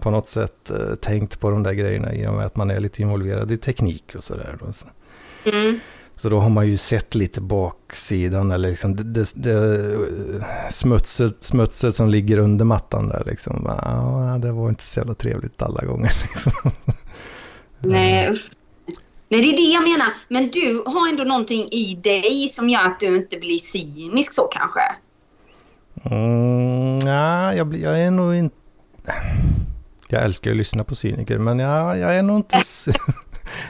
på något sätt uh, tänkt på de där grejerna i och med att man är lite involverad i teknik och sådär. Så. Mm. Så då har man ju sett lite baksidan eller liksom det, det, det, smutset, smutset som ligger under mattan där liksom. Ja, det var inte så jävla trevligt alla gånger. Liksom. Nej, usch. Nej, det är det jag menar. Men du har ändå någonting i dig som gör att du inte blir cynisk så kanske? Mm, ja, jag, jag är nog inte... Jag älskar att lyssna på cyniker, men jag, jag är nog inte...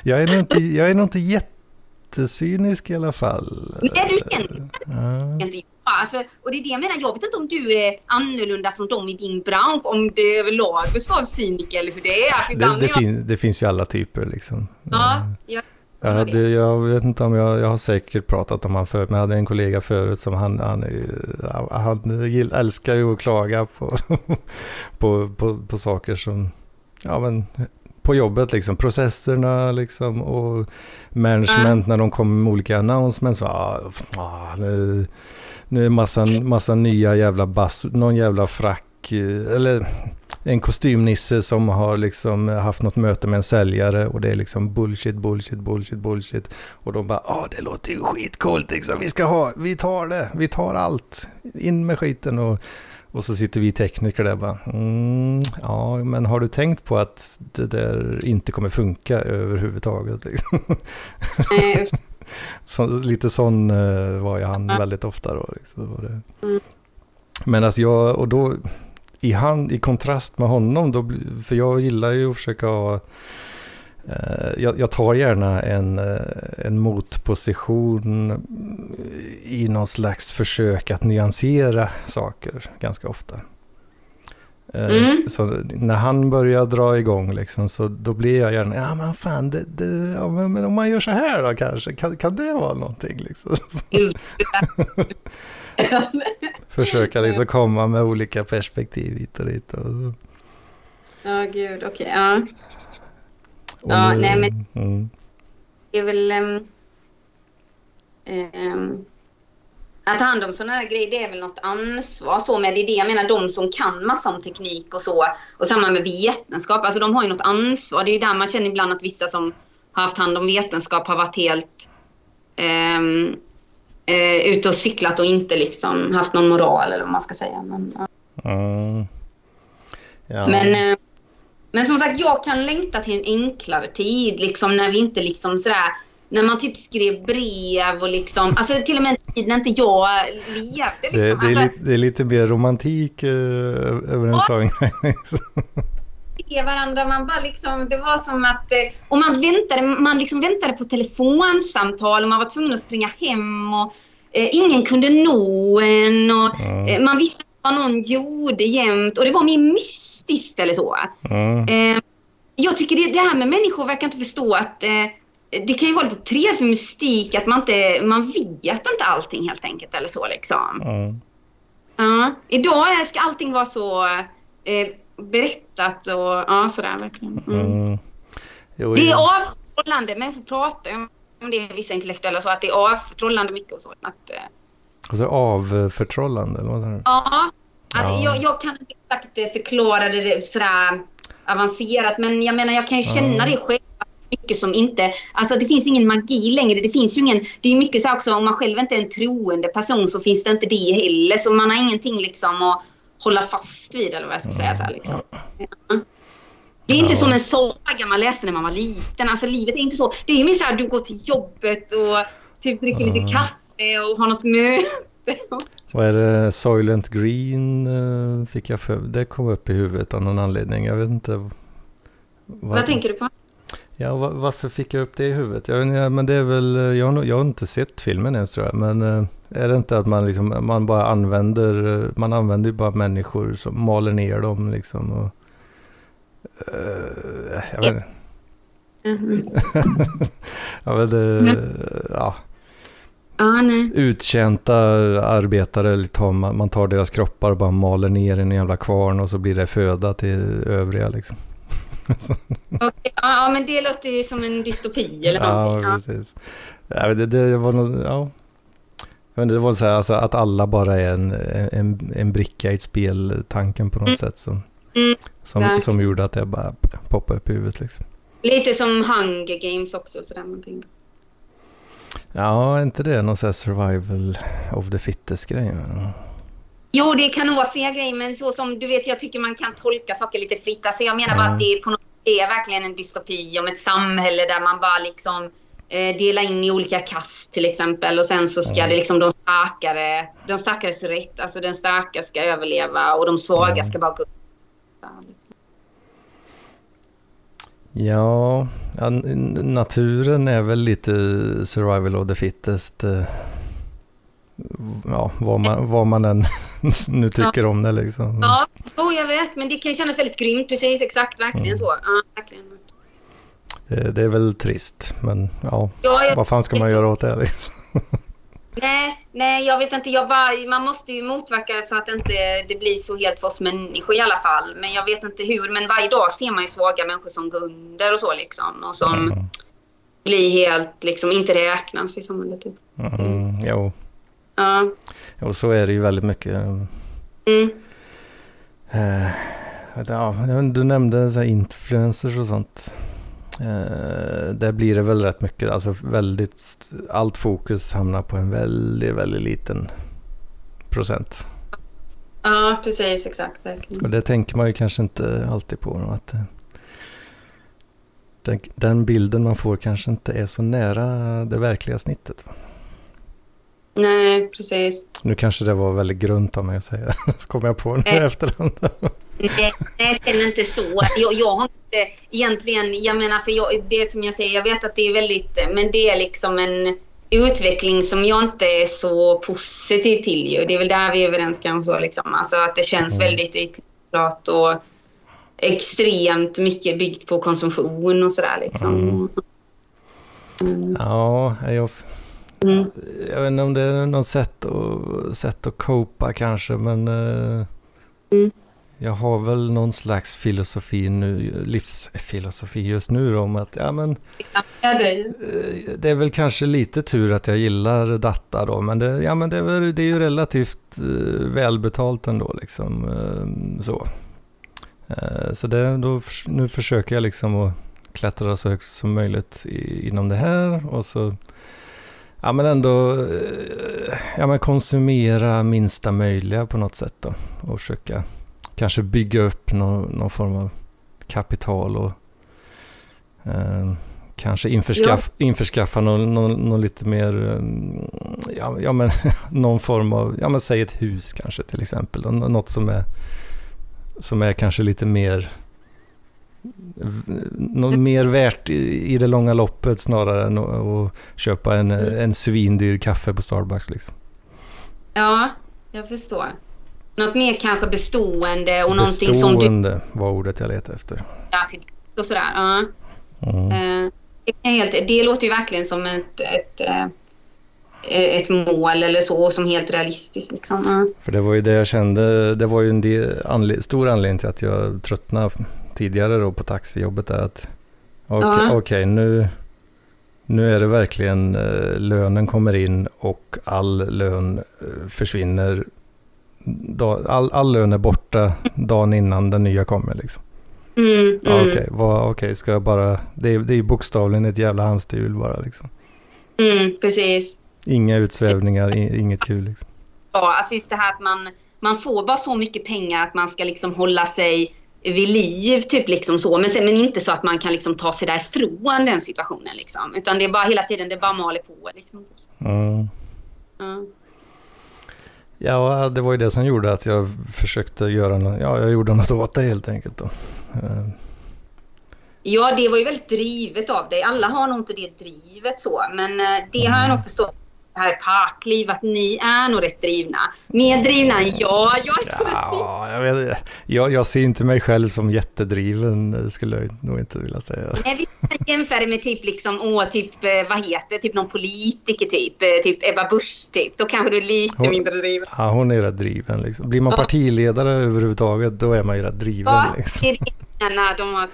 jag, är nog inte jag är nog inte jättecynisk i alla fall. Nej, du känner ja. inte Alltså, och det är det jag menar, jag vet inte om du är annorlunda från dem i din bransch, om det överlag består av cyniker eller hur det är. Det, det, jag... fin, det finns ju alla typer liksom. Ja, jag, jag, hade, jag vet inte om jag, jag har säkert pratat om han förut, men jag hade en kollega förut som han, han, han älskar ju att klaga på, på, på, på saker som, ja men på jobbet, liksom processerna liksom och management mm. när de kommer med olika announcements. Ah, ah, nu, nu är massa, massa nya jävla bass, någon jävla frack, eh, eller en kostymnisse som har liksom haft något möte med en säljare och det är liksom bullshit, bullshit, bullshit, bullshit. Och de bara, ja ah, det låter ju skitcoolt liksom, vi ska ha, vi tar det, vi tar allt, in med skiten och och så sitter vi tekniker där och bara, mm, ja, men har du tänkt på att det där inte kommer funka överhuvudtaget? Liksom? så, lite sån uh, var ju han väldigt ofta då. Liksom. Mm. Men alltså jag, och då i, han, i kontrast med honom, då, för jag gillar ju att försöka ha Eh, jag, jag, tar gärna en, eh, en motposition i någon slags försök att nyansera saker ganska ofta. Eh, mm. Så när han börjar dra igång liksom, så då blir jag gärna, ja men fan, det, det, ja, men om man gör så här då kanske, kan, kan det vara någonting liksom? Försöka liksom komma med olika perspektiv hit och dit. Och Ja, gud, okej, okay, ja. Ja, nej men mm. det är väl... Um, um, att ta hand om sådana här grejer, det är väl något ansvar så med. Det är det jag menar, de som kan massa om teknik och så. Och samma med vetenskap, alltså de har ju något ansvar. Det är ju där man känner ibland att vissa som har haft hand om vetenskap har varit helt um, uh, ute och cyklat och inte liksom haft någon moral eller vad man ska säga. Men, uh. Mm. Ja. men uh, men som sagt, jag kan längta till en enklare tid, liksom när vi inte liksom sådär när man typ skrev brev och liksom, alltså till och med en tid när inte jag levde. Liksom. Det, det, är, alltså, lite, det är lite mer romantik uh, över en sång. se varandra, man bara liksom, det var som att, eh, och man väntade, man liksom väntade på telefonsamtal och man var tvungen att springa hem och eh, ingen kunde nå en och mm. eh, man visste någon gjorde jämt och det var miss mystiskt eller så. Mm. Eh, jag tycker det, det här med människor verkar inte förstå att eh, det kan ju vara lite trevligt med mystik att man inte, man vet inte allting helt enkelt eller så liksom. Mm. Ja, idag ska allting vara så eh, berättat och ja, sådär verkligen. Mm. Mm. Jo, det är avförtrollande, människor pratar om det, vissa intellektuella så att det är avförtrollande mycket och så. Att, eh, alltså avförtrollande? Eller vad ja, att ja. jag, jag, kan inte exakt förklara det sådär avancerat, men jag menar jag kan ju känna ja. det själv mycket som inte, alltså det finns ingen magi längre. Det finns ju ingen, det är mycket så också om man själv inte är en troende person så finns det inte det heller. Så man har ingenting liksom att hålla fast vid eller vad jag ska säga. Så här, liksom. ja. Det är inte ja. som en saga man läste när man var liten. Alltså livet är inte så. Det är mer så här du går till jobbet och typ dricker lite kaffe och har något möte. Vad är det? Soylent Green eh, fick jag för Det kom upp i huvudet av någon anledning. Jag vet inte. Vad, vad tänker du på? Ja, varför fick jag upp det i huvudet? Jag, ja, men det är väl, eh, jag har, jag har inte sett filmen ens tror jag. Men Är det inte att man, liksom, man bara använder, man använder ju bara människor som maler ner dem liksom. Och, jag vet Mhm. ja, men det, Mm. ja, Ja, nej. uttjänta arbetare, tar man, tar deras kroppar och bara maler ner i en jävla kvarn och så blir det föda till övriga liksom. Okej, ja, men det låter ju som en dystopi eller någonting. Ja. precis. Ja, det, det var nog, ja. Det var så här, alltså, att alla bara är en, en, en bricka i ett spel, tanken på något Mm. sätt som, Mm, som, verkligen. som gjorde att det bara poppade upp i huvudet liksom. Lite som Hunger Games också. Sådär, man tänker. Ja, är inte det någon sån här survival of the fittest grej? Jo, det kan nog vara fler grejer, men så som du vet, jag tycker man kan tolka saker lite fritt. Alltså, jag menar bara Mm. att det är, på något, det är verkligen en dystopi om ett samhälle där man bara liksom eh, delar in i olika kast till exempel och sen så ska Mm. det liksom de starkare, de starkares rätt, alltså den starka ska överleva och de svaga Mm. ska bara gå liksom. Ja, ja, naturen är väl lite survival of the fittest. eh, Ja, vad man, vad man än nu tycker om det liksom. Ja, jo, jag vet, men det kan kännas väldigt grymt. Precis, exakt, verkligen Mm. så. Ja, verkligen. Det, det är väl trist, men ja, Ja, jag, vad fan ska man göra åt det liksom? nej, nej, jag vet inte. Jag bara, man måste ju motverka så att inte det blir så helt för oss människor i alla fall. Men jag vet inte hur. Men varje dag ser man ju svaga människor som går under och så liksom. Och som Mm. blir helt, liksom, inte räknas i samhället. Typ. Mm, jo, Ja. och så är det ju väldigt mycket. Mm. Ja, du nämnde så influencers och sånt. Eh, där blir det väl rätt mycket, alltså väldigt, allt fokus hamnar på en väldigt, väldigt liten procent. ja, precis, exakt. Verkligen. Och det tänker man ju kanske inte alltid på. Att, eh, den, den bilden man får kanske inte är så nära det verkliga snittet. Nej, precis. Nu kanske det var väldigt grunt av mig att säga. kommer jag på nu Eh. efterhand. Nej, jag känner inte så. Jag, jag har inte egentligen, jag menar för jag, det som jag säger, jag vet att det är väldigt, men det är liksom en utveckling som jag inte är så positiv till ju. Det är väl där vi är överens kanske så liksom. Alltså att det känns Mm. väldigt ytligt och extremt mycket byggt på konsumtion och sådär liksom. Mm. Mm. Ja, jag, Mm. jag vet inte om det är något sätt att, sätt att copa kanske, men eh, Mm. Jag har väl någon slags filosofi nu, livsfilosofi just nu om att ja men Ja, det Eh, Det är väl kanske lite tur att jag gillar data då, men det, ja, men det, är, väl, det är ju relativt eh, välbetalt ändå. Liksom, eh, så så det, då, nu försöker jag liksom att klättra så högt som möjligt i, inom det här och så ja, men ändå ja, men konsumera minsta möjliga på något sätt då och försöka kanske bygga upp någon, någon form av kapital och eh, Kanske införskaff, införskaffa någon, någon, någon lite mer, um, ja, ja men någon form av, ja men säg ett hus kanske till exempel. Nå- Något som är, som är kanske lite mer, något mer värt i, i det långa loppet snarare än att, att köpa en, en svindyr kaffe på Starbucks liksom. Ja, jag förstår. Något mer kanske bestående och någonting som du... Bestående var ordet jag letade efter. Ja, till och sådär. Ja. Mm. Eh, det, kan helt, det låter ju verkligen som ett, ett, eh, ett mål eller så, som helt realistiskt. Liksom. Ja. För det var ju det jag kände, det var ju en del, anle- stor anledning till att jag tröttnade tidigare då på taxijobbet där att okej, Ja. okej, nu, nu är det verkligen eh, lönen kommer in och all lön eh, försvinner. Da, all, all lön är borta dagen innan den nya kommer liksom. Mm, Ja, mm, Okej, vad- okej, ska jag bara, det är, det är bokstavligen ett jävla hamsterhjul bara liksom. mm, precis. Inga utsvävningar, inget kul liksom. Ja, alltså just det här att man, man får bara så mycket pengar att man ska liksom hålla sig vid liv, typ liksom så. Men, sen, men inte så att man kan liksom ta sig därifrån den situationen liksom. Utan det är bara hela tiden, det bara maler på liksom. Mm. Ja. Ja, det var ju det som gjorde att jag försökte göra något, ja, jag gjorde något åt det helt enkelt då. Eh, Ja, det var ju väldigt drivet av dig. Alla har nog inte det drivet så, men eh, det har jag nog förstått här parkliv att ni är nog rätt drivna. Mer drivna än jag. Jag, ja, jag, vet, jag, jag ser inte mig själv som jättedriven skulle jag nog inte vilja säga. Nej, vi jämför med typ liksom, åh, typ, eh, vad heter typ någon politiker typ, eh, typ Ebba Busch typ. Då kanske du är lite hon, mindre driven. Ja, hon är rätt driven liksom. Blir man partiledare överhuvudtaget då är man ju rätt driven. Ja, liksom. Nej, de har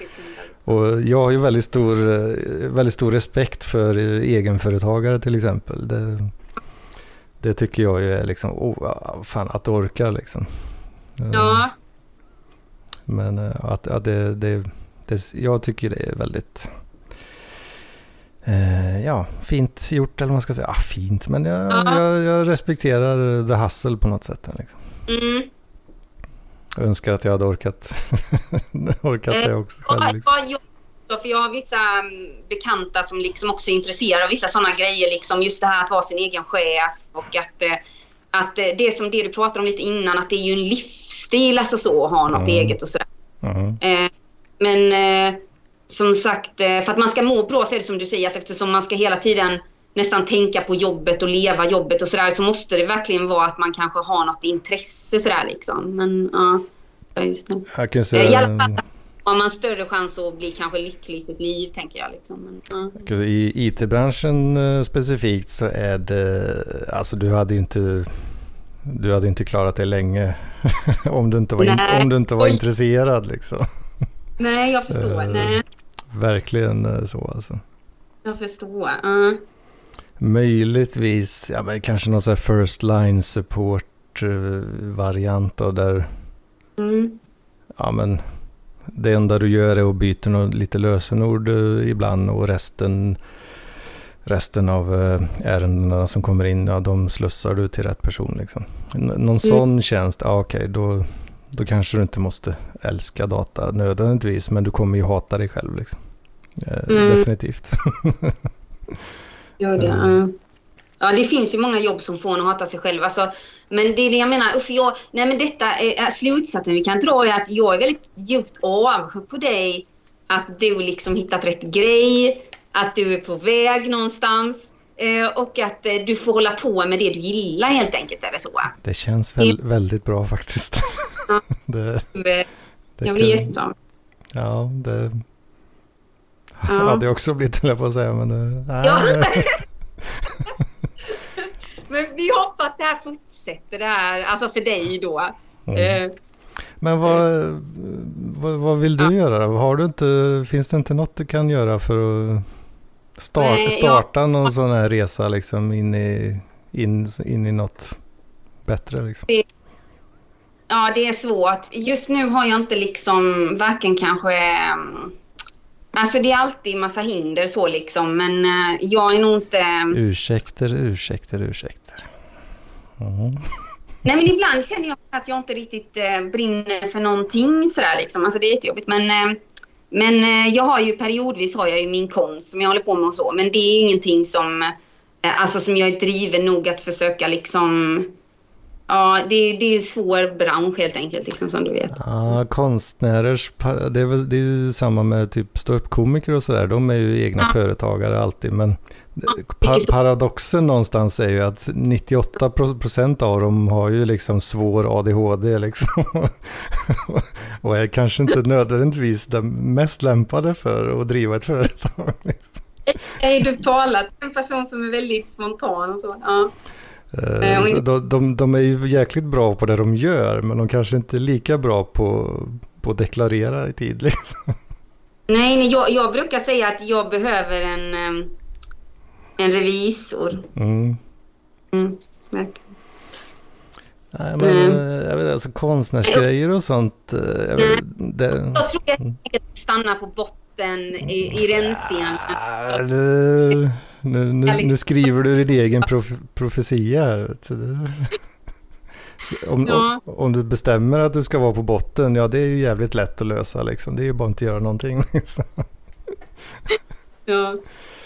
och jag har ju väldigt stor, eh, väldigt stor respekt för egenföretagare till exempel. Det, det tycker jag är liksom, oh, fan att orka liksom. Ja. Men eh, att, att det, det, det, jag tycker det är väldigt eh, ja, fint gjort eller vad man ska säga. Ah, fint, men jag, ja. jag, jag, respekterar the hustle på något sätt. Liksom. Mm. Jag önskar att jag hade orkat, orkat det också själv. Liksom. För jag har vissa mm, bekanta som liksom också är intresserade av vissa sådana grejer. Liksom just det här att vara sin egen chef och att, eh, att eh, det som det du pratade om lite innan, att det är ju en livsstil alltså så att ha något mm. eget och sådär. Mm. Men som sagt, för att man ska må bra så är det som du säger att eftersom man ska hela tiden nästan tänka på jobbet och leva jobbet och sådär så måste det verkligen vara att man kanske har något intresse sådär liksom. Men ja, just det. Jag kan säga... I alla fall har man större chans att bli kanske lycklig i sitt liv tänker jag. Liksom. Men, ja. I IT-branschen eh, specifikt så är det, alltså du hade inte du hade inte klarat det länge om du inte var, in, om du inte var intresserad. Liksom. Nej, jag förstår. Uh, Nej. Verkligen så alltså. Jag förstår. Uh. Möjligtvis, ja men kanske någon sån här first line support eh, variant då där. Mm. Ja men det enda du gör är att byta något, lite lösenord eh, ibland och resten resten av eh, ärendena som kommer in, ja, de slussar du till rätt person. Liksom. Någon mm. sån tjänst, ja okej, okay, då, då kanske du inte måste älska data nödvändigtvis, men du kommer ju hata dig själv. Liksom. Mm. Definitivt. Gör det. Mm. Ja, det finns ju många jobb som får en att hata sig själv. Alltså, men det är det jag menar. För jag, nej, men detta är, slutsatsen vi kan dra är att jag är väldigt djupt avundsjuk på dig. Att du liksom hittat rätt grej. Att du är på väg någonstans. Eh, och att eh, du får hålla på med det du gillar helt enkelt. Är det så? Det känns väl, väldigt bra faktiskt. Ja. det, det, jag blir jätteavundsjuk. Ja, det Ja. hade jag också blivit, höll jag på att säga. Men, äh, ja. men vi hoppas det här fortsätter det här, alltså för dig då. Mm. Men vad, vad, vad, vill du ja. göra? Har du inte, finns det inte något du kan göra för att start, Nej, starta jag, någon sån här resa liksom in i, in, in i något bättre? Liksom? Det, ja, det är svårt. Just nu har jag inte liksom varken kanske um, Alltså det är alltid massa hinder så liksom, men uh, jag är nog inte... Ursäkter, ursäkter, ursäkter. Mm. Nej men ibland känner jag att jag inte riktigt uh, brinner för någonting sådär liksom. Alltså det är jättejobbigt men uh, men jag har ju periodvis har jag ju min konst som jag håller på med och så. Men det är ingenting som, alltså som jag är driven nog att försöka liksom Ja, det, det är en svår bransch helt enkelt, liksom, som du vet. Ja, konstnärers, det är väl det är samma med typ ståuppkomiker och sådär. De är ju egna ja. företagare alltid. Men ja, pa paradoxen någonstans är ju att 98 procent av dem har ju liksom svår ADHD liksom. och är kanske inte nödvändigtvis de mest lämpade för att driva ett företag. Liksom. Är du talat en person som är väldigt spontan och så? Ja. Eh, så de, de, de, är ju jäkligt bra på det de gör, men de kanske inte är lika bra på, på att deklarera i tid. Liksom. Nej, nej jag, jag, brukar säga att jag behöver en, en revisor. Mm. Mm, Nej, men mm. jag vet, alltså konstnärsgrejer och sånt. Eh, jag, vet, det... jag tror jag ska stanna på botten i, i rännstenen. Ja, nu, nu, nu skriver du din egen prof profetia här. Om, ja. om, om, du bestämmer att du ska vara på botten, ja det är ju jävligt lätt att lösa liksom. Det är ju bara att inte göra någonting. Liksom. Ja.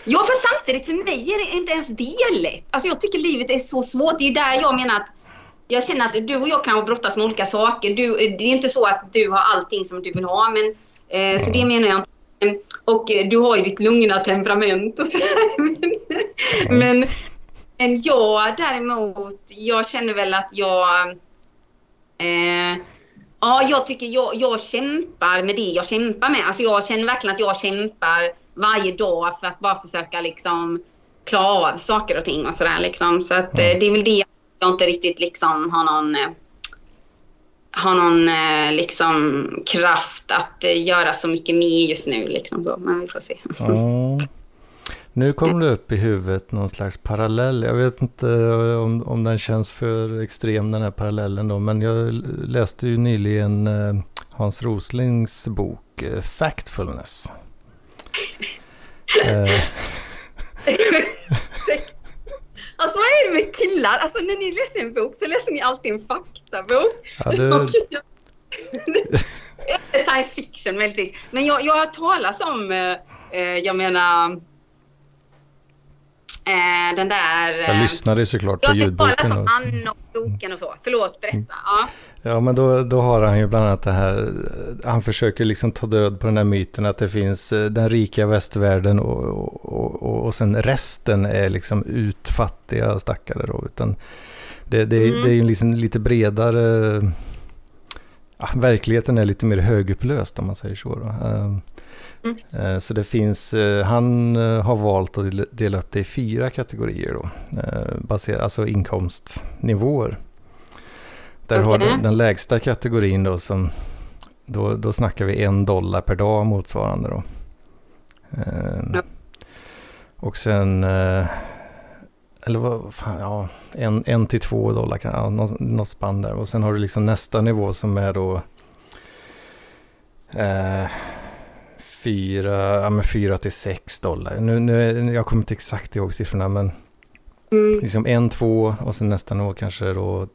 ja, för samtidigt för mig är det inte ens det lätt. Alltså jag tycker livet är så svårt. Det är där jag menar att jag känner att du och jag kan brottas med olika saker. Du, det är inte så att du har allting som du vill ha, men eh, så det menar jag inte. Och du har ju ditt lugna temperament och sådär. Men, men Men jag däremot, jag känner väl att jag... Eh, ja, jag tycker jag, jag kämpar med det jag kämpar med. Alltså jag känner verkligen att jag kämpar varje dag för att bara försöka liksom klara av saker och ting och sådär liksom. Så att mm. det är väl det jag inte riktigt liksom har någon eh, har någon eh, liksom kraft att eh, göra så mycket mer just nu liksom. Så, men vi får se. Mm. Nu kom det upp i huvudet någon slags parallell. Jag vet inte om, om den känns för extrem den här parallellen då. Men jag läste ju nyligen Hans Roslings bok Factfulness. Är det med killar? Alltså när ni läser en bok så läser ni alltid en faktabok. Ja, det... Science fiction möjligtvis. Men jag, jag har talat om, eh, jag menar, Eh, den där... Jag eh, lyssnade såklart på ljudboken. Jag talar som Anna och boken och så. Förlåt, berätta. Mm. Ja, ja men då, då har han ju bland annat det här. Han försöker liksom ta död på den här myten att det finns eh, den rika västvärlden och, och, och, och sen resten är liksom utfattiga stackare då. Utan det, det, mm. det är ju liksom lite bredare... Ja, verkligheten är lite mer högupplöst om man säger så. Då. Mm. Eh, så det finns, eh, han har valt att dela upp det i fyra kategorier då. Baserat, alltså inkomstnivåer. Där okay. har du den lägsta kategorin då som, då, då snackar vi en dollar per dag motsvarande då. Mm. Och sen, eller vad fan, ja, en, en till två dollar, ja, något, något spann där. Och sen har du liksom nästa nivå som är då eh, fyra, ja, men fyra till sex dollar. Nu, nu, jag kommer inte exakt ihåg siffrorna men mm. liksom en, två och sen nästa nivå kanske då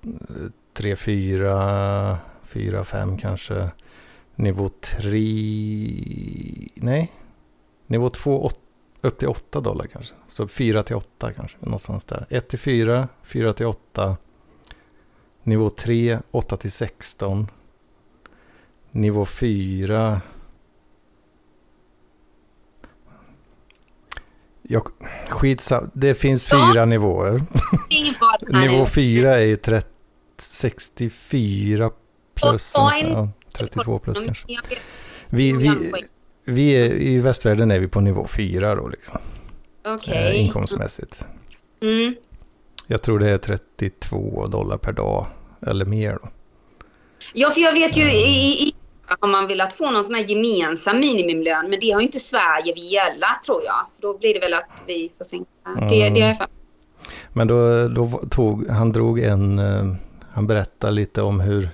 tre, fyra, fyra, fem kanske. Nivå tre, nej, nivå två, åt, upp till åtta dollar kanske. Så fyra till åtta kanske, någonstans där. Ett till fyra, fyra till åtta. Nivå tre, åtta till sexton. Nivå fyra Jag, skitsam, det finns fyra ja. nivåer. Nivå fyra är ju 30, 64 plus. Ja, 32 plus kanske. Vi, vi, vi är, I västvärlden är vi på nivå fyra då liksom. Okay. Eh, inkomstmässigt. Mm. Jag tror det är 32 dollar per dag eller mer då. Ja, för jag vet ju i, i har man velat få någon sån här gemensam minimumlön, men det har inte Sverige velat tror jag. Då blir det väl att vi får sänka. Mm. Det, det är men då, då tog, han drog en, eh, han berättar lite om hur,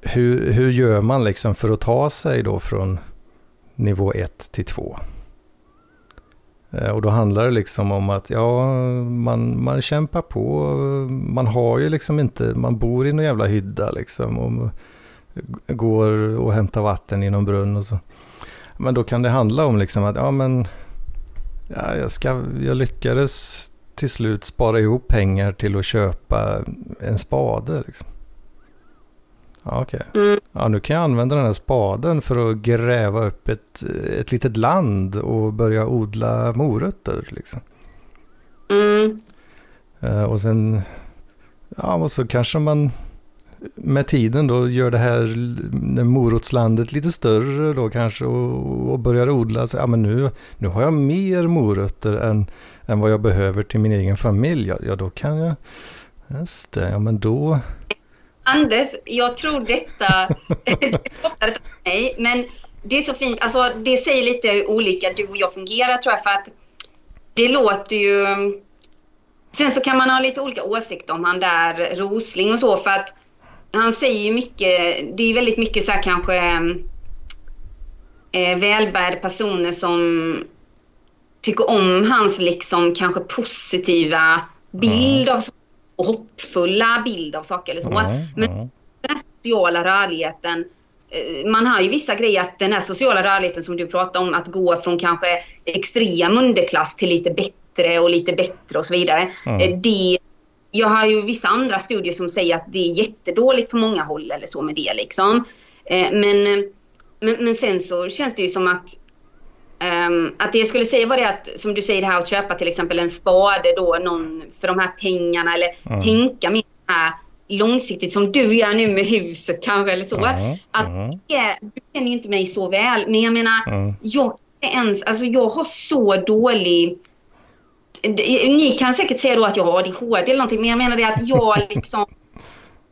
hur, hur gör man liksom för att ta sig då från nivå 1 till 2? Eh, och då handlar det liksom om att ja, man, man kämpar på. Man har ju liksom inte, man bor i någon jävla hydda liksom. Och går och hämtar vatten i någon brunn och så. Men då kan det handla om liksom att ja men ja, jag, ska, jag lyckades till slut spara ihop pengar till att köpa en spade. Liksom. Ja, okej. Okay. Mm. Ja, nu kan jag använda den här spaden för att gräva upp ett, ett litet land och börja odla morötter. Liksom. Mm. Uh, och sen, ja, och så kanske man med tiden då gör det här morotslandet lite större då kanske och, och börjar odla. Så, ja, men nu, nu har jag mer morötter än, än vad jag behöver till min egen familj. Ja, ja då kan jag... Just det, ja men då... Anders, jag tror detta... nej, men det är så fint. Alltså det säger lite hur olika du och jag fungerar tror jag för att det låter ju... Sen så kan man ha lite olika åsikter om han där Rosling och så för att han säger ju mycket, det är väldigt mycket så här kanske eh, välbärgade personer som tycker om hans liksom kanske positiva bild mm. av och hoppfulla bild av saker eller så. Mm. Men den här sociala rörligheten, eh, man har ju vissa grejer att den här sociala rörligheten som du pratar om, att gå från kanske extrem underklass till lite bättre och lite bättre och så vidare. Mm. Det jag har ju vissa andra studier som säger att det är jättedåligt på många håll eller så med det liksom. Eh, men, men, men sen så känns det ju som att Um, att det jag skulle säga var det att, som du säger det här att köpa till exempel en spade då, någon för de här pengarna eller mm. tänka mer här långsiktigt som du gör nu med huset kanske eller så. Mm. Att det, du känner ju inte mig så väl, men jag menar, mm. jag ens, alltså jag har så dålig ni kan säkert säga då att jag har ADHD eller någonting, men jag menar det att jag liksom...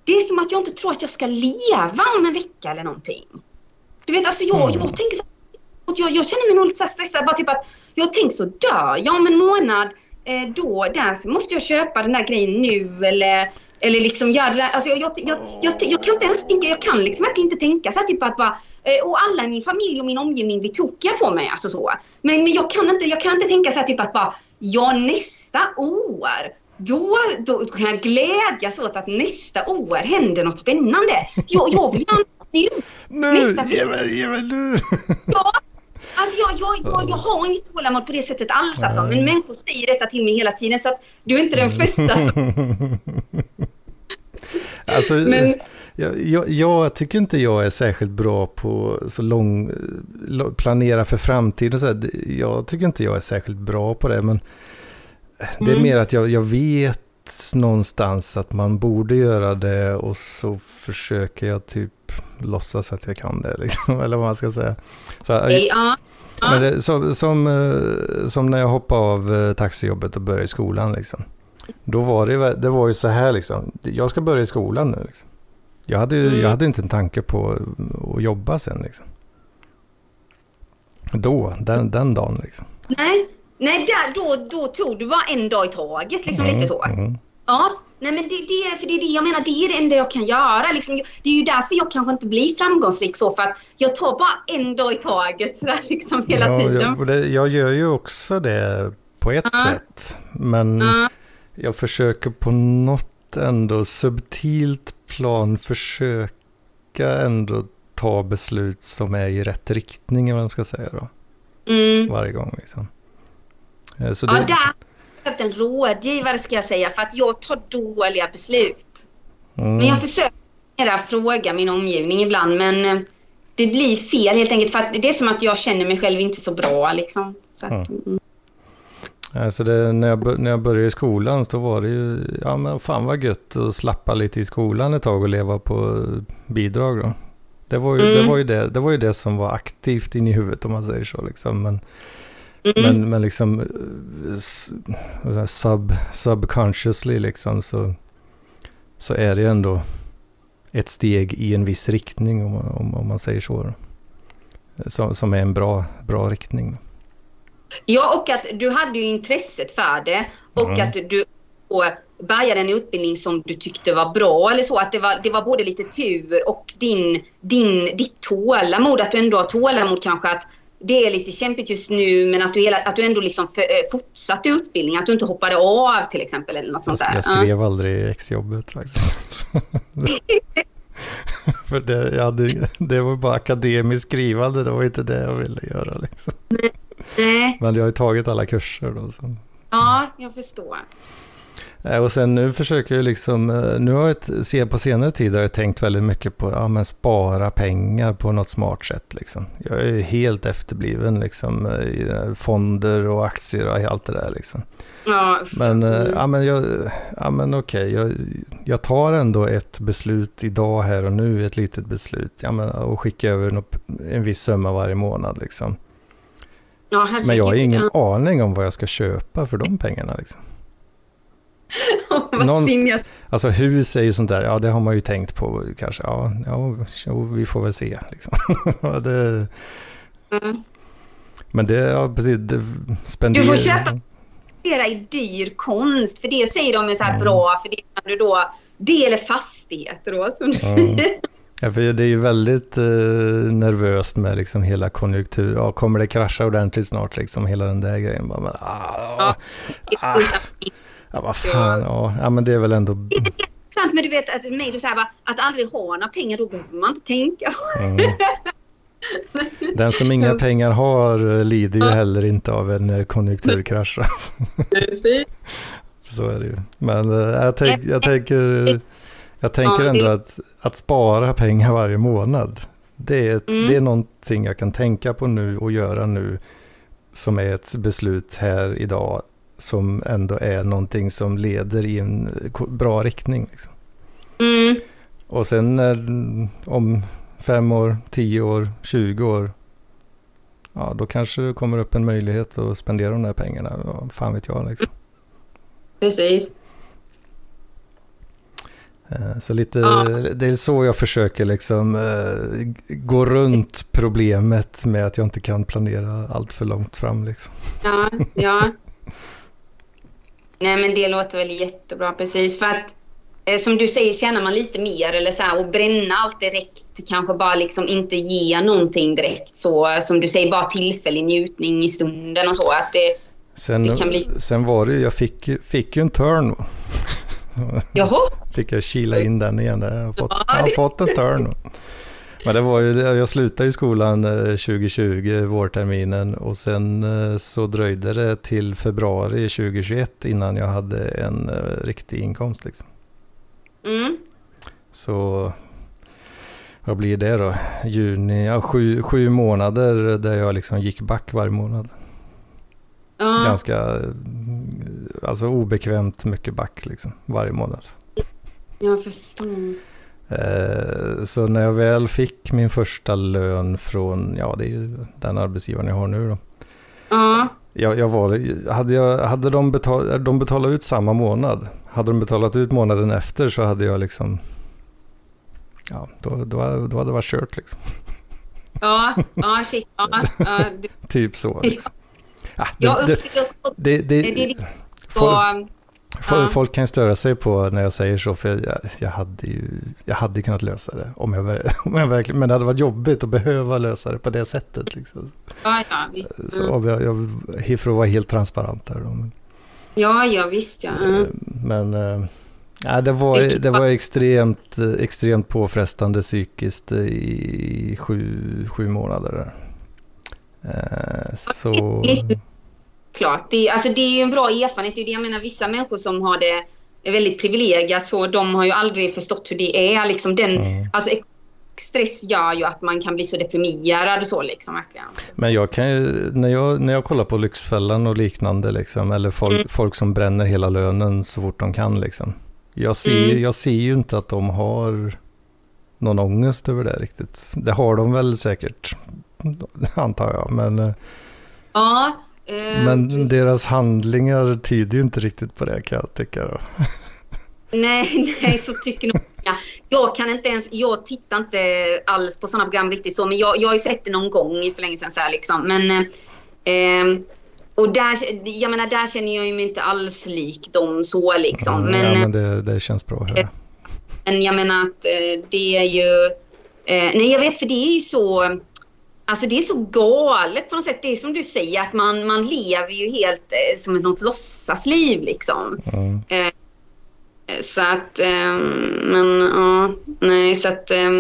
Det är som att jag inte tror att jag ska leva om en vecka eller någonting. Du vet, alltså jag, jag tänker så jag, jag känner mig nog lite så stressad. Bara typ att jag tänkt så dör jag om en månad. Eh, då, därför måste jag köpa den där grejen nu eller, eller liksom göra. Alltså jag, jag, jag, jag, jag kan inte ens tänka, jag kan liksom verkligen inte tänka så här, typ att bara eh, och alla i min familj och min omgivning blir tokiga på mig. Alltså så. Men, men jag, kan inte, jag kan inte tänka så här typ att bara, ja nästa år, då, då kan jag glädjas åt att nästa år händer något spännande. Jag, jag vill göra något nu. Nu! Ge mig, ge mig nu! Ja, Alltså jag, jag, jag, jag har inget tålamod på det sättet alls alltså. Men människor säger detta till mig hela tiden så att du är inte den första som... Alltså, Men... jag, jag, jag, tycker inte jag är särskilt bra på så lång, planera för framtiden. Så här. Jag tycker inte jag är särskilt bra på det. Men det är mm. mer att jag, jag vet någonstans att man borde göra det och så försöker jag typ låtsas att jag kan det. Liksom, eller vad man ska säga. Så, ja. Men det, som, som, eh, som, när jag hoppade av eh, taxijobbet och började i skolan. Liksom. Då var det, det var ju så här liksom. Jag ska börja i skolan nu. Liksom. Jag, hade, mm. jag hade inte en tanke på att jobba sen. Liksom. Då, den, den dagen liksom. Nej, Nej där, då, då tog du bara en dag i taget. Liksom mm, lite så. Mm. Ja, nej men det, det, för det är det jag menar, det är det enda jag kan göra. Liksom, det är ju därför jag kanske inte blir framgångsrik så, för att jag tar bara en dag i taget sådär liksom hela ja, tiden. Jag, det, jag gör ju också det på ett uh. sätt, men uh. jag försöker på något ändå subtilt plan försöka ändå ta beslut som är i rätt riktning, vad man ska säga då. Mm. Varje gång liksom. Eh, så det... Ja, där behövt en rådgivare ska jag säga för att jag tar dåliga beslut. Mm. Men jag försöker fråga min omgivning ibland men eh, det blir fel helt enkelt för att det är som att jag känner mig själv inte så bra liksom. Så att, mm. Alltså det, när, jag, när jag började i skolan så var det ju, ja men fan vad gött att slappa lite i skolan ett tag och leva på bidrag då. Det var ju, mm. det, var ju det, det var ju det som var aktivt in i huvudet om man säger så liksom. Men Mm. Men, men liksom eh, sub, subconsciously liksom så, så är det ändå ett steg i en viss riktning om, om, om man säger så. Som, som är en bra, bra riktning. Ja, och att du hade ju intresset för det och mm. att du bärgade en utbildning som du tyckte var bra eller så. Att det var, det var både lite tur och din, din, ditt tålamod. Att du ändå har tålamod kanske att det är lite kämpigt just nu men att du, hela, att du ändå liksom för, eh, fortsatte utbildning, att du inte hoppade av till exempel eller något sånt där. Jag skrev uh. aldrig exjobbet faktiskt. för det, jag hade, det var bara akademiskt skrivande, det var inte det jag ville göra liksom. Nej. Men jag har ju tagit alla kurser då. Så. Ja, jag förstår. Eh, och sen nu försöker jag liksom, eh, nu har jag på senare tid har jag tänkt väldigt mycket på ja, men spara pengar på något smart sätt. Liksom. Jag är helt efterbliven liksom, eh, i fonder och aktier och allt det där. Liksom. Ja. Men, ja, men, jag, ja, men okej, jag, jag tar ändå ett beslut idag här och nu, ett litet beslut. Ja, men, och skickar över en viss summa varje månad. Liksom. Ja, men jag har ingen aning om vad jag ska köpa för de pengarna. Liksom. Någonst- alltså hus är ju sånt där, ja det har man ju tänkt på kanske. Ja, ja vi får väl se. Liksom. det, mm. Men det, ja precis, det spenderar... Du får köpa i dyr konst, för det säger de är så här mm. bra, för det kan du då, det eller fastigheter då. Mm. Ja, för det är ju väldigt eh, nervöst med liksom hela konjunktur. Ja, kommer det krascha ordentligt snart liksom, hela den där grejen. Bara, ah, ja, ah. Ja, vad fan. Ja, ja men det är väl ändå... Men du vet, alltså, mig, du säger att aldrig ha några pengar, då behöver man inte tänka. Mm. Den som inga pengar har eh, lider ju heller inte av en eh, konjunkturkrasch. Alltså. Så är det ju. Men äh, jag, tänk, jag tänker, jag tänker ändå att, att spara pengar varje månad. Det är, ett, mm. det är någonting jag kan tänka på nu och göra nu som är ett beslut här idag som ändå är någonting som leder i en bra riktning. Liksom. Mm. Och sen om fem år, tio år, tjugo år, ja då kanske det kommer upp en möjlighet att spendera de där pengarna. Ja, fan vet jag liksom. Precis. Eh, Så lite, Ja. det är så jag försöker liksom eh, gå runt problemet med att jag inte kan planera allt för långt fram liksom. Ja, ja. Nej men det låter väl jättebra precis för att eh, som du säger tjänar man lite mer eller så här och bränna allt direkt kanske bara liksom inte ge någonting direkt så eh, som du säger bara tillfällig njutning i stunden och så att det Sen, Det kan bli- sen var det ju, jag fick, fick ju en turn. jaha Fick jag kila in den igen. Jag har fått, Ja, jag har fått en turn. Men det var ju, jag slutade i skolan eh, 2020, vårterminen. Och sen eh, så dröjde det till februari 2021 innan jag hade en eh, riktig inkomst. Liksom. mm. Så vad blir det då? Juni, ja, sju, sju månader där jag liksom gick back varje månad. Ja, Ganska, alltså obekvämt mycket back liksom varje månad. jag förstår. Eh, Så när jag väl fick min första lön från, ja det är ju den arbetsgivaren jag har nu då. Ja, Jag, jag var, hade, jag, hade de, betal, de betalat ut samma månad, hade de betalat ut månaden efter så hade jag liksom, ja då, då, då hade det varit kört liksom. ja, ja, shit, ja, ja, Typ så. Liksom. Ja, ja det, usch, det det, det, det folk, folk, ja. folk kan störa sig på när jag säger så, för jag, jag, hade ju jag hade kunnat lösa det. Om jag, om jag verkligen, men det hade varit jobbigt att behöva lösa det på det sättet. Liksom. Ja, ja, visst. Så Mm. jag, jag, för att vara helt transparent där. Men, Ja, ja, visst ja. Mm. men äh, ja, det, var, det var extremt, eh, extremt påfrestande psykiskt eh, i sju, sju månader. Där. Eh, så... Klart, det, alltså det är en bra erfarenhet. Det är det jag menar, vissa människor som har det är väldigt privilegierat så de har ju aldrig förstått hur det är. Liksom den, Mm. alltså, stress gör ju att man kan bli så deprimerad och så liksom verkligen. Men jag kan ju, när jag, när jag kollar på Lyxfällan och liknande, liksom, eller folk, Mm. folk som bränner hela lönen så fort de kan, liksom. Jag ser, Mm. jag ser ju inte att de har någon ångest över det riktigt. Det har de väl säkert, antar jag. Men, eh, Ja. eh, men precis. deras handlingar tyder ju inte riktigt på det kan jag tycka. Då. Nej, nej, så tycker nog många. Jag kan inte ens, jag tittar inte alls på sådana program riktigt så, men jag, jag har ju sett det någon gång för länge sedan så här liksom. Men, eh, ehm, och där, jag menar, där känner jag ju mig inte alls lik dem så liksom. Mm, Men, ja, men det, det känns bra att höra. Men jag menar att eh, det är ju... Eh, nej, jag vet för det är ju så... Alltså det är så galet på något sätt. Det är som du säger att man, man lever ju helt eh, som ett något låtsasliv liksom. Mm. Eh, så att... Eh, men ja, nej så att... Eh,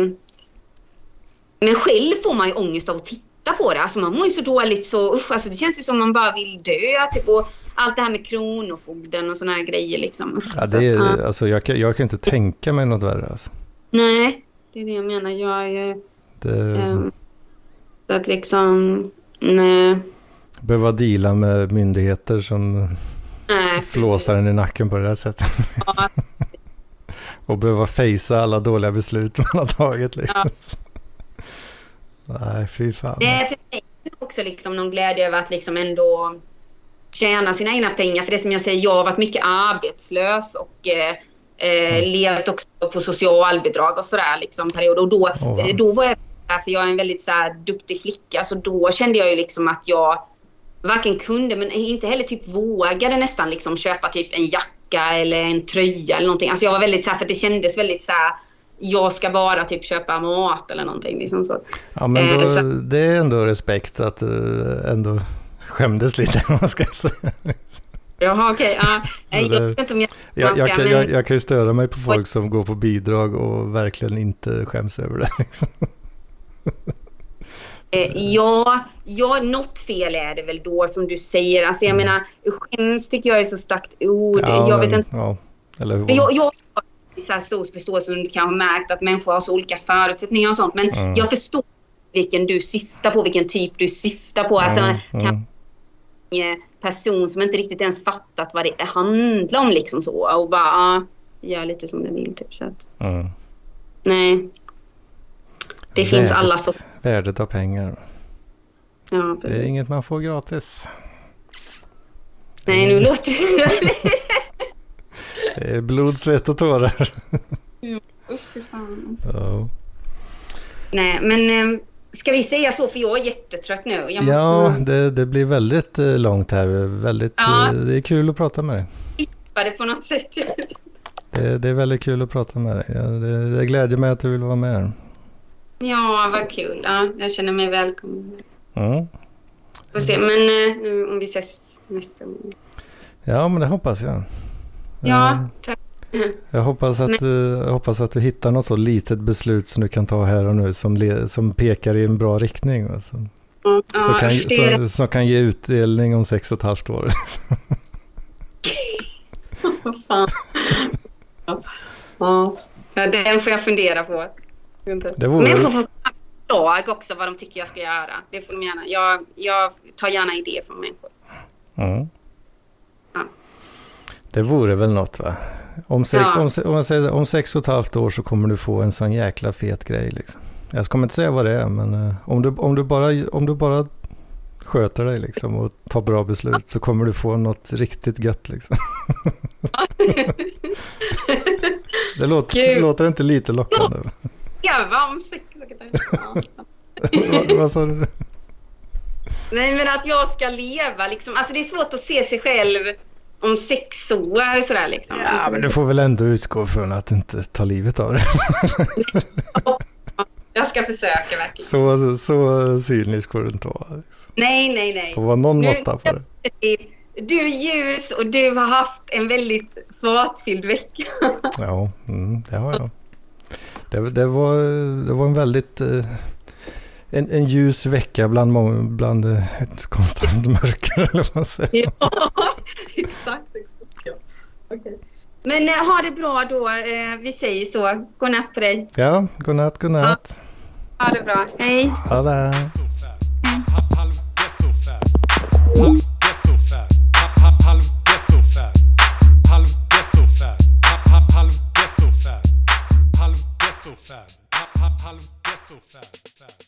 men själv får man ju ångest av att titta på det. Alltså man mår ju så dåligt så usch, alltså det känns ju som man bara vill dö. Typ, och allt det här med kronofogden och såna här grejer liksom. Ja, så det att, ja. är, alltså, jag, kan, jag kan inte tänka mig något värre. Alltså. Nej, det är det jag menar. Jag är ju... Det, ehm, så att liksom... Nej. Behöva deala med myndigheter som nej flåsar en i nacken på det där sättet. Ja, Och behöva fejsa alla dåliga beslut man har tagit. Liksom. Nej, fy fan. Det är för mig också liksom någon glädje över att liksom ändå tjäna sina egna pengar. För det som jag säger, jag har varit mycket arbetslös och eh, eh, levt också på socialbidrag och sådär liksom. Och då, Åh, wow. då var jag för jag är en väldigt så här, duktig flicka. Så då kände jag ju liksom att jag varken kunde men inte heller typ vågade nästan liksom köpa typ en jacka eller en tröja eller någonting. Alltså jag var väldigt så här, för det kändes väldigt så här, jag ska bara typ köpa mat eller någonting. Liksom så. Ja, men eh, då, så- det är ändå respekt att du ändå skämdes lite. om man ska säga. Jaha, okej. ja. Nej, det- jag vet inte om jag... Jag, jag, men- jag, jag kan ju störa mig på folk som går på bidrag och verkligen inte skäms över det. Liksom. Eh, ja, ja, något fel är det väl då som du säger. Alltså jag menar, skäms tycker jag är så starkt ord. jag vet inte. Ja, eller För jag, jag har så här stor förståelse som du kanske har märkt att människor har så olika förutsättningar och sånt. Men Mm. jag förstår vilken du syftar på, vilken typ du syftar på. Alltså, Mm, kan mm. person som inte riktigt ens fattat vad det handlar om liksom så. Och bara ja, gör lite som den vill typ. Så att, Mm. nej. Det finns alla så. Värdet av pengar. Ja, Det är inget man får gratis. Nej, nu låter det... Det är blod, svett och tårar. Fan. Ja, Nej, men eh, ska vi säga så? För jag är jättetrött nu. Jag måste... ja det, det blir väldigt eh, långt här. Väldigt, Ja. eh, Det är kul att prata med dig. klippa det på något sätt. Det, det är väldigt kul att prata med dig. Det, det glädjer mig att du vill vara med. Ja, vad kul. Ja, jag känner mig välkommen. Mm. Får se, men eh, nu om vi ses nästa gång. Ja, men det hoppas jag. Ja, Eh, tack. Jag hoppas att, du, hoppas att du hittar något så litet beslut som du kan ta här och nu som, le, som pekar i en bra riktning. Som, Ja, så kan, som, som kan ge utdelning om sex och ett halvt år. Vad fan. Ja, den får jag fundera på. Jag. Det vore- Människor får förslag också vad de tycker jag ska göra. Det får de gärna. Jag, jag tar gärna idéer från människor. Mm. Ja. Det vore väl något va? Om, sex, Ja. om, se- om, jag säger, om sex och ett halvt år så kommer du få en sån jäkla fet grej. Liksom. Jag kommer inte säga vad det är, men eh, om, du, om, du bara, om du bara sköter dig liksom, och tar bra beslut så kommer du få något riktigt gött. Liksom. Det låter, låter inte lite lockande? Leva om sex och ett halvt år. vad, vad sa du? Nej, men att jag ska leva liksom. Alltså det är svårt att se sig själv om sex år sådär liksom. Ja, men du får väl ändå utgå från att du inte tar livet av dig. Jag ska försöka verkligen. Så, så cynisk får du inte vara. Nej, nej, nej. får vara någon måtta på det. Du är ljus och du har haft en väldigt fartfylld vecka. Ja, mm, det har jag. Det, det, var, det var en väldigt... eh, En, en ljus vecka bland, bland eh, ett konstant mörker, eller vad man säger. ja, exakt. Ja. Okej. Men eh, ha det bra då. Eh, vi säger så. Godnatt på dig. Ja, godnatt, godnatt. Ha det bra. Hej. Ha det. ghetto-fab. ghetto fab. Harlem ghetto fab. fab.